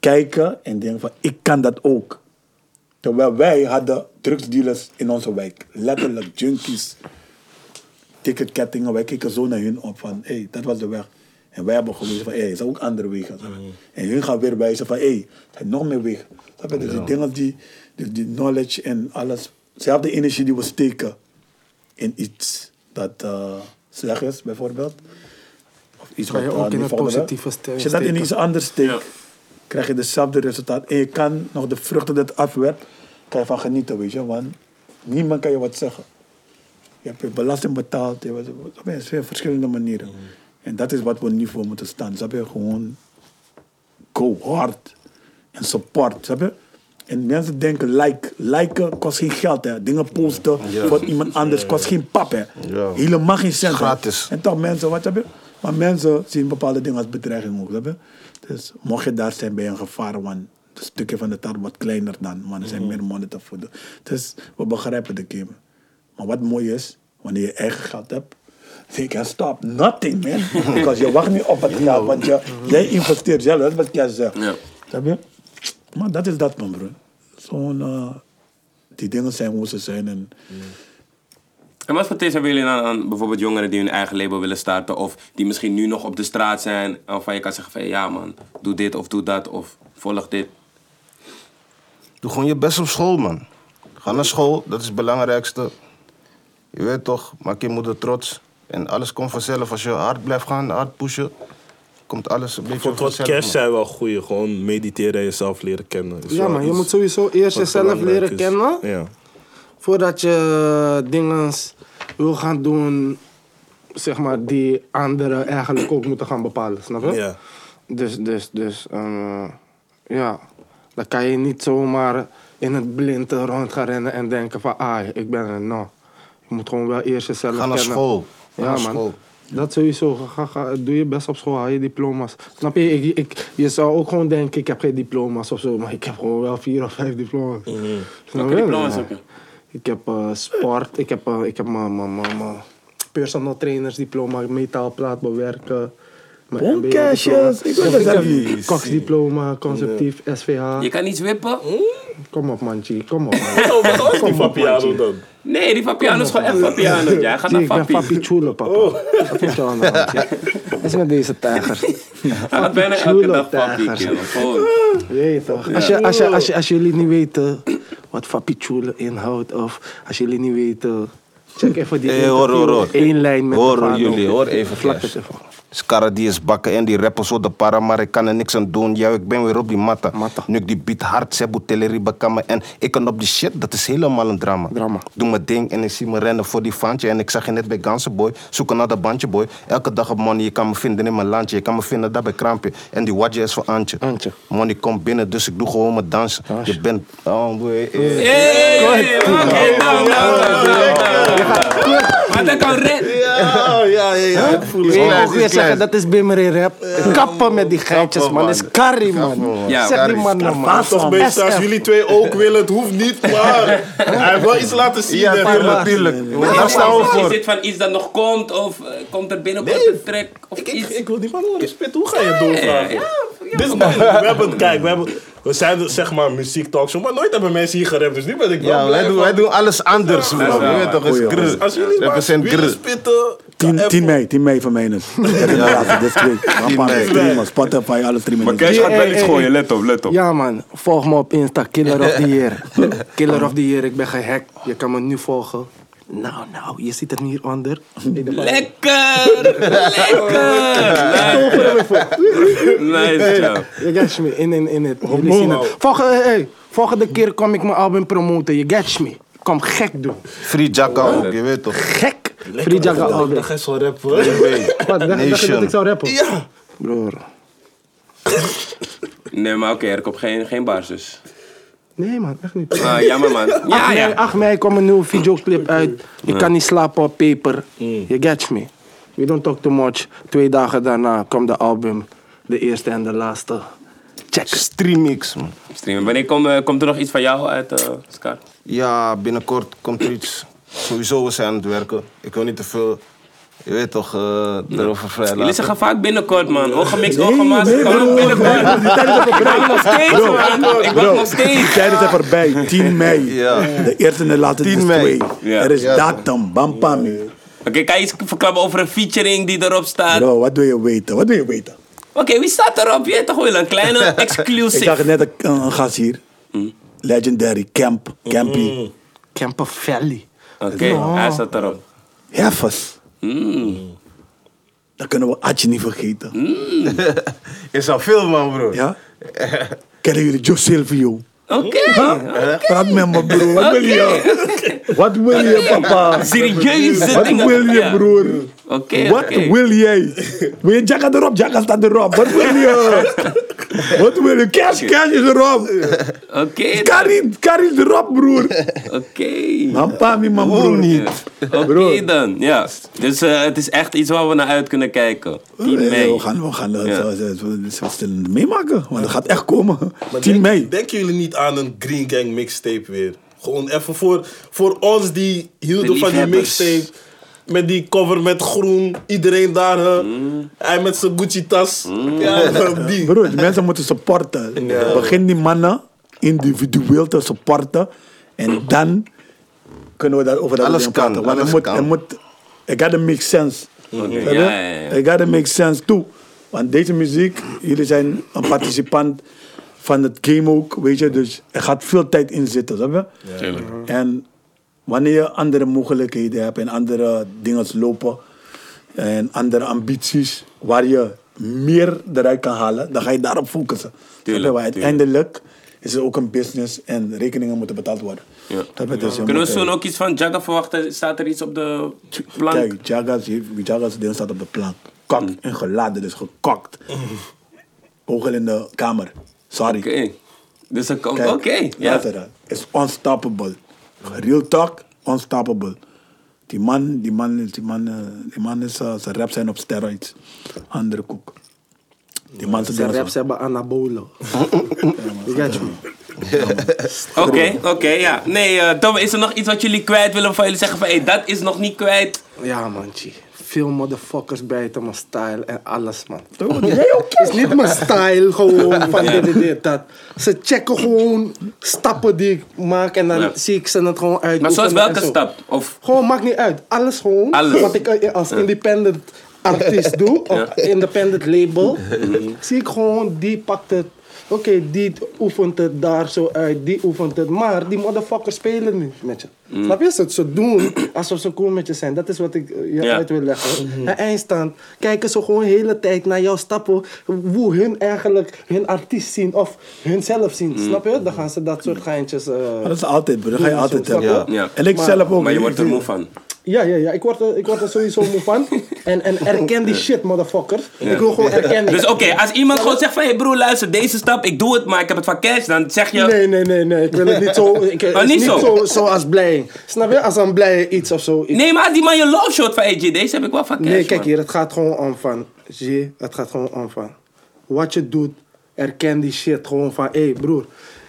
Speaker 5: kijken en denken van ik kan dat ook. Terwijl wij hadden drugsdealers in onze wijk, letterlijk junkies, ticketkettingen, wij keken zo naar hun op van hé, hey, dat was de weg. En wij hebben gewezen van hé, hey, er zijn ook andere wegen. En hun gaan weer wijzen van hé, hey, er zijn nog meer wegen. Snap je? Dus die dingen, die, die, die knowledge en alles, zelfde energie die we steken in iets dat eh, slecht is, bijvoorbeeld. Of iets
Speaker 3: Kan je
Speaker 5: wat,
Speaker 3: ook
Speaker 5: eh,
Speaker 3: in
Speaker 5: wil.
Speaker 3: positieve ste-
Speaker 5: Als je dat in
Speaker 3: steken.
Speaker 5: iets anders steekt,
Speaker 1: Ja.
Speaker 5: krijg je hetzelfde resultaat. En je kan nog de vruchten dat afwerpt, kan je van genieten, weet je. Want niemand kan je wat zeggen. Je hebt je belasting betaald. Je, wat- er zijn verschillende manieren. En dat is wat we nu voor moeten staan. Snap je? Gewoon go hard. En support? En mensen denken, like, liken kost geen geld, hè. Dingen posten voor iemand anders kost geen pap, hè.
Speaker 4: Ja.
Speaker 5: Helemaal geen cent.
Speaker 4: Gratis.
Speaker 5: En toch mensen, wat heb je? Maar mensen zien bepaalde dingen als bedreiging ook, je? Dus mocht je daar zijn bij een gevaar, want het stukje van de taart wordt kleiner dan, want er zijn meer mannen te voeden. Dus we begrijpen de game. Maar wat mooi is, wanneer je eigen geld hebt, you can stop nothing, man. Because je wacht niet op het geld, want je, jij investeert zelf, dat is wat jij zegt. Snap je? Maar dat is dat, man, bro. Zo'n, die dingen zijn hoe ze zijn. En,
Speaker 1: En wat voor tips hebben jullie dan aan bijvoorbeeld jongeren die hun eigen label willen starten of die misschien nu nog op de straat zijn waarvan je kan zeggen van ja man, doe dit of doe dat of volg dit.
Speaker 4: Doe gewoon je best op school, man. Ga naar school, dat is het belangrijkste. Je weet toch, maak je moeder trots. En alles komt vanzelf. Als je hard blijft gaan, hard pushen, komt alles een beetje
Speaker 2: Voor wat
Speaker 4: man.
Speaker 2: zijn wel goeie. Gewoon mediteren en jezelf leren kennen. Is
Speaker 3: Ja, maar je moet sowieso eerst jezelf leren
Speaker 2: is.
Speaker 3: kennen.
Speaker 2: Ja.
Speaker 3: Voordat je dingen wil gaan doen, zeg maar, die anderen eigenlijk ook moeten gaan bepalen, snap je?
Speaker 2: Ja.
Speaker 3: Dus, dus, dus, eh, ja, dan kan je niet zomaar in het blind rond gaan rennen en denken van, ah, ik ben er, nou. Je moet gewoon wel eerst jezelf
Speaker 4: Ga naar
Speaker 3: kennen.
Speaker 4: school.
Speaker 3: Ja, man.
Speaker 4: school.
Speaker 3: Dat sowieso. Ga, ga, doe je best op school, haal je diploma's. Snap je? Ik, ik, je zou ook gewoon denken, ik heb geen diploma's of zo, maar ik heb gewoon wel vier of vijf diploma's.
Speaker 1: Welke
Speaker 3: je?
Speaker 1: diploma's heb je?
Speaker 3: Ik heb eh, sport, ik heb, eh, ik heb mijn- mijn mijn- mijn personal trainers diploma, metaalplaat bewerken. MBO
Speaker 5: ik weet dat
Speaker 3: diploma.
Speaker 5: niet
Speaker 3: conceptief, SVH.
Speaker 1: Je kan iets wippen?
Speaker 3: Kom op man, G, kom op man.
Speaker 2: Oh, wat was die dan?
Speaker 1: Nee, die Fabiano is gewoon echt Fabiano. Jij gaat naar
Speaker 3: ik ben
Speaker 1: Fabi.
Speaker 3: chulo, papa. Wat moet je aan de hand, G? Wat is met deze tijger?
Speaker 1: Hij gaat bijna elke dag Fabi
Speaker 3: toch? Als, je, als, je, als, je, als jullie niet weten wat Fapichule inhoudt, of als jullie niet weten, check even die
Speaker 4: Hey, hoor, hoor, hoor.
Speaker 3: Eén lijn met
Speaker 4: Hoor, jullie, hoor even,
Speaker 3: Vlak
Speaker 4: Scarra die is bakken en die rappen zo de para, maar ik kan er niks aan doen. Ja, ik ben weer op die matta.
Speaker 3: Matta.
Speaker 4: Nu ik die beat hard, Sebu Teleri bakamen en ik kan op die shit, dat is helemaal een drama.
Speaker 3: Drama.
Speaker 4: Ik doe mijn ding en ik zie me rennen voor die fantje en ik zag je net bij Ganse Boy, zoeken naar dat bandje boy. Elke dag op money, je kan me vinden in mijn landje, je kan me vinden daar bij Krampje. En die wadje is voor Antje.
Speaker 3: Antje.
Speaker 4: Money komt binnen, dus ik doe gewoon mijn dansen.
Speaker 3: Dansje.
Speaker 4: Je bent, oh boy, eh.
Speaker 1: Hey, nou, nou, nou, nou, nou. Kan
Speaker 4: ja, ja, ja. Ik voel
Speaker 3: Ik wil ook weer zeggen, dat is Bimmer in rap. Kappen met die geitjes, man.
Speaker 4: man.
Speaker 3: Dat is Carrie, man.
Speaker 4: man.
Speaker 1: Ja,
Speaker 3: zeg die man
Speaker 4: is
Speaker 3: nou, man.
Speaker 2: Toch beter als jullie twee ook willen, het hoeft niet, maar hij heeft wel iets laten zien.
Speaker 4: Ja,
Speaker 2: hè.
Speaker 4: tuurlijk, tuurlijk. Daar staan we
Speaker 1: Is
Speaker 4: voor.
Speaker 1: dit van iets dat nog komt? Of eh, komt er binnenkort een track? Of
Speaker 2: Ik, ik,
Speaker 1: iets?
Speaker 2: ik wil die man horen spitten. Hoe ga je doorvragen? Dit is man, we hebben, kijk, we, hebben, we zijn zeg maar muziek talkshow, maar nooit hebben mensen hier gerapt, dus nu ben ik wel
Speaker 4: Ja,
Speaker 2: blij
Speaker 4: wij doen, wij doen alles anders,
Speaker 1: wel
Speaker 4: Je weet toch, is.
Speaker 2: Als jullie maar
Speaker 4: Represent
Speaker 2: willen
Speaker 4: grrr.
Speaker 2: spitten...
Speaker 5: 10,
Speaker 2: kan
Speaker 5: 10
Speaker 2: even-
Speaker 5: mei, 10 mei van mij dus. Ja, dit is streamen, Spotify, alle streamen.
Speaker 6: Maar Cash gaat wel iets gooien, let op, let op.
Speaker 3: Ja, man. Volg me op Insta, Killer of the Year. Killer of the Year, ik ben gehackt. Je kan me nu volgen. Nou, nou, je ziet het hieronder.
Speaker 1: Lekker! Lekker! Nice job.
Speaker 3: Je gets me, in, in, in het. Jullie zien het. Volgende, hey, volgende keer kom ik mijn album promoten, je gets me. Ik kom gek doen.
Speaker 4: Free Jacka ook, je weet toch.
Speaker 3: Gek! Free Jagga
Speaker 2: Ik
Speaker 3: album.
Speaker 2: dacht, hij zal rappen.
Speaker 3: Wat, dacht, dacht je dat
Speaker 4: Nation.
Speaker 3: ik zou rappen?
Speaker 2: Ja.
Speaker 3: Broer.
Speaker 1: Nee, maar oké, er komt geen, geen bars dus.
Speaker 3: Nee man, echt niet.
Speaker 1: Ah, jammer man.
Speaker 3: 8
Speaker 1: Ja,
Speaker 3: mei,
Speaker 1: ja.
Speaker 3: 8 mei komt een nieuwe videoclip uit. Je kan niet slapen op paper. Je gets me. We don't talk too much. Twee dagen daarna komt de album. De eerste en de laatste. Check.
Speaker 4: Streamix, man.
Speaker 1: Streamen. Wanneer komt, eh, komt er nog iets van jou uit, eh Scar?
Speaker 4: Ja, binnenkort komt er iets. Sowieso, we zijn aan het werken. Ik wil niet te veel, je weet toch, eh erover vrij
Speaker 1: Jullie
Speaker 4: laten.
Speaker 1: zeggen vaak binnenkort, man. Ongemixt, ongemast. kan ook binnenkort. Ik wacht nog steeds, man. Ik wacht nog
Speaker 5: Die
Speaker 1: steeds.
Speaker 5: tijd is er voorbij, 10 mei.
Speaker 4: Ja.
Speaker 5: De eerste en de laatste
Speaker 4: 10
Speaker 5: is
Speaker 4: mei.
Speaker 5: twee.
Speaker 1: Ja.
Speaker 5: Er is
Speaker 4: Ja,
Speaker 5: datum, bampami.
Speaker 1: Oké, kan je iets verklappen over een featuring die erop staat? Oké,
Speaker 5: Bro, wat wil je weten? Wat wil je weten?
Speaker 1: wie staat erop? Je hebt toch wel een kleine
Speaker 5: Ik zag net een, een gast hier. Legendary Camp, Campy.
Speaker 3: Camper Valley.
Speaker 1: Oké, hij staat erop.
Speaker 5: Heffers.
Speaker 1: Mm.
Speaker 5: Dat kunnen we Atje niet vergeten.
Speaker 4: Is al veel, man, bro.
Speaker 5: Ja? Kennen jullie Joe Silvio?
Speaker 1: Oké.
Speaker 5: Praat met me, bro. Wat wil je? Wat wil je, papa?
Speaker 1: Serieuze
Speaker 5: Wat
Speaker 1: dingen.
Speaker 5: wil je, broer?
Speaker 1: Oké,
Speaker 5: Wat wil jij? Wil je Jacka erop? Jacka staat erop. Wat wil je? Wat wil je? Cash, cash is erop.
Speaker 1: Oké,
Speaker 5: Karin, Karin is erop, broer.
Speaker 1: oké.
Speaker 5: Man, pa, mi, man, broer.
Speaker 1: Ja. Oké dan, ja. Dus eh, het is echt iets waar we naar uit kunnen kijken. 10
Speaker 5: Nee,
Speaker 1: mei.
Speaker 5: We gaan, we gaan dat
Speaker 1: Ja.
Speaker 5: zo- zo- zo- zo- zo- meemaken. Want het gaat echt komen.
Speaker 2: Maar
Speaker 5: 10
Speaker 2: denk-
Speaker 5: mei.
Speaker 2: Denken jullie niet aan een Green Gang mixtape weer? Gewoon even voor, voor ons die hielden
Speaker 1: De
Speaker 2: van die mixtape. Met die cover met groen, iedereen daar. hè.
Speaker 1: Mm.
Speaker 2: Hij met zijn Gucci-tas. Ja, die.
Speaker 5: Broer, mensen moeten supporten.
Speaker 2: Ja.
Speaker 5: Begin die mannen individueel te supporten. En dan kunnen we daarover dat
Speaker 4: Alles kan,
Speaker 5: praten. Want
Speaker 4: alles
Speaker 5: het moet,
Speaker 4: kan.
Speaker 5: het moet, it gotta make sense. Snap
Speaker 1: ja, ja, ja.
Speaker 5: It gotta make sense too. Want deze muziek, jullie zijn een participant van het game ook, weet je. Dus er gaat veel tijd in zitten, snap je? En wanneer je andere mogelijkheden hebt en andere dingen lopen en andere ambities waar je meer eruit kan halen, dan ga je daarop focussen.
Speaker 1: Tuurlijk,
Speaker 5: Maar uiteindelijk is het ook een business en rekeningen moeten betaald worden.
Speaker 1: Ja.
Speaker 5: Dat dus,
Speaker 1: Kunnen we
Speaker 5: moet,
Speaker 1: zo
Speaker 5: eh,
Speaker 1: ook iets van Jagga verwachten? Staat er iets op de plank?
Speaker 5: Kijk, Jagas, Jagas ding staat op de plank. Kak en geladen, dus gekokt. Ogen in de kamer. Sorry.
Speaker 1: Oké. Dus dan komt... Oké, ja.
Speaker 5: luister dan. Is unstoppable. Real talk, unstoppable. Die man, die man, is- die man, eh, die man is, eh, zijn raps zijn op steroids. Andere koek. Die man zijn
Speaker 3: raps hebben anabolen. You get me?
Speaker 1: Oké, oké, ja. Nee, eh, Tom, is er nog iets wat jullie kwijt willen van jullie zeggen van... Hé, dat is nog niet kwijt.
Speaker 3: Ja man, G. Veel motherfuckers bijten mijn style en alles man.
Speaker 5: Jij ook?
Speaker 3: Het is niet mijn style gewoon van dit, dit, dit, dat. Ze checken gewoon stappen die ik maak en dan
Speaker 1: Ja.
Speaker 3: zie ik ze het gewoon uit.
Speaker 1: Maar zoals welke stap? Of...
Speaker 3: Gewoon, maakt niet uit. Alles gewoon.
Speaker 1: Alles.
Speaker 3: Wat ik eh, als independent artiest doe, of independent label, zie ik gewoon, die pakt het. Oké, die oefent het daar zo uit, die oefent het. Maar die motherfuckers spelen nu met je. Snap je? Ze, ze doen alsof ze cool met je zijn. Dat is wat ik je
Speaker 1: Ja.
Speaker 3: uit wil leggen. En eindstand kijken ze gewoon de hele tijd naar jouw stappen. Hoe hun eigenlijk hun artiest zien of hunzelf zien. Snap je? Dan gaan ze dat soort geintjes... eh,
Speaker 5: Maar dat is altijd, bro. Dat ga je altijd hebben.
Speaker 1: Ja.
Speaker 5: En ik
Speaker 3: Maar-
Speaker 5: zelf ook.
Speaker 1: Maar je wordt er moe van.
Speaker 3: Ja, ja, ja. Ik word er, ik word er sowieso moe van. En, en erken die shit, motherfuckers. Ik wil gewoon erkennen.
Speaker 1: Dus oké, als iemand gewoon zegt van... Hé broer, luister, deze stap, ik doe het, maar ik heb het van cash. Dan zeg je...
Speaker 3: Nee, nee, nee, nee. Ik wil het niet zo. Ik, het
Speaker 1: Oh,
Speaker 3: is
Speaker 1: niet
Speaker 3: niet
Speaker 1: zo?
Speaker 3: zo? zoals blij. Snap je? Als een blij iets of zo. Ik-
Speaker 1: Nee, maar als die man je love shot van... Hé, G, deze heb ik wel van cash,
Speaker 3: nee, kijk
Speaker 1: man.
Speaker 3: hier. Het gaat gewoon om van. Zie je? Het gaat gewoon om van. Wat je doet, erken die shit gewoon van. Hé, hey, broer.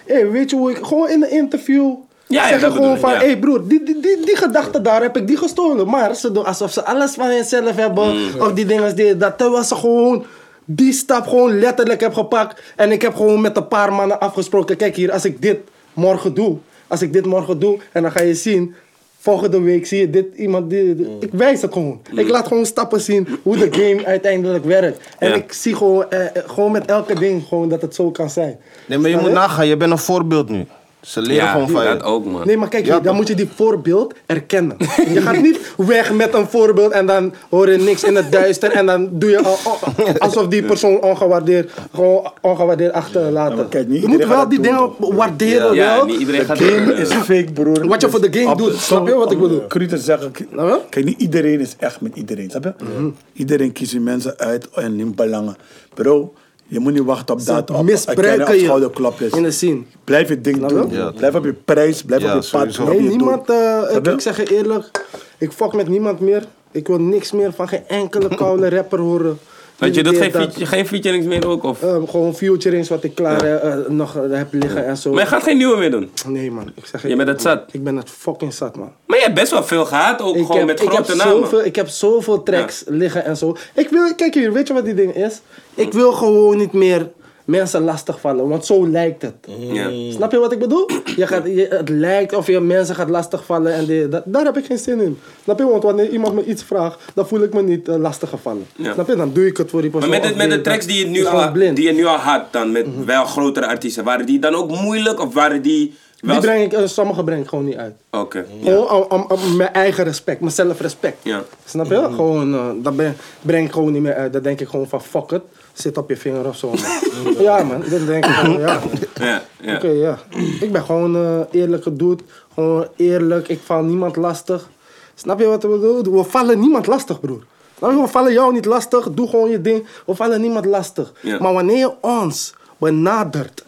Speaker 3: Hé, hey, weet je hoe ik. Gewoon in een interview.
Speaker 1: Ja, ja,
Speaker 3: zeggen gewoon van, hé hey broer, die, die, die, die gedachte daar heb ik die gestolen. Maar ze doen alsof ze alles van henzelf hebben.
Speaker 1: Mm.
Speaker 3: Of die dingen, die, dat. Terwijl ze gewoon die stap gewoon letterlijk heb gepakt. En ik heb gewoon met een paar mannen afgesproken. Kijk hier, als ik dit morgen doe. Als ik dit morgen doe. En dan ga je zien. Volgende week zie je dit iemand. Die, die- ik wijs het gewoon. Ik laat gewoon stappen zien hoe de game uiteindelijk werkt. En
Speaker 1: Ja.
Speaker 3: ik zie gewoon, eh, eh, gewoon met elke ding gewoon dat het zo kan zijn.
Speaker 4: Nee, maar je
Speaker 3: Snap
Speaker 4: moet nagaan, je bent een voorbeeld nu. Ze leren
Speaker 1: Ja,
Speaker 4: gewoon van
Speaker 1: dat
Speaker 4: je.
Speaker 1: ook, man.
Speaker 3: Nee, maar kijk,
Speaker 4: Ja,
Speaker 3: dan
Speaker 4: toch?
Speaker 3: moet je die voorbeeld erkennen. Je gaat niet weg met een voorbeeld en dan hoor je niks in het duister en dan doe je al- al- alsof die persoon ongewaardeerd, gewoon ongewaardeerd achterlaten.
Speaker 5: maar kijk, niet
Speaker 3: je moet
Speaker 5: iedereen
Speaker 3: wel
Speaker 5: gaat
Speaker 3: die
Speaker 5: dat
Speaker 3: dingen waarderen
Speaker 1: Ja,
Speaker 3: wel.
Speaker 1: niet iedereen gaat...
Speaker 5: Game is fake, broer.
Speaker 3: Wat je voor de game doet, snap je wat ik bedoel?
Speaker 5: cru te zeggen, k-
Speaker 3: Snap je?
Speaker 5: kijk, niet iedereen is echt met iedereen, snap je?
Speaker 3: Mhm.
Speaker 5: Iedereen kiest die mensen uit en hun belangen. Bro, je moet niet wachten op dat, op,
Speaker 3: misbruiken je in de scene.
Speaker 5: Blijf je ding doen.
Speaker 4: Ja.
Speaker 5: Blijf op je prijs, blijf
Speaker 4: Ja,
Speaker 5: op je pad.
Speaker 3: Nee,
Speaker 5: je
Speaker 3: niemand, eh, ik, ik zeg je eerlijk, ik fuck met niemand meer. Ik wil niks meer van geen enkele koude rapper horen.
Speaker 1: Want je
Speaker 3: dit,
Speaker 1: geen,
Speaker 3: dat.
Speaker 1: feature, geen featurings meer ook, of...
Speaker 3: Eh, gewoon futurings wat ik klaar eh, eh, nog eh, heb liggen en zo.
Speaker 1: Maar je gaat geen nieuwe meer doen.
Speaker 3: Nee man, ik zeg
Speaker 1: Je bent het zat.
Speaker 3: Ik ben het fucking zat man.
Speaker 1: Maar je hebt best wel veel gehad, ook
Speaker 3: Ik
Speaker 1: gewoon
Speaker 3: heb,
Speaker 1: met
Speaker 3: ik, heb
Speaker 1: grote namen.
Speaker 3: zoveel, ik heb zoveel tracks liggen en zo. Ik wil, kijk hier, weet je wat die ding is? Ik wil gewoon niet meer mensen lastigvallen, want zo lijkt het.
Speaker 1: Ja.
Speaker 3: Snap je wat ik bedoel? Je gaat, je, het lijkt of je mensen gaat lastigvallen en die, dat, daar heb ik geen zin in. Snap je? Want wanneer iemand me iets vraagt, dan voel ik me niet eh, lastiggevallen.
Speaker 1: Ja.
Speaker 3: Snap je? Dan doe ik het voor die
Speaker 1: Maar
Speaker 3: persoon.
Speaker 1: met de,
Speaker 3: of
Speaker 1: met de tracks die je, nu al, die je nu al had, dan met wel grotere artiesten, waren die dan ook moeilijk of waren die...
Speaker 3: Die breng ik, eh, sommige breng ik gewoon niet uit.
Speaker 1: Oké.
Speaker 3: Gewoon om, om, om mijn eigen respect, mijn zelfrespect.
Speaker 1: Ja.
Speaker 3: Snap je? Gewoon, eh, dat breng, breng ik gewoon niet meer uit. Dan denk ik gewoon van fuck it. Zit op je vinger of zo. man. ja man, dat denk ik gewoon, ja.
Speaker 1: Ja, ja.
Speaker 3: Oké, ja. Ik ben gewoon eh eerlijk gedoet. Gewoon eerlijk. Ik val niemand lastig. Snap je wat ik bedoel? We vallen niemand lastig, broer. Snap je? We vallen jou niet lastig. Doe gewoon je ding. We vallen niemand lastig.
Speaker 1: Ja.
Speaker 3: Maar wanneer je ons benadert,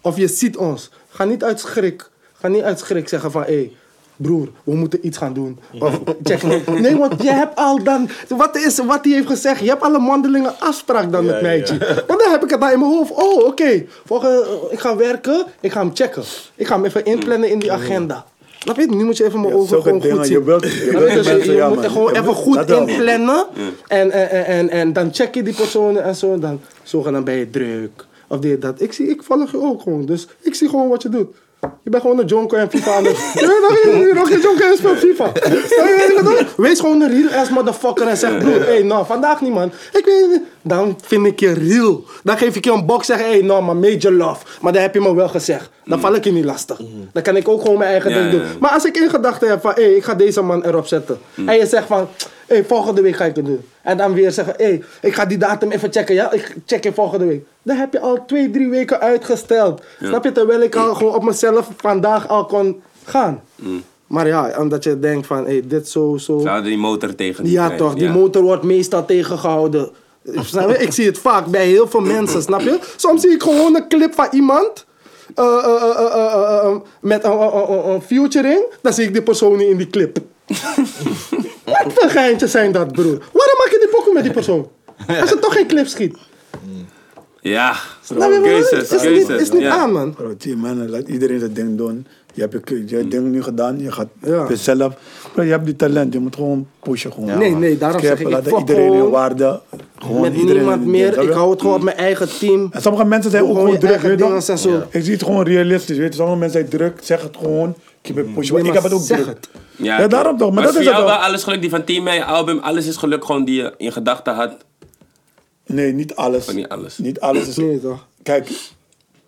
Speaker 3: of je ziet ons, ga niet uit schrik, ga niet uit schrik zeggen van hé. Broer, we moeten iets gaan doen. Of check me. Nee, want je hebt al dan. Wat, is, wat hij heeft gezegd, je hebt al een mondelinge afspraak dan met mij. G. Want dan heb ik het daar in mijn hoofd. Oh, oké. Volgende, ik ga werken, ik ga hem checken. Ik ga hem even inplannen in die agenda. Snap je? Nu moet je even mijn
Speaker 5: Ja,
Speaker 3: ogen gewoon goed
Speaker 5: je
Speaker 3: zien.
Speaker 5: wilt- je wilt
Speaker 3: Dus
Speaker 5: mensen,
Speaker 3: je
Speaker 5: ja,
Speaker 3: moet er gewoon
Speaker 5: Je
Speaker 3: even goed inplannen. En, en, en, en, en dan check je die personen en zo. Dan zogenaamd ben je druk. Of dit, dat. Ik, zie, ik volg je ook gewoon. Dus ik zie gewoon wat je doet. Je bent gewoon een jonko en FIFA aan het... Je bent nog geen- jonko en speelt FIFA. Wees gewoon een real ass motherfucker en zeg... Broer, hey, nou, vandaag niet man. Ik weet niet... dan vind ik je real. Dan geef ik je een box zeggen, hé, hey, no, maar major love. Maar dan heb je me wel gezegd. Dan val ik je niet lastig. Dan kan ik ook gewoon mijn eigen.
Speaker 1: Ja,
Speaker 3: ding doen.
Speaker 1: ja, ja.
Speaker 3: Maar als ik in gedachten heb van, hé, hey, ik ga deze man erop zetten.
Speaker 1: Mm.
Speaker 3: En je zegt van, hé, hey, volgende week ga ik het doen. En dan weer zeggen, hé, hey, ik ga die datum even checken. Ja, ik check je volgende week. Dan heb je al twee, drie weken uitgesteld. Snap je? Terwijl ik al gewoon op mezelf vandaag al kon gaan. Maar ja, omdat je denkt van, hé, hey, dit zo, zo.
Speaker 1: Hadden die motor tegen die
Speaker 3: Ja, toch, die motor wordt meestal tegengehouden. Snap je? Ik zie het vaak bij heel veel mensen, snap je? Soms zie ik gewoon een clip van iemand. Eh, eh, eh, met een, featuring, dan zie ik die persoon niet in die clip. Wat voor geintjes zijn dat, broer? Waarom maak je die pokken met die persoon? Als het toch geen clip schiet.
Speaker 1: Ja, keuzes,
Speaker 3: is niet, is niet
Speaker 1: ja.
Speaker 3: aan, man.
Speaker 5: Bro, zie man, laat iedereen zijn ding doen. Je hebt je, je ding nu gedaan, je gaat
Speaker 3: Ja.
Speaker 5: jezelf. Je hebt die talent, je moet gewoon pushen. Gewoon.
Speaker 3: Nee, nee, daarom zeg
Speaker 5: Scherpen,
Speaker 3: ik, ik
Speaker 5: laat iedereen in
Speaker 3: gewoon
Speaker 5: waarde. Gewoon
Speaker 3: Met
Speaker 5: iedereen
Speaker 3: niemand meer. Ik
Speaker 5: je?
Speaker 3: hou het gewoon op mijn eigen team.
Speaker 5: En sommige mensen zijn ook
Speaker 3: Gewoon je
Speaker 5: druk, weet je
Speaker 3: dingen en zo.
Speaker 5: toch? Ik zie het gewoon realistisch, weet je. Sommige mensen zijn druk, zeg het gewoon. Keep it pushing.
Speaker 3: Nee,
Speaker 5: ik heb het ook druk.
Speaker 3: het.
Speaker 1: Ja,
Speaker 5: Ja, daarom toch, maar dat
Speaker 1: voor
Speaker 5: is het
Speaker 1: jou
Speaker 5: wel.
Speaker 1: wel alles geluk, die van Team May album, alles is geluk gewoon die je in gedachten had.
Speaker 5: Nee, niet alles.
Speaker 1: Niet alles.
Speaker 5: Niet alles is...
Speaker 3: Nee, toch?
Speaker 5: Kijk,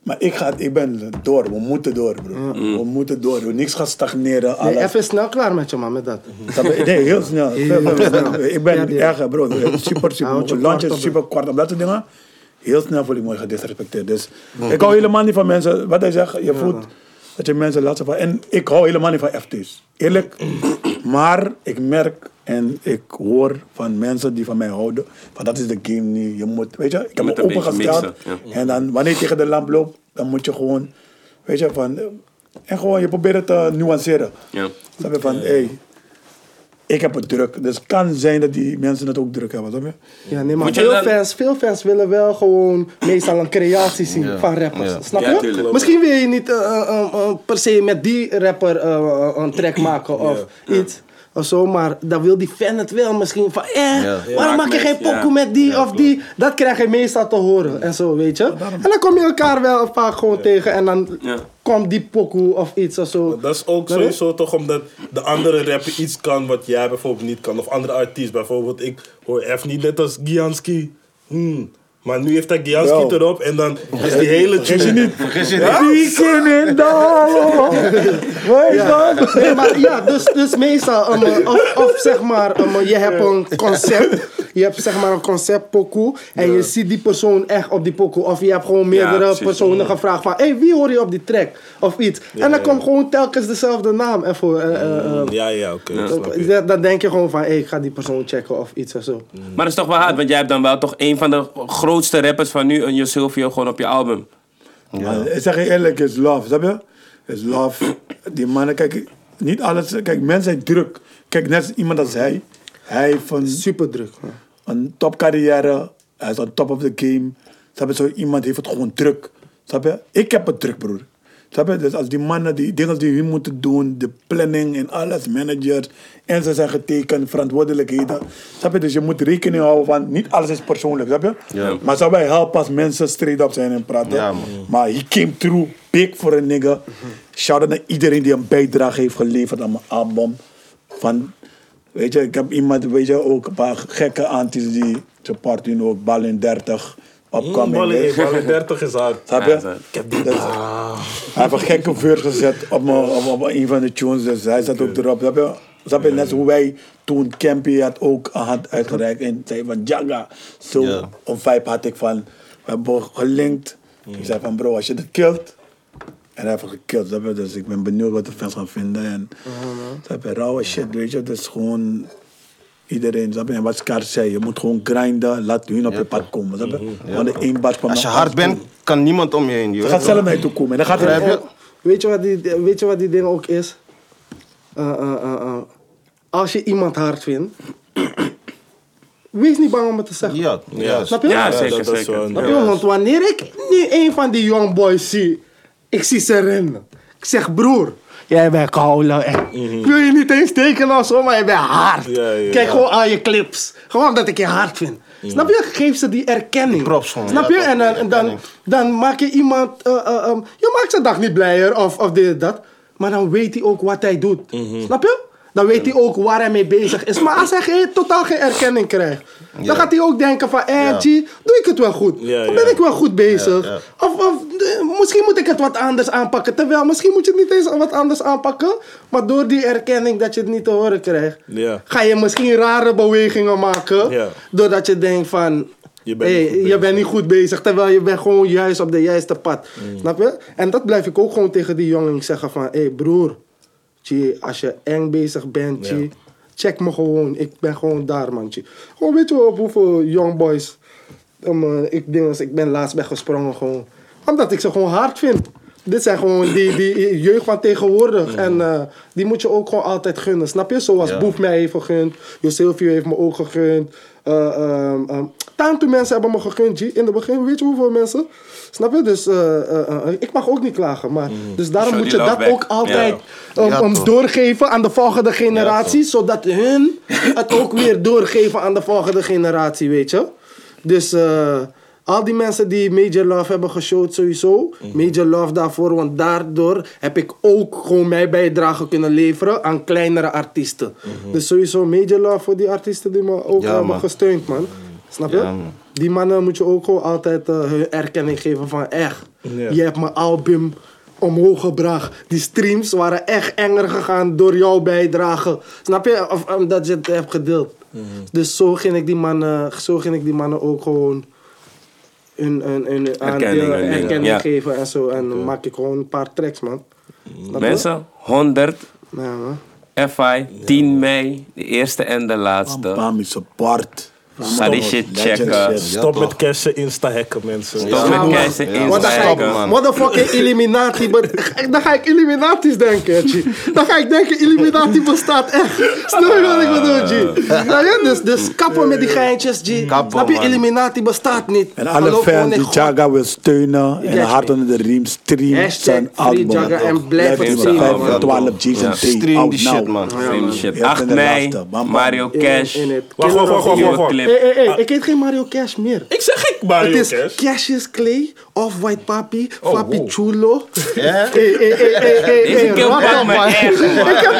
Speaker 5: maar ik, ga, ik ben door. We moeten door, bro. We moeten door. Niks gaat stagneren.
Speaker 3: Nee,
Speaker 5: alles.
Speaker 3: even snel klaar met je, man, met dat.
Speaker 5: Nee, heel snel. Ik ben
Speaker 3: Ja,
Speaker 5: erg, bro. Super, super. Lunch is super kort. Op dat soort dingen. Heel snel voel ik me gedisrespecteerd. Dus ik hou helemaal niet van mensen. Wat hij zegt, je voelt dat je mensen laat van. En ik hou helemaal niet van FT's. Eerlijk. Maar ik merk en ik hoor van mensen die van mij houden. Van dat is de game nu. Je moet, weet je, ik heb
Speaker 1: moet
Speaker 5: me opengesteld.
Speaker 1: ja.
Speaker 5: En dan wanneer je tegen de lamp loopt, dan moet je gewoon, weet je, van. En gewoon, je probeert het te nuanceren.
Speaker 1: Ja.
Speaker 5: Snap je van, hé, hey, ik heb het druk. Dus het kan zijn dat die mensen het ook druk hebben, snap je?
Speaker 3: Ja, nee, maar veel
Speaker 1: dan-
Speaker 3: fans, veel fans willen wel gewoon meestal een creatie zien
Speaker 4: Ja.
Speaker 3: van rappers.
Speaker 4: Ja.
Speaker 3: Snap
Speaker 1: Ja,
Speaker 3: je?
Speaker 1: tuurlijk.
Speaker 3: Misschien wil je niet eh, eh, eh, per se met die rapper eh, een track maken of iets. Of zo, maar dan wil die fan het wel misschien van, eh,
Speaker 4: Ja.
Speaker 3: waarom maak je geen pokoe met die of die? Dat krijg je meestal te horen en zo, weet je. En dan kom je elkaar wel vaak gewoon tegen en dan
Speaker 1: Ja.
Speaker 3: komt die pokoe of iets of zo.
Speaker 2: Dat is ook
Speaker 3: je?
Speaker 2: sowieso toch omdat de andere rapper iets kan wat jij bijvoorbeeld niet kan. Of andere artiest. Bijvoorbeeld, ik hoor F niet net als Gianski. Hmm. Maar nu heeft hij Gianski erop en dan is die hele
Speaker 5: Vergis je niet.
Speaker 4: Vergis je niet.
Speaker 5: Weekend in. Weet je?
Speaker 3: Nee, maar ja, dus, dus meestal, um, uh, of, of zeg maar, um, uh, je hebt een concept, je hebt zeg maar een concept pokoe, en je ziet die persoon echt op die pokoe, of je hebt gewoon meerdere
Speaker 1: precies.
Speaker 3: personen gevraagd van, hé, hey, wie hoor je op die track, of iets. en dan komt gewoon telkens dezelfde naam ervoor. eh, eh, eh,
Speaker 2: Ja, ja, oké.
Speaker 3: dan- denk je gewoon van, hé, hey, ik ga die persoon checken of iets of zo.
Speaker 1: Maar dat is toch wel hard, want jij hebt dan wel toch een van de grootste rappers van nu, een Silvio, gewoon op je album.
Speaker 5: Maar ik zeg je eerlijk, is love, snap je? Is love. Die mannen, kijk, niet alles. Kijk, mensen zijn druk. Kijk, net als iemand als hij. Hij een,
Speaker 3: Super druk.
Speaker 5: een topcarrière. Hij is on top of the game. Snap je? Zo iemand heeft het gewoon druk. Snap je? Ik heb het druk, broer. Snap je? Dus als die mannen die dingen die hun moeten doen, de planning en alles, managers, en ze zijn getekend, verantwoordelijkheden. Snap je? Dus je moet rekening houden van, niet alles is persoonlijk, snap je?
Speaker 4: Ja.
Speaker 5: Maar zou wij helpen als mensen straight up zijn en praten.
Speaker 4: Ja, man.
Speaker 5: Maar he came through, big voor een nigga. Shout out naar iedereen die een bijdrage heeft geleverd aan mijn album. Van, weet je, ik heb iemand, weet je, ook een paar gekke anties die support nu ook, bal in 30, opkoming. Weet je.
Speaker 2: ballen 30 is hard.
Speaker 5: Snap
Speaker 1: Ja,
Speaker 5: je?
Speaker 1: dat is.
Speaker 5: Ik heb die Hij heeft een gekke verse gezet op, mijn, op, op een van de tunes, dus hij zat ook erop. Snap je? Snap je? Net hoe wij toen Campy had ook een hand uitgereikt en zei van Jaga. Zo,
Speaker 4: Ja.
Speaker 5: een vibe had ik van, we hebben gelinkt. Ik zei van bro, als je het killt, en hij heeft het gekild? Dus ik ben benieuwd wat de fans gaan vinden. En, snap je? Rauwe shit, weet je? Dus gewoon iedereen, snap je? En wat Scar zei, je moet gewoon grinden, laat hun op je pad komen, snap je? Want de één
Speaker 4: Als je hard bent, kan niemand om je heen. je
Speaker 5: Ze gaat zelf naar je toe komen. En dan gaat
Speaker 4: je?
Speaker 3: Weet je wat die, weet je wat die ding ook is? Eh, eh, eh, eh. Als je iemand hard vindt, wees niet bang om het te zeggen.
Speaker 4: Ja, ja.
Speaker 3: Snap je?
Speaker 1: Ja,
Speaker 2: Ja,
Speaker 1: zeker,
Speaker 2: dat- dat is
Speaker 1: zeker.
Speaker 3: Snap je? Want wanneer ik nu een van die young boys zie, ik zie ze rennen. Ik zeg, broer, jij bent koude. Ik wil je niet eens tekenen of zo, maar je bent hard.
Speaker 2: Ja, ja,
Speaker 3: Kijk
Speaker 2: ja.
Speaker 3: gewoon aan je clips. Gewoon dat ik je hard vind. Snap je? Geef ze die erkenning.
Speaker 4: Props gewoon,
Speaker 3: Snap je?
Speaker 4: toch,
Speaker 3: En, dan, dan, maak je iemand... eh, eh, je maakt zijn dag niet blijer of, of dit dat. Maar dan weet hij ook wat hij doet. Snap je? Dan weet hij ook waar hij mee bezig is. Maar als hij geen, totaal geen erkenning krijgt,
Speaker 4: Ja.
Speaker 3: dan gaat hij ook denken van, eh,
Speaker 4: Ja.
Speaker 3: G, doe ik het wel goed?
Speaker 2: Ja,
Speaker 3: ben ik wel goed bezig? Of, of eh, misschien moet ik het wat anders aanpakken. Terwijl, misschien moet je het niet eens wat anders aanpakken. Maar door die erkenning dat je het niet te horen krijgt, ga je misschien rare bewegingen maken. Doordat je denkt van,
Speaker 2: Je bent
Speaker 3: hey,
Speaker 2: niet goed
Speaker 3: je
Speaker 2: bezig.
Speaker 3: bent niet goed bezig. Terwijl je bent gewoon juist op de juiste pad.
Speaker 2: Mm.
Speaker 3: Snap je? En dat blijf ik ook gewoon tegen die jongen zeggen van, hé hey broer, Als je eng bezig bent, check me gewoon. Ik ben gewoon daar, man. Gewoon weet je op hoeveel young boys um, ik, denk, ik ben laatst weggesprongen gewoon. Omdat ik ze gewoon hard vind. Dit zijn gewoon die, die jeugd van tegenwoordig. En eh, die moet je ook gewoon altijd gunnen. Snap je? Zoals
Speaker 4: Ja.
Speaker 3: Boef mij heeft gegund. Josilvio heeft me ook gegund. Uh, um, um, mensen hebben me gegund, G. In het begin, weet je hoeveel mensen? Snap je? Dus eh, ik mag ook niet klagen. Maar, Dus daarom
Speaker 1: Show
Speaker 3: moet je dat
Speaker 1: back.
Speaker 3: ook altijd um,
Speaker 4: Ja,
Speaker 3: um, doorgeven aan de volgende generatie. zodat hun het ook weer doorgeven aan de volgende generatie, weet je? Dus eh, al die mensen die Major Love hebben geshowd sowieso. Major Love daarvoor, want daardoor heb ik ook gewoon mijn bijdrage kunnen leveren aan kleinere artiesten. Dus sowieso Major Love voor die artiesten die me ook
Speaker 4: Ja,
Speaker 3: hebben
Speaker 4: man.
Speaker 3: gesteund, man. Snap je?
Speaker 4: Ja, man.
Speaker 3: Die mannen moet je ook gewoon altijd eh, hun erkenning geven van echt.
Speaker 2: Ja.
Speaker 3: Je hebt mijn album omhoog gebracht. Die streams waren echt enger gegaan door jouw bijdrage. Snap je? Of omdat je het hebt gedeeld. Dus zo ging ik die mannen, zo ging ik die mannen ook gewoon een, een, een
Speaker 1: Erkenning
Speaker 3: aandeel- erkenning
Speaker 1: ja.
Speaker 3: geven en zo. En dan maak ik gewoon een paar tracks, man. Snap?
Speaker 1: Mensen, 100
Speaker 3: Ja, man.
Speaker 1: FI, 10 mei, de eerste en de laatste.
Speaker 5: Bami support.
Speaker 1: Ga die shit checken.
Speaker 5: shit.
Speaker 2: Stop met cashen, insta-hacken, mensen.
Speaker 1: Stop
Speaker 4: Ja,
Speaker 1: met
Speaker 3: ik,
Speaker 4: man.
Speaker 3: motherfucking Illuminati, dan ga ik Illuminati's denken, G. Dan ga ik denken, Illuminati bestaat echt. Snap je wat ik bedoel, G? Nou ja, dus, dus kappen met die geintjes, G.
Speaker 4: Kappen,
Speaker 3: Snap je,
Speaker 4: man.
Speaker 3: Illuminati bestaat niet.
Speaker 5: En alle fans die. Jaga wil steunen en hard onder de riem stream
Speaker 3: Hashtag
Speaker 5: zijn album.
Speaker 3: Jagga en blijf
Speaker 1: het streamen,
Speaker 5: 5
Speaker 1: man.
Speaker 5: en 12 G's en 3
Speaker 4: Stream die shit, man.
Speaker 1: Stream shit.
Speaker 5: Ja,
Speaker 1: 8
Speaker 5: en de
Speaker 1: mei. Mario Cash.
Speaker 2: Wacht, wacht, wacht, wacht,
Speaker 3: Hey, hey, hey, ik heet geen Mario Cash meer.
Speaker 2: Ik zeg ik Mario
Speaker 3: Het is
Speaker 2: Cash.
Speaker 3: Cassius Clay, Off-White Papi,
Speaker 2: Oh,
Speaker 3: Papi
Speaker 2: wow.
Speaker 3: Chulo.
Speaker 4: Ja?
Speaker 3: Hey, hey, hey, hey, hey,
Speaker 1: Deze kill
Speaker 3: man. Ik heb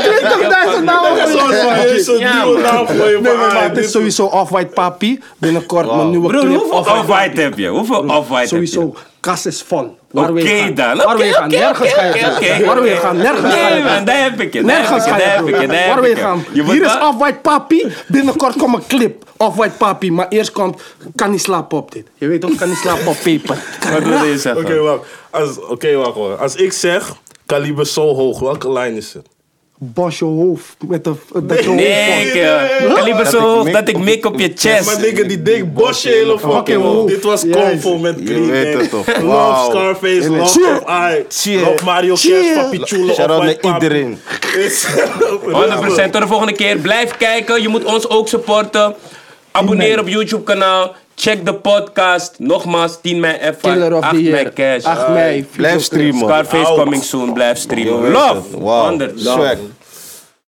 Speaker 3: 20.000 namen voor je.
Speaker 2: is een
Speaker 1: Ja,
Speaker 2: nieuwe naam voor je.
Speaker 3: Nee, nee,
Speaker 2: maar,
Speaker 3: maar
Speaker 2: ah,
Speaker 3: het is
Speaker 2: dit-
Speaker 3: sowieso Off-White Papi. Binnenkort mijn nieuwe clip.
Speaker 1: hoeveel
Speaker 3: Off-White
Speaker 1: off-white heb je? Hoeveel off-white heb je?
Speaker 3: Sowieso, kas is vol. Waar we
Speaker 1: Oké
Speaker 3: gaan.
Speaker 1: dan.
Speaker 3: Waar we
Speaker 1: Oké,
Speaker 3: gaan,
Speaker 1: oké,
Speaker 3: nergens gaan.
Speaker 1: oké.
Speaker 3: Waar we gaan, nergens ga
Speaker 1: Nee
Speaker 3: je
Speaker 1: man,
Speaker 3: gaan.
Speaker 1: daar heb ik je. daar
Speaker 3: Nergens
Speaker 1: heb
Speaker 3: ga
Speaker 1: ik je,
Speaker 3: je
Speaker 1: daar heb ik je, daar
Speaker 3: Waar we gaan. Hier is Off-White Papi. Binnenkort komt een clip. Off-White Papi. Maar eerst komt Kan niet slapen op dit. Je weet toch, Kan niet slapen op paper.
Speaker 1: Wat wil je zeggen?
Speaker 2: Oké, wacht. Als- Oké, wacht hoor. Als ik zeg, kaliber zo hoog, welke lijn is het?
Speaker 3: Bos je hoofd. Met de, dat je
Speaker 1: Nee,
Speaker 3: hoofd
Speaker 1: kaliber zo
Speaker 4: ik
Speaker 1: hoog
Speaker 4: mik
Speaker 1: dat ik
Speaker 4: op
Speaker 1: mik op je
Speaker 2: Maar
Speaker 1: chest.
Speaker 2: nigga, die dik bosje hele fucking hoog. Dit was. Convo met
Speaker 4: Je
Speaker 2: Green
Speaker 4: weet
Speaker 2: Gang.
Speaker 4: het toch.
Speaker 2: Love
Speaker 4: Wauw.
Speaker 2: Scarface, love
Speaker 3: Cheer.
Speaker 2: of I.
Speaker 4: Cheer.
Speaker 2: Love Mario Cash,
Speaker 3: Cheer.
Speaker 2: Papi Chulo,
Speaker 4: Shout out
Speaker 2: Off-White
Speaker 4: naar iedereen.
Speaker 2: Is-
Speaker 1: 100% tot de volgende keer. Blijf kijken. Je moet ons ook supporten. Abonneer op YouTube kanaal. Check de podcast. Nogmaals, 10 mei F5.
Speaker 3: Killer of
Speaker 1: 8
Speaker 3: the
Speaker 1: mei. Cash.
Speaker 3: 8 mei.
Speaker 4: Blijf streamen.
Speaker 1: Scarface coming soon. Blijf streamen. Love. 100.
Speaker 4: Swag.